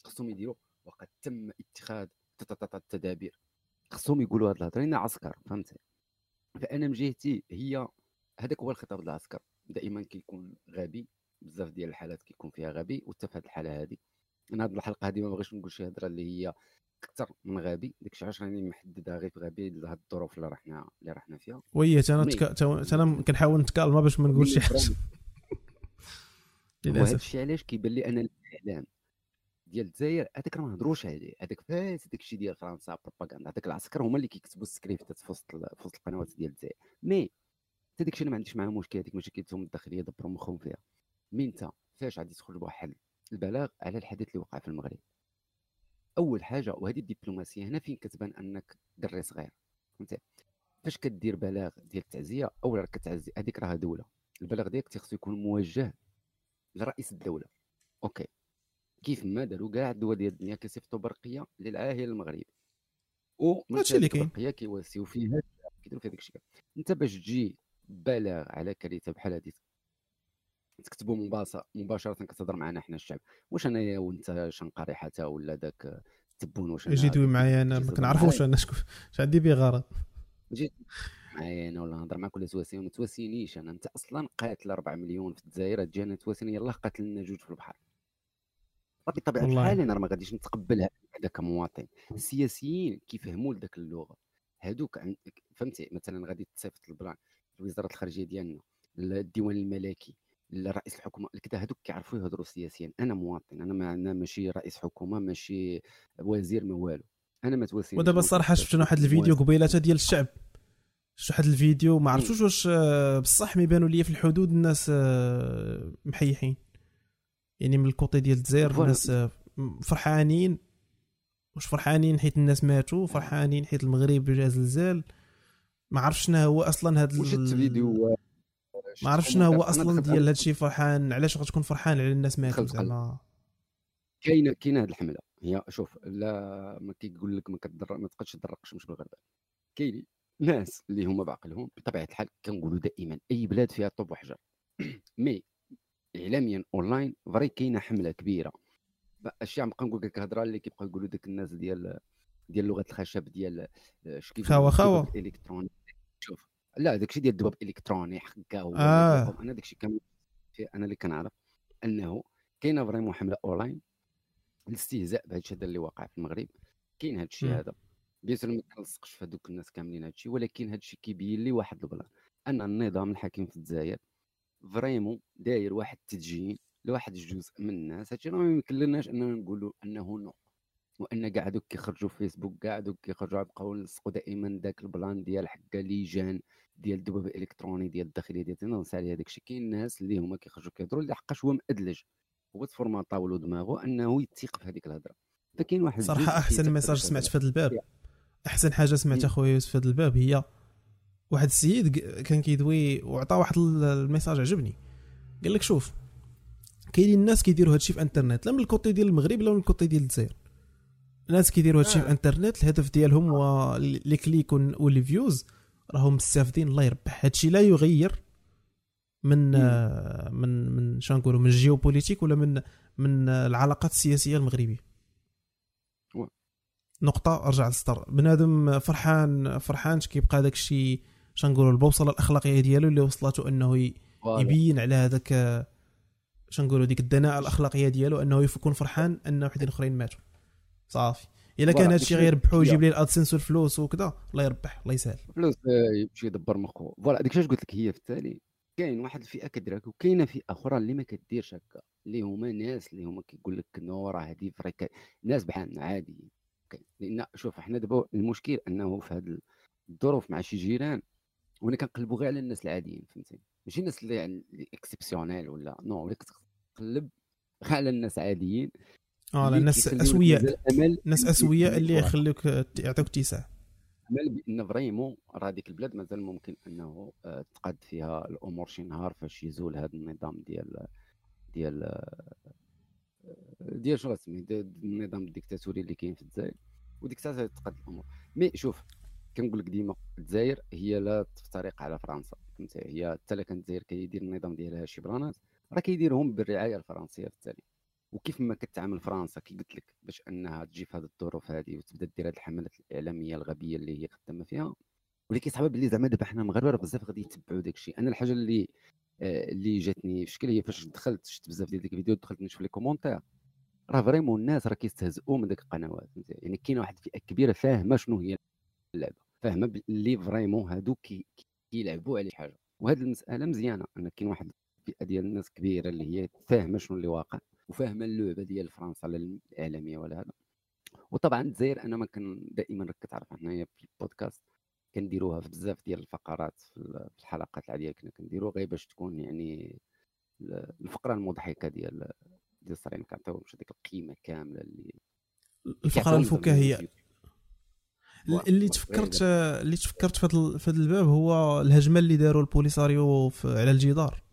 خصهم يديروا وقد تم اتخاذ التدابير خصهم يقولوا هاد الهضرة عسكر فهمتي؟ فأنا من جهتي هي هذاك هو الخطاب العسكر دائما كيكون غبي بزاف ديال الحالات كيكون فيها غبي وحتى في هذه الحالة هذه أنا هذه الحلقة هذه ما بغيتش نقول شي هضره اللي هي أكثر من غبي. داكشي علاش راني محددها غير في غبي لهاد الظروف اللي رحنا اللي رحنا فيها. oui أنا تك... أنا كنحاول نتcalma باش ما نقولش شي حاجة. للأسف. الشيء علاش كيبان لي أنا الإعلام ديال الجزائر هذاك راه ما هضروش عليه. هذاك فاس داك الشيء ديال فرنسا بروباغندا. هذاك العسكر هما اللي كيكتبوا ال scriptات في وسط في وسط القنوات ديال الجزائر. mais حتى داك الشيء أنا ما عنديش معاه مشكل هذيك مشاكلتهم الداخلية دبروا مخهم فيها. mais انت فاش غادي تخرج بواحد البلاغ على الحدث اللي وقع في المغرب. أول حاجة وهذه الدبلوماسية هنا فين كتبان أنك دري صغير؟ فهمتي؟ فاش كدير بلاغ ديال التعزية أولا راك كتعزي هذيك راه دولة. البلاغ ديالك تيخصو يكون موجه لرئيس الدولة. OK. كيف ما داروا كاع الدول ديال الدنيا كيصيفطوا برقيه للعاهل المغربي. و هادشي اللي كاين. برقيه كيواسيو فيها كيديروا فيها انت باش تجي بلاغ على كارثه بحال هذه تكتبوا مباشرة كتهضر معنا حنا الشعب. واش أنايا وأنت شنقاري حتى ولا داك التبون واش يجي دوي معايا أنا ما كنعرفوش أنا شكون اش عندي به غرض؟ جيت معايا أنا ولا نهضر معاك ولا تواسي ما تواسينيش أنا. أنت أصلا قاتل 4 مليون في الجزائر تجي أنا تواسيني يلاه قاتلنا جوج في البحر. بطبيعه الحال أنا ما غاديش نتقبلها هذا كمواطن. السياسيين كيفهموا لذاك اللغة. هادوك فهمتي؟ مثلا غادي تصيفط البلان. وزارة الخارجية ديالنا الديوان الملكي رئيس الحكومة كذا هذوك كيعرفوا يهضروا سياسيا. أنا مواطن أنا ما أنا ماشي رئيس حكومة ماشي وزير ما والو. أنا ما تواسيني ودابا الصراحه شفت واحد الفيديو قبيلة ديال الشعب. شفت واحد الفيديو ما عرفتوش واش آه، بصح ما يبانوا لي في الحدود الناس آه، محيحين. يعني من الكوتي ديال الجزائر الناس آه، فرحانين. واش فرحانين حيت الناس ماتوا فرحانين حيت المغرب جا زلزال ما عرفتش شنو هو أصلا هذا الفيديو ما عرفتش شنو هو أصلا ديال هادشي فرحان علاش غتكون فرحان على الناس ماتوا زعما؟ كاينة كاينة هذه الحملة. هي شوف لا ما كيقول لك ما كتضر ما تقدش تضرق الشمس بالغربال كاينين ناس اللي هما بعقلهم بطبيعة الحال كنقولوا دائما أي بلاد فيها طوب وحجر. mais اعلاميا online vraiment كاينة حملة كبيرة. الشيء عم نقول لك الهضرة اللي كيبقاو يقولوا داك الناس ديال ديال لغة الخشب ديال خاوة خاوة. الالكتروني شوف. لا داكشي ديال الذباب الإلكتروني حكا هو آه. أنا داكشي كامل أنا اللي كنعرف أنه كاينة vraiment حملة أونلاين الاستهزاء بهذا الشيء اللي واقع في المغرب. كاين هذا الشيء هذا. bien sûr ما كنلصقش في هذوك الناس كاملين هذا الشيء ولكن هذا الشيء كيبين لي واحد البلان أن النظام الحاكم في الجزائر vraiment داير واحد التدجين لواحد الجزء من الناس. هادشي راه ما يمكن لناش أننا نقولوا أنه non. وإن كاع دوك كيخرجوا في فيسبوك كاع دوك كيخرجوا يبقاو يلصقوا دائما ذاك البلان ديال حكا les gens ديال الذباب الإلكتروني ديال الداخلية ديال تنص عليه هذاك الشيء. كاين الناس اللي هما كيخرجوا كيهضروا اللي حقاش هو مأدلج هو تformata لو دماغه أنه يتيق في هذيك الهضرة. فكاين واحد صراحة أحسن message سمعت في هذا الباب. أحسن حاجة سمعت أخويا يوسف في هذا الباب هي واحد السيد كان كيدوي وعطى واحد ال message عجبني. قال لك شوف كاينين الناس كيديروا هادشي في إنترنت لا من ال côté ديال المغرب لا من ال côté ديال الجزائر. الناس كيديروا هادشي آه. في انترنت الهدف ديالهم هو les clics و les views راهم مستافدين الله يربح. هادشي لا يغير من آه من من شنو نقولوا من الجيوبوليتيك ولا من من العلاقات السياسية المغربية. نقطة أرجع للسطر. بنادم فرحان فرحان كيبقى داك الشيء شنو نقولوا البوصلة الأخلاقية ديالو اللي وصلته إنه يبين على هذاك شنو نقولوا ديك الدناءة الأخلاقية ديالو إنه يكون فرحان أن وحدين أخرين ماتوا. صافي. إلا كان هذا الشيء غيربحو ويجيب لي ال AdSense والفلوس وكذا الله يربح الله يسهل. فلوس آه، يمشي يدبر مخو voilà ديك الشيء قلت لك؟ هي في التالي كاين واحد الفئة كديرها وكاينة فئة أخرى اللي ما كديرش هكا اللي هما ناس اللي هما كيقول لك non راه هذه vrai que ناس بحالنا عادي. لأن شوف إحنا دابا المشكل أنه في هذه الظروف مع شي جيران وأنا كنقلبوا غير على الناس العاديين فهمتي ماشي الناس اللي يعني exceptionnel ولا non ولكن تقلب على الناس عاديين. آه الناس أسوياء الناس أسوياء اللي يخليك يعطيك اتساع أمل بأن vraiment راه هذيك البلاد مازال ممكن أنه آه، تقاد فيها الأمور شي نهار فاش يزول هذا النظام ديال ديال آه، ديال شنو غتسمي النظام الديكتاتوري اللي كاين في الجزائر وديك الساعة تقاد الأمور. mais شوف كنقول لك ديما الجزائر هي لا تفترق على فرنسا فهمتي؟ هي حتى كانت الجزائر كيدير النظام ديالها شي برانات راه كيديرهم بالرعاية الفرنسية في التالي. وكيف ما كتعامل فرنسا؟ كي قلت لك باش أنها تجي في هذه الظروف هذه وتبدا دير هذه الحملات الإعلامية الغبية اللي هي خدامة فيها. واللي كيصحاب باللي زعما دابا حنا المغاربه بزاف غادي يتبعوا داك الشيء. أنا الحاجة اللي آه، اللي جاتني في شكل هي فاش دخلت شفت بزاف ديال ديك les vidéos دخلت نشوف les commentaires. راه vraiment الناس راه كيستهزئوا من ديك القنوات يعني كاينة واحد الفئة كبيرة فاهمة شنو هي اللعبة فاهمة اللي vraiment هادو كيلعبوا على شي حاجة. وهذه المسألة مزيانة. ان كاين واحد الفئة ديال الناس كبيرة اللي هي فاهمة شنو اللي واقع. وفاهمة اللعبة ديال فرنسا الاعلاميه ولا هذا. وطبعا الجزائر أنا ما كان دائما راك كتعرف حنايا في البودكاست كنديروها في بزاف ديال الفقرات في الحلقات العادية كنا كنديرو غير باش تكون يعني الفقرة المضحكة ديال ديال الصريح ما كنعطيوهمش هذيك القيمة كاملة اللي الفقرة الفكاهية. اللي تفكرت اللي تفكرت في هذا الباب هو الهجمة اللي داروا البوليساريو على الجدار.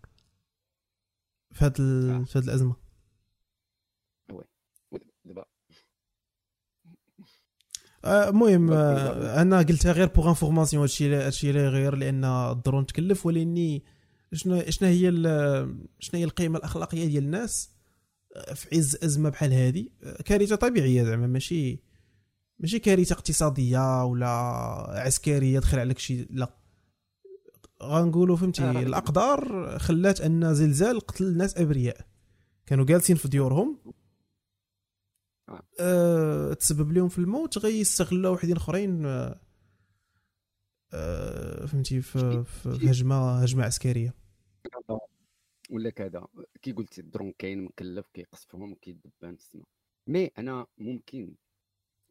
في هذه آه. في هذه الأزمة. المهم آه أنا قلتها غير pour information هادشي هادشي غير لأن الدرون تكلف ولأني شنو شنو هي شنو هي القيمة الأخلاقية ديال الناس آه، في عز أزمة بحال هذه آه، كارثة طبيعية زعما ماشي ماشي كارثة اقتصادية ولا عسكرية دخل عليك شي لا. غنقولوا فهمتي الأقدار خلات أن زلزال قتل ناس أبرياء. كانوا جالسين في ديورهم آه تسبب لهم في الموت غيستغلوا وحدين أخرين آه آه فهمتي في, في هجمه هجمة عسكرية. ولا كذا. كي قلت الدرون كاين مكلف كيقصفهم كيدبان في السماء mais أنا ممكن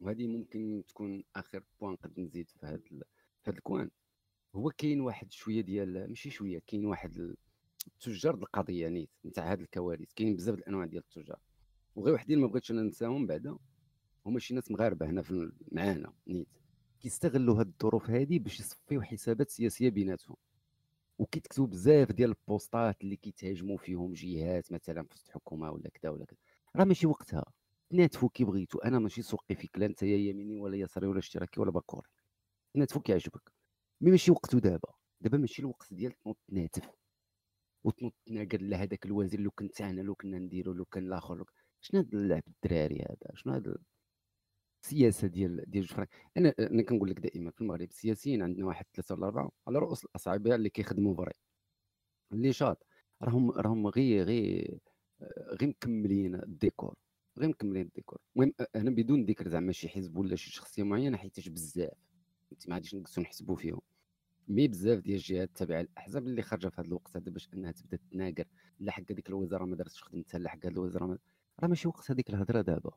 وهذه ممكن تكون آخر point قد نزيد في هذا في هذا الكوان. هو كاين واحد شوية ديال ماشي شوية كاين واحد التجار القضية نيت نتاع هذه الكوارث. كاين بزاف الأنواع ديال التجار. وغير وحدين ما بغيتش أنا ننساهم بعدا. هما شي ناس مغاربة هنا في معانا نيت. كيستغلوا هاد الظروف هذه باش يصفيو حسابات سياسية بيناتهم. وكيتكتبوا بزاف ديال البوستات اللي كيتهاجموا فيهم جهات مثلا في الحكومة ولا كذا ولا كذا راه ماشي وقتها. تناتفوا كي بغيتو أنا ماشي سوقي فيك لا أنت يميني ولا يساري ولا اشتراكي ولا باكوري. تناتفوا كيعجبك. mais ماشي وقته دابا. دابا ماشي الوقت ديال تنوض تناتف وتنوض تناقر لا هذاك الوزير لو كنت أنا لو كنا نديرو لو كان الآخر شنو هذا اللعب الدراري هذا شنو هذا السياسة ديال ديال جوج أنا أنا كنقول لك دائما في المغرب السياسيين عندنا واحد ثلاثة ولا أربعة على رؤوس الاصابع اللي كيخدموا vrai اللي شاط راهم راهم غير غير غير مكملين الديكور غير مكملين الديكور. المهم أنا بدون ذكر زعما شي حزب ولا شي شخصية معينة حيتاش بزاف. ما غاديش نقصوا نحسبوا فيهم. mais بزاف ديال الجهات التابعة للأحزاب اللي خارجة في هذا الوقت هذا باش أنها تبدأ تناقر. لا حق هذيك الوزارة ما دارتش خدمتها لا حق هذه الوزارة راه ماشي وقت هذيك الهضرة دابا.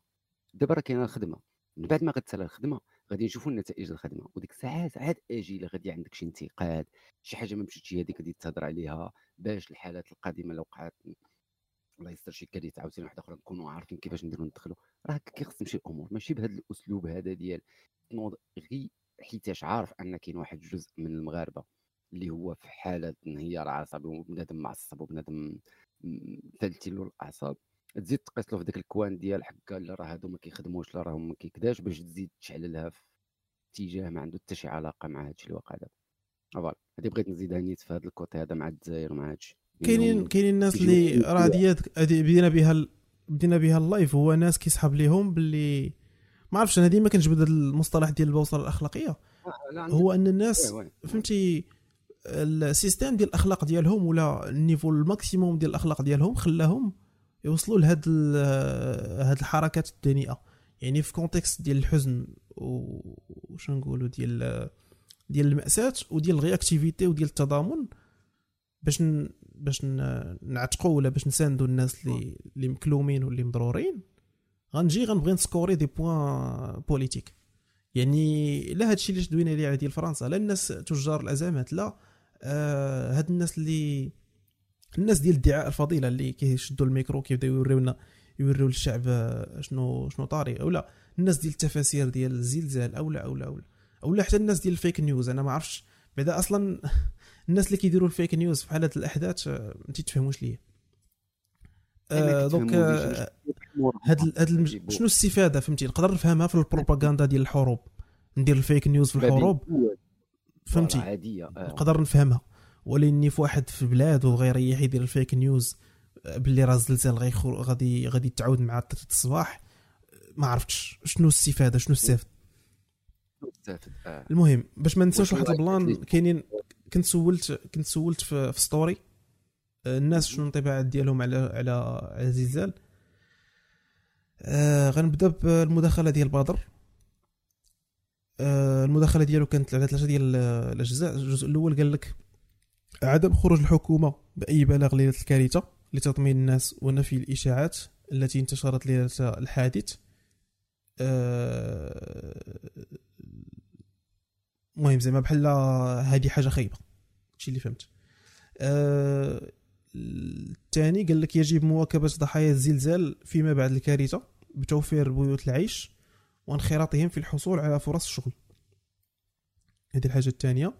دابا راه كاينة الخدمة. من بعد ما غتسالى الخدمة غادي نشوفوا النتائج الخدمة. وديك الساعات عاد آجي غادي عندك شي انتقاد شي حاجة ما مشيتش هذيك غادي تهضر عليها. باش الحالات القادمة لو وقعت الله يستر شي كارثة عاوتاني واحدة أخرى نكونوا عارفين كيفاش نديروا ندخلوا راه كيخص تمشي الأمور. ماشي بهذا الأسلوب هذا ديال تنوض غي حيتاش عارف أن كاين واحد الجزء من المغاربة اللي هو في حالة انهيار عصبي وبنادم معصب وبنادم فلتي له الاعصاب تزيد تقيس له في ذاك الكوان ديال حكا لا راه هادو ما كيخدموش لا راهم ما كيكداش باش تزيد تشعللها في اتجاه ما عنده حتى شي علاقة مع هادشي اللي واقع دابا. voilà هادي بغيت نزيدها نيت في هذا ال côté هذا مع الجزائر ومع هادشي. كاينين كاينين الناس اللي راه هادي بدينا بها بدينا بها ال live هو ناس كيسحب ليهم باللي ما عرفتش أنا ديما كنجبد المصطلح ديال البوصلة الأخلاقية. آه، هو أن الناس فهمتي ال système ديال الأخلاق ديالهم ولا ال niveau ال maximum ديال الأخلاق ديالهم خلاهم يوصلوا لهاد هاد الحركات الدنيئة. يعني في contexte ديال الحزن وش نقولوا ديال ديال المأساة وديال ال réactivité وديال التضامن باش باش نعتقوا ولا باش نساندوا الناس اللي اللي مكلومين واللي مضرورين غنجي غنبغي نسكوري des points politiques. يعني لا هادشي اللي شدوينا ليه على ديال فرنسا لا الناس تجار الأزمات لا آه هاد الناس اللي الناس ديال ادعاء الفضيلة اللي كيشدوا الميكرو كيبداو يوريونا يوريو للشعب شنو شنو طاري أو لا. الناس ديال التفاسير ديال الزلزال أو لا أو لا أو لا. ولا حتى الناس ديال ال fake news أنا ما عرفتش. بعدا أصلا الناس اللي كيديروا ال fake news في حالات الأحداث آه، ما تيتفهموش ليا. آه donc آه هاد هاد المج... شنو الاستفادة فهمتي؟ نقدر نفهمها في البروباغندا ديال الحروب. ندير ال fake news في الحروب. فهمتي؟ عاديه آه. نقدر نفهمها. ولاني في واحد في بلاد وغيريح يدير ال fake news باللي راه الزلزال غادي غادي تعاود مع 3 الصباح ما عرفتش شنو الاستفاده شنو مستفد. آه. المهم باش ما ننساوش واحد ال plan أكيد. كاينين كنت سولت كنت سولت في, في story آه، الناس شنو الانطباعات ديالهم على على على الزلزال آه غنبدا بالمداخلة ديال بدر آه المداخلة ديالو كانت على ثلاثة ديال الأجزاء الجزء الأول قال لك عدم خروج الحكومة بأي بلاغ ليلة الكارثة لتطمين الناس ونفي الإشاعات التي انتشرت ليلة الحادث. آه، المهم زعما بحال هذه حاجة خايبة. هادشي اللي فهمت. آه، الثاني قال لك يجب مواكبة ضحايا الزلزال فيما بعد الكارثة بتوفير بيوت العيش وانخراطهم في الحصول على فرص الشغل هذه الحاجة الثانية.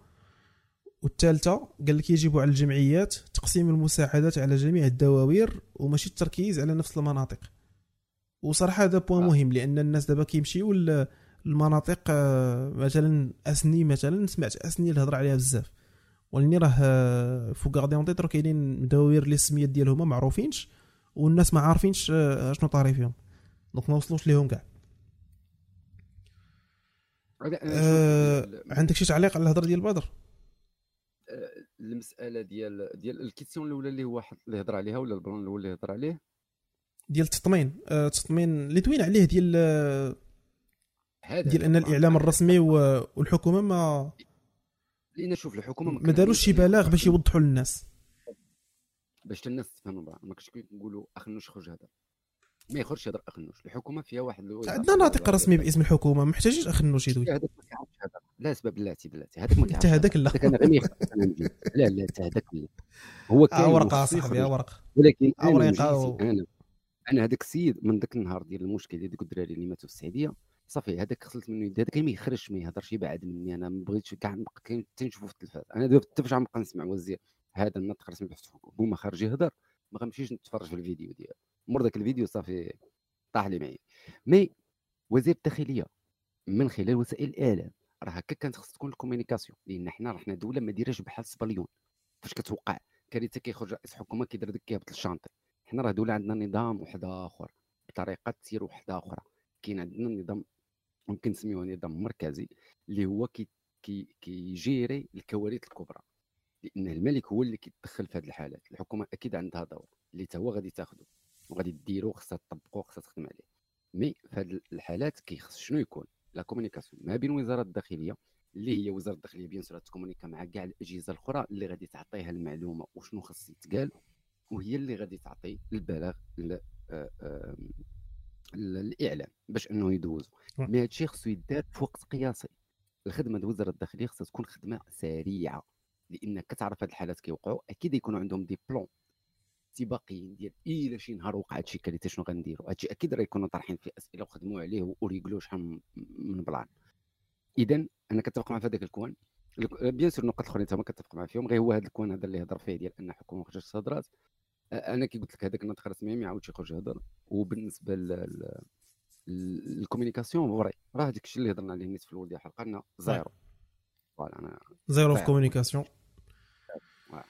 والثالثة قال لك يجب على الجمعيات تقسيم المساعدات على جميع الدواوير وماشي التركيز على نفس المناطق. وصراحة هذا point آه. مهم لأن الناس دابا كيمشيو ل- المناطق آه، مثلا أسني مثلا سمعت أسني الهضره عليها بزاف. ولاني راه آه، فوق غادي راه كاينين دواوير اللي السميات ديالهم ما معروفينش والناس ما عارفينش شنو طاري فيهم. donc ما وصلوش ليهم كاع. ال- عندك شي تعليق على الهضرة ديال بدر؟ المسألة ديال ديال ال question الأولى اللي هو اللي هضر عليها ولا ال plan الأول اللي هضر عليه؟ ديال التطمين. آه، التطمين اللي دوين عليه ديال آه، هذا ديال أن. الإعلام الرسمي والحكومة ما لأن شوف الحكومة ما داروش شي بلاغ باش يوضحوا للناس. باش الناس تفهم بعض ما كنتش نقولوا اخنوش خرج هذا ما يخرجش يهضر اخنوش الحكومة فيها واحد عندنا ناطق رسمي باسم الحكومة. ما محتاجينش اخنوش يدوي. هذاك لا اسباب بلاتي بلاتي هذاك ما انت هذاك لا أنا غير. لا لا انت هذاك لا هو كاين آه، ورقة وخصو صاحبي. آه، ورقة. ولكن أنا و- أنا أنا هذاك السيد من ذاك النهار ديال المشكل ديال ديك الدراري اللي ماتوا في السعودية صافي هذاك خلت منه يدي هذاك ما يخرجش ما يهضرش يبعد مني. أنا ما بغيتش كاع نبقى كاين حتى نشوفه في التلفاز. أنا دابا حتى فاش غنبقى نسمع وزير هذا الناطق الرسمي بحث هو ما خرج يهضر ما غنمشيش نتفرج في الفيديو ديالو. مور ذاك الفيديو صافي طاح لي معايا. mais وزير الداخلية من خلال وسائل الإعلام راه هكا كانت خص تكون ال communication لأن حنا راه حنا دولة ما دايراش بحال سبليون فاش كتوقع؟ كارثه كيخرج رئيس حكومه كيدير داك كيهبط الشانطي حنا راه دولة عندنا نظام واحد آخر بطريقة تسير واحدة آخرى. كاين عندنا نظام ممكن نسميوه نظام مركزي اللي هو كي كي كي gérer الكوارث الكبرى. لأن الملك هو اللي كيتدخل في هذه الحالات. الحكومة أكيد عندها دور. اللي هو غادي تاخذه وغادي ديرو خصها تطبقو خصها تخدم عليه. mais في هذه الحالات كيخص شنو يكون؟ la communication ما بين وزارة الداخلية اللي هي وزارة الداخلية bien sûr تكومونيكا مع كاع الأجهزة الأخرى اللي غادي تعطيها المعلومة وشنو خص يتقال وهي اللي غادي تعطي البلاغ ل- آه، الإعلام باش أنه يدوزو. mais هادشي خصو يدار في وقت قياسي. الخدمة ديال وزارة الداخلية خصها تكون خدمة سريعة لأن كتعرف هاد الحالات كيوقعوا أكيد يكونوا عندهم des plans استباقيين ديال إلا شي نهار وقعت شي كارثه شنو غنديروا هادشي أكيد راه يكونوا طارحين فيه أسئلة وخدموا عليه وريقلوا شحال من- plan. اذا أنا كنتفق مع في هذاك الكوان. الك- bien sûr النقط الاخرين انت ما كتفق معاه فيهم. غير هو هذا الكوان هذا اللي هضر فيه ديال أن الحكومة ما خرجتش أنا كي قلت لك هذاك الناطق الرسمي ما يعاودش يخرج يهضر. وبالنسبة لل ال- la communication، vrai. راه هذاك الشيء اللي هضرنا عليه نيت في الأول ديال الحلقة إنه زيرو. voilà أنا zéro في واعر.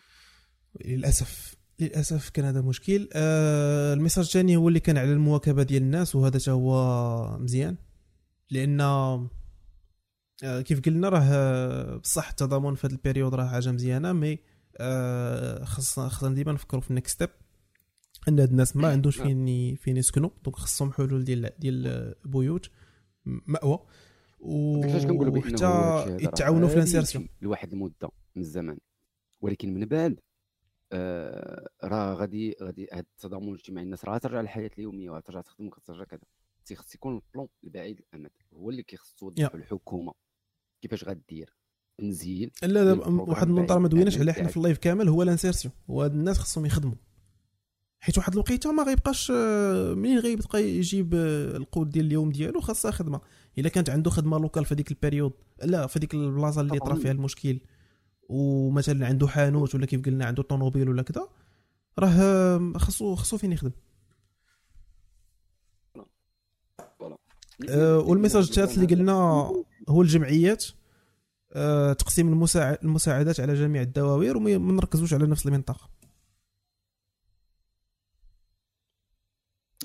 للأسف. للأسف كان هذا مشكل. آه ال message الثاني هو اللي كان على المواكبة ديال الناس وهذا تا هو مزيان. لأن آه كيف قلنا راه بصح التضامن في هذا ال période راه حاجة مزيانة مي آه خصنا خصنا ديما نفكروا في ال en: next step أن هاد الناس ما عندوش نعم. فين ي- فين يسكنوا donc خصهم حلول ديال ديال بيوت م- مأوى. و علاش كنقولوا بأنه وحتى يتعاونوا في ال insertion لواحد المدة من الزمن. ولكن من بعد راه غادي غادي هذا التضامن الاجتماعي الناس راه ترجع للحياة اليومية وترجع تخدم وترجع كذا. تيخص يكون ال plan البعيد الأمد هو اللي كيخص توضح الحكومة. كيفاش غدير؟ تنزيل لا واحد بعيد ما دويناش عليها حنا. في ال en: life كامل هو ال insertion. هو هاد الناس خصهم يخدموا. حيت واحد الوقيتة ما غيبقاش آه، منين غيبقى يجيب آه، القوت ديال اليوم ديالو؟ خاصها خدمة. إلا كانت عنده خدمة locale في هذيك ال période لا في ديك البلاصة اللي طرا فيها المشكل. ومثلا عنده حانوت ولا كيف قلنا عنده طوموبيل ولا كذا راه خاصو خاصو فين يخدم. أه وال message الثالث اللي قلنا هو الجمعيات. أه تقسيم المساعدات على جميع الدواوير وما نركزوش على نفس المنطقة.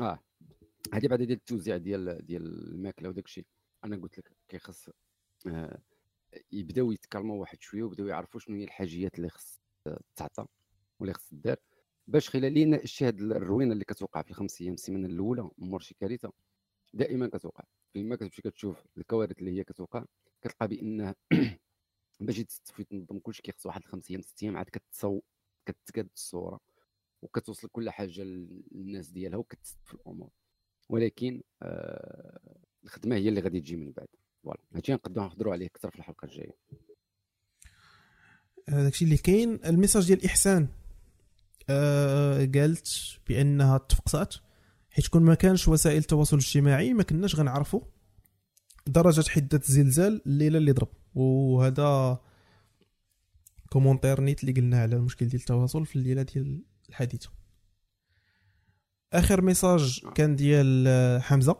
آه هذه بعد ديال التوزيع ديال ديال الماكلة وداك الشيء. أنا قلت لك كيخص آه يبداو يتكلموا واحد شوية ويبداو يعرفوا شنو هي الحاجيات اللي خص تعطى ولا خص دار باش خلال الشيء هاد الروينة اللي كتوقع في الخمس أيام السيمانة الأولى مور شي كارثة دائما كتوقع. فيما كتمشي كتشوف الكوارث اللي هي كتوقع كتلقى بان باش تصفي تنظم كلشي كيخص واحد الخمس أيام ست أيام عاد كتصو كتكاد الصورة وكتوصل كل حاجة للناس ديالها وكتستف الأمور. ولكن آه الخدمة هي اللي غادي تجي من بعد. voilà. هادشي نقدروا نهضروا عليه أكثر في الحلقة الجاية. داكشي اللي كاين ال message ديال إحسان. آه قالت بأنها تفقسات حيت كون ما كانش وسائل التواصل الاجتماعي ما كناش غنعرفوا درجة حدة الزلزال الليلة اللي ضرب. وهذا commentaire نيت اللي قلنا على المشكل ديال التواصل في الليلة ديال الحادثة آخر message كان ديال حمزة.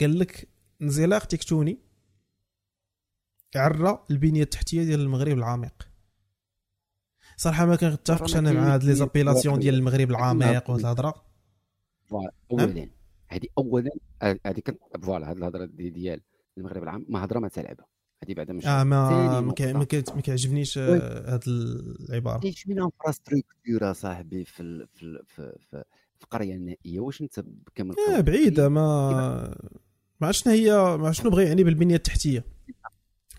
قال لك انزلاق تكتوني عرى البنية التحتية ديال المغرب العميق. صراحة ما كنتفقش أنا مع هاد les appellations ديال المغرب العميق وهاد الهضرة. اولا هذه اولا هذه كانت voilà هاد الهضرة ديال المغرب العميق ما هضرة ما تلعبها. هذه بعدا مش آه ما ما كيعجبنيش هذه العبارة. إيش من infrastructure صاحبي في في في, في, في القريه النائية؟ واش أنت كامل آه بعيدة ما ما شنو هي ما شنو بغى يعني بالبنية التحتية.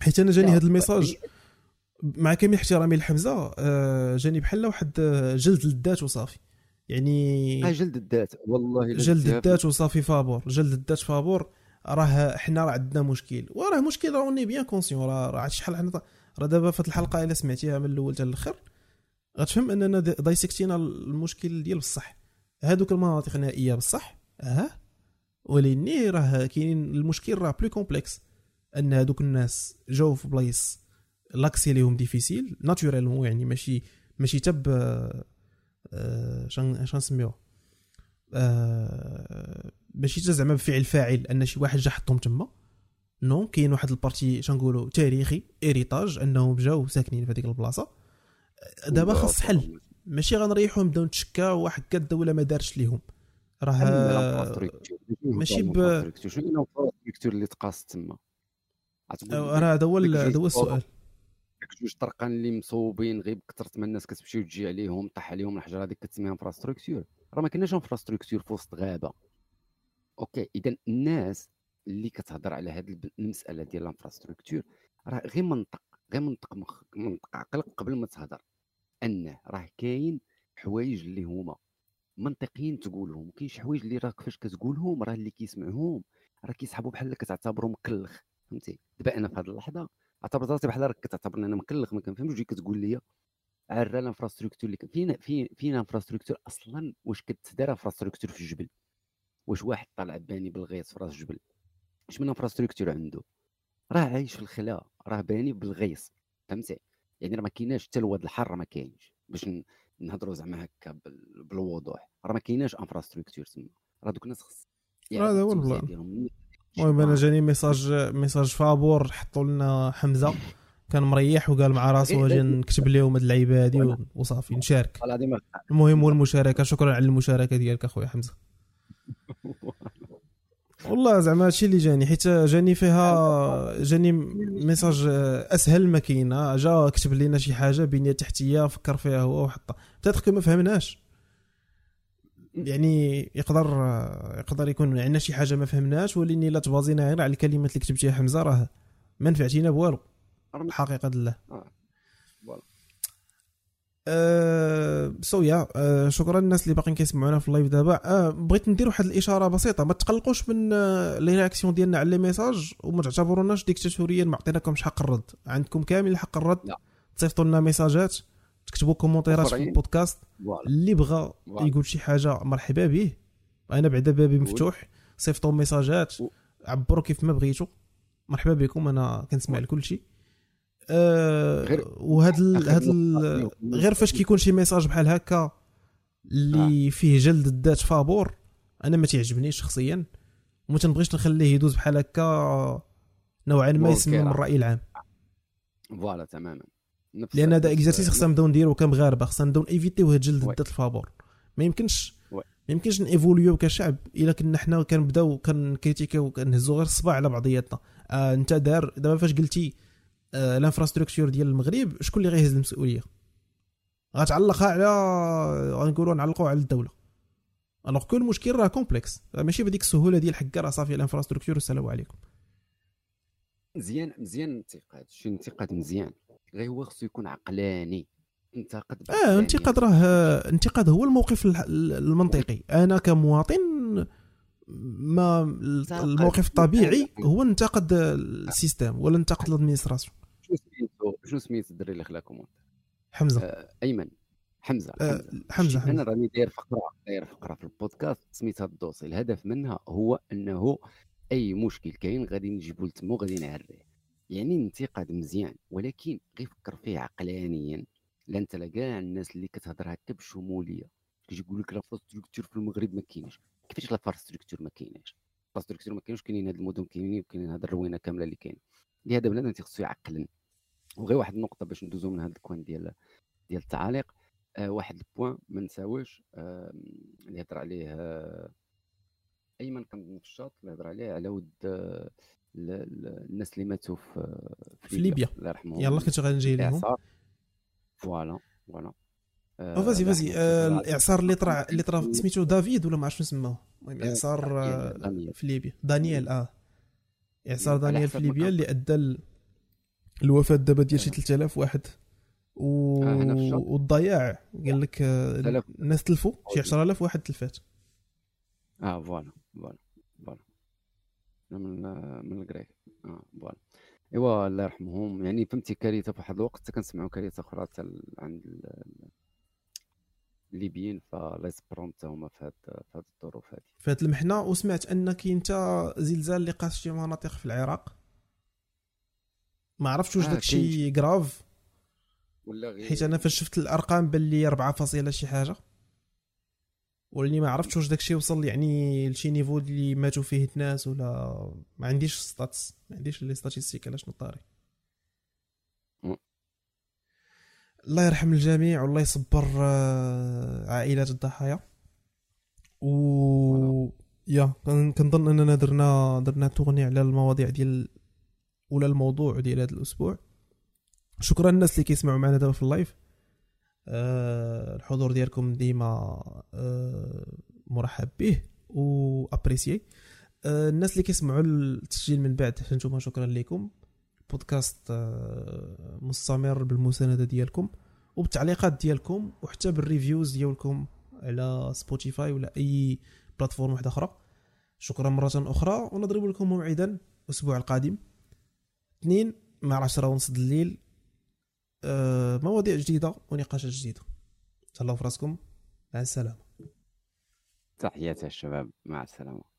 حيت أنا جاني هذا ال message. مع كامل احترامي لحمزة آه جاني بحال واحد جلد للذات وصافي. يعني آه جلد الذات. والله جلد الذات وصافي فابور. جلد الذات فابور راه حنا راه عندنا مشكل. وراه مشكل راه on est bien conscient. راه راه شحال حنا راه دابا في الحلقة إلا سمعتيها من الأول حتى الآخر غتفهم أننا ديسكوتينا المشكل ديال بصح. هادوك المناطق النائيه بصح آه ولكن راه كاينين المشكل راه plus complexe أن هادوك الناس جاو في بلايص l'accès ليهم difficile naturellement يعني ماشي ماشي تب آه شان شان نسميوه؟ آه ماشي زعما بفعل فاعل أن شي واحد جا حطهم تما. non كاين واحد ال partie شنقولوا تاريخي héritage أنهم جاو ساكنين في هذيك البلاصة. دابا خاص حل. ماشي غنريحو نبداو نتشكاو واحد كاد الدولة ما دارش ليهم. راه ماشي ب شنو ال infrastructure اللي تقاس تما؟ راه هذا هو هذا هو السؤال. ديك جوج طرقان اللي مصوبين غير بكثره ما الناس كتمشي وتجي عليهم طاح عليهم الحجره هذيك كتسميها infrastructure راه ما كايناش infrastructure في وسط غابة. en: OK إذا الناس اللي كتهضر على هذه المسألة ديال ال infrastructure راه غير منطق غير منطق مخ منطق عقلك قبل ما تهضر. انه راه كاين حوايج اللي هما منطقيين تقولهم كاين شي حوايج اللي راك فاش كتقولهم راه اللي كيسمعوهم راه كيحسبوا بحال كتعتبرهم مكلخ فهمتي؟ دابا أنا في هذه اللحظة اعتبرت راسي بحال راك كتعتبرني أنا مكلخ ما كنفهمش جي كتقول لي عرى ال infrastructure اللي فين فين فين infrastructure أصلا؟ واش كتدار infrastructure في الجبل؟ واش واحد طالع باني بالغيس في راس الجبل؟ اش من infrastructure عنده؟ راه عايش في الخلا راه باني بالغيس فهمتي؟ يعني راه ما كايناش حتى الواد الحر ما كاينش. باش نهضروا زعما هكا بالوضوح راه ما كايناش infrastructure تما. راه دوك الناس خص يعني هذا هو ال plan المهم أنا جاني message message فابور حطوا لنا حمزة. كان مريح وقال مع راسو أجي نكتب لهم هاد اللعيبة هادي وصافي نشارك. المهم هو المشاركه شكرا على المشاركة ديالك أخويا حمزة. والله زعما هادشي اللي جاني حيت جاني فيها جاني message أسهل ما كاين جا كتب لنا شي حاجة بنية تحتية فكر فيها هو وحطها. peut-être ما فهمناش. يعني يقدر يقدر يكون عندنا شي حاجة ما فهمناش ولكن الا تبازينا غير على الكلمات اللي كتبتيها حمزة راه ما نفعتينا بوالو. الحقيقة الله آه. أه so يا أه شكرا للناس اللي باقيين كيسمعونا في ال live دابا. أه بغيت ندير واحد الإشارة بسيطة. ما تقلقوش من أه les réactions ديالنا على les messages وما تعتبروناش ديكتاتوريا ما عطيناكمش حق الرد. عندكم كامل حق الرد. تصيفطوا لنا ميساجات. تكتبوا كومونتيرات في. البودكاست. اللي بغى. يقول شي حاجة مرحبا به أنا بعدا بابي مفتوح. صيفطوا ميساجات عبروا كيف ما بغيتوا. مرحبا بكم. أنا كنسمع لكل شيء آه غير- وهاد ال... هاد ال... غير فاش كيكون شي ميساج بحال هكا اللي فيه جلد الذات فابور أنا ما تيعجبنيش شخصيا. وما تنبغيش نخليه يدوز بحال هكا نوعا ما يسمم. الرأي العام. voilà تماما. لأن هذا exercice خصنا نبداو نديرو كمغاربه خصنا نبداو نيفيتيو هاد جلد. الذات الفابور. ما يمكنش. ما يمكنش نيفوليو كشعب. إلا كنا حنا كنبداو كنكريتيكيو كنهزو غير الصباع على بعضياتنا. آه أنت دار دابا فاش قلتي آه ال infrastructure ديال المغرب شكون اللي غيهز المسؤولية؟ غتعلقها على غنقولوا نعلقوها على الدولة. alors que المشكل راه complexe ماشي بهذيك السهولة ديال حكا راه صافي ال infrastructure والسلام عليكم. مزيان مزيان الانتقاد. شي انتقاد مزيان. غير هو خصو يكون عقلاني. انتقد آه. انتقاد راه انتقاد هو الموقف المنطقي. أنا كمواطن ما الموقف الطبيعي هو ننتقد ال système ولا ننتقد ال administration. شنو سميتو شنو سميت الدري اللي خلاكم حمزة. آه، أيمن. حمزة آه، حمزة. حمزة أنا راني داير فقرة داير فقرة في البودكاست سميتها ال dossier الهدف منها هو أنه أي مشكل كاين غادي نجيبو لتما وغادي نعريه. يعني الانتقاد مزيان ولكن غير فكر فيه عقلانيا. لا انت كاع الناس اللي كتهضر هكا بشمولية. يقول لك ال infrastructure في المغرب ما كاينش. كيفاش ال infrastructure ما كايناش؟ ال infrastructure ما كاينش كاينين هاد المدن كاينين وكاينين هاد الروينة كاملة اللي كاينة لهذا بنادم تيخصو يعقل وغير واحد النقطة باش ندوزو من هذا ال coin ديال ديال التعاليق. آه واحد ال point ما ننساوهش آه اللي هضر عليه آه أيمن كنظن في الشاط اللي هضر عليه على ود آه الناس اللي ماتوا في في ليبيا. الله يرحمهم يلا كنت غنجي لهم الإعصار. voilà voilà. أو فازي فازي. آه، الإعصار اللي طرا اللي طرا في سميتو دافيد ولا ما عرفتش شنو سموه المهم آه، إعصار آه،. في ليبيا. دانيال آه. إعصار دانيال في ليبيا. اللي ادى ال- الوفاة دابا ديال شي 3000 واحد. و... آه،. والضياع. قال لك آه، 3000. الناس تلفوا شي 10000 واحد تلفات. آه voilà voilà. من من الكريك آه voilà. إيوا الله يرحمهم. يعني فهمتي كارثة في واحد الوقت كنسمعوا كارثة أخرى حتى عند ال- ال- الليبيين فالله يصبرهم حتى هما في هاد في هاد الظروف هادي. في هاد المحنة وسمعت ان كاين حتى زلزال اللي قاس شي مناطق في العراق؟ ما عرفتش واش آه، داكشي grave ولا غير. حيت أنا فاش شفت الأرقام بان لي 4 فاصلة شي حاجة. ولاني ما عرفتش واش داكشي وصل يعني لشي niveau اللي ماتوا فيه الناس ولا ما عنديش stats ما عنديش les statistiques علاش نطاري م. الله يرحم الجميع والله يصبر آه، عائلات الضحايا. و يا كن- كنظن أننا درنا درنا تغني على المواضيع ديال ولا الموضوع ديال هذا الأسبوع. شكرا للناس اللي كيسمعوا معنا دابا في ال live الحضور ديالكم ديما آه مرحب به و apprécié آه الناس اللي كيسمعوا التسجيل من بعد فانتوما شكرا لكم البودكاست آه مستمر بالمساندة ديالكم وبالتعليقات ديالكم وحتى بال reviews ديالكم على Spotify ولا أي plateforme واحدة أخرى. شكرا مرة أخرى ونضرب لكم موعدا الأسبوع القادم. اثنين مع عشرة ونص الليل آه، مواضيع جديدة ونقاشات جديدة. تهلاو في راسكم. مع السلامة. تحياتي الشباب مع السلامة.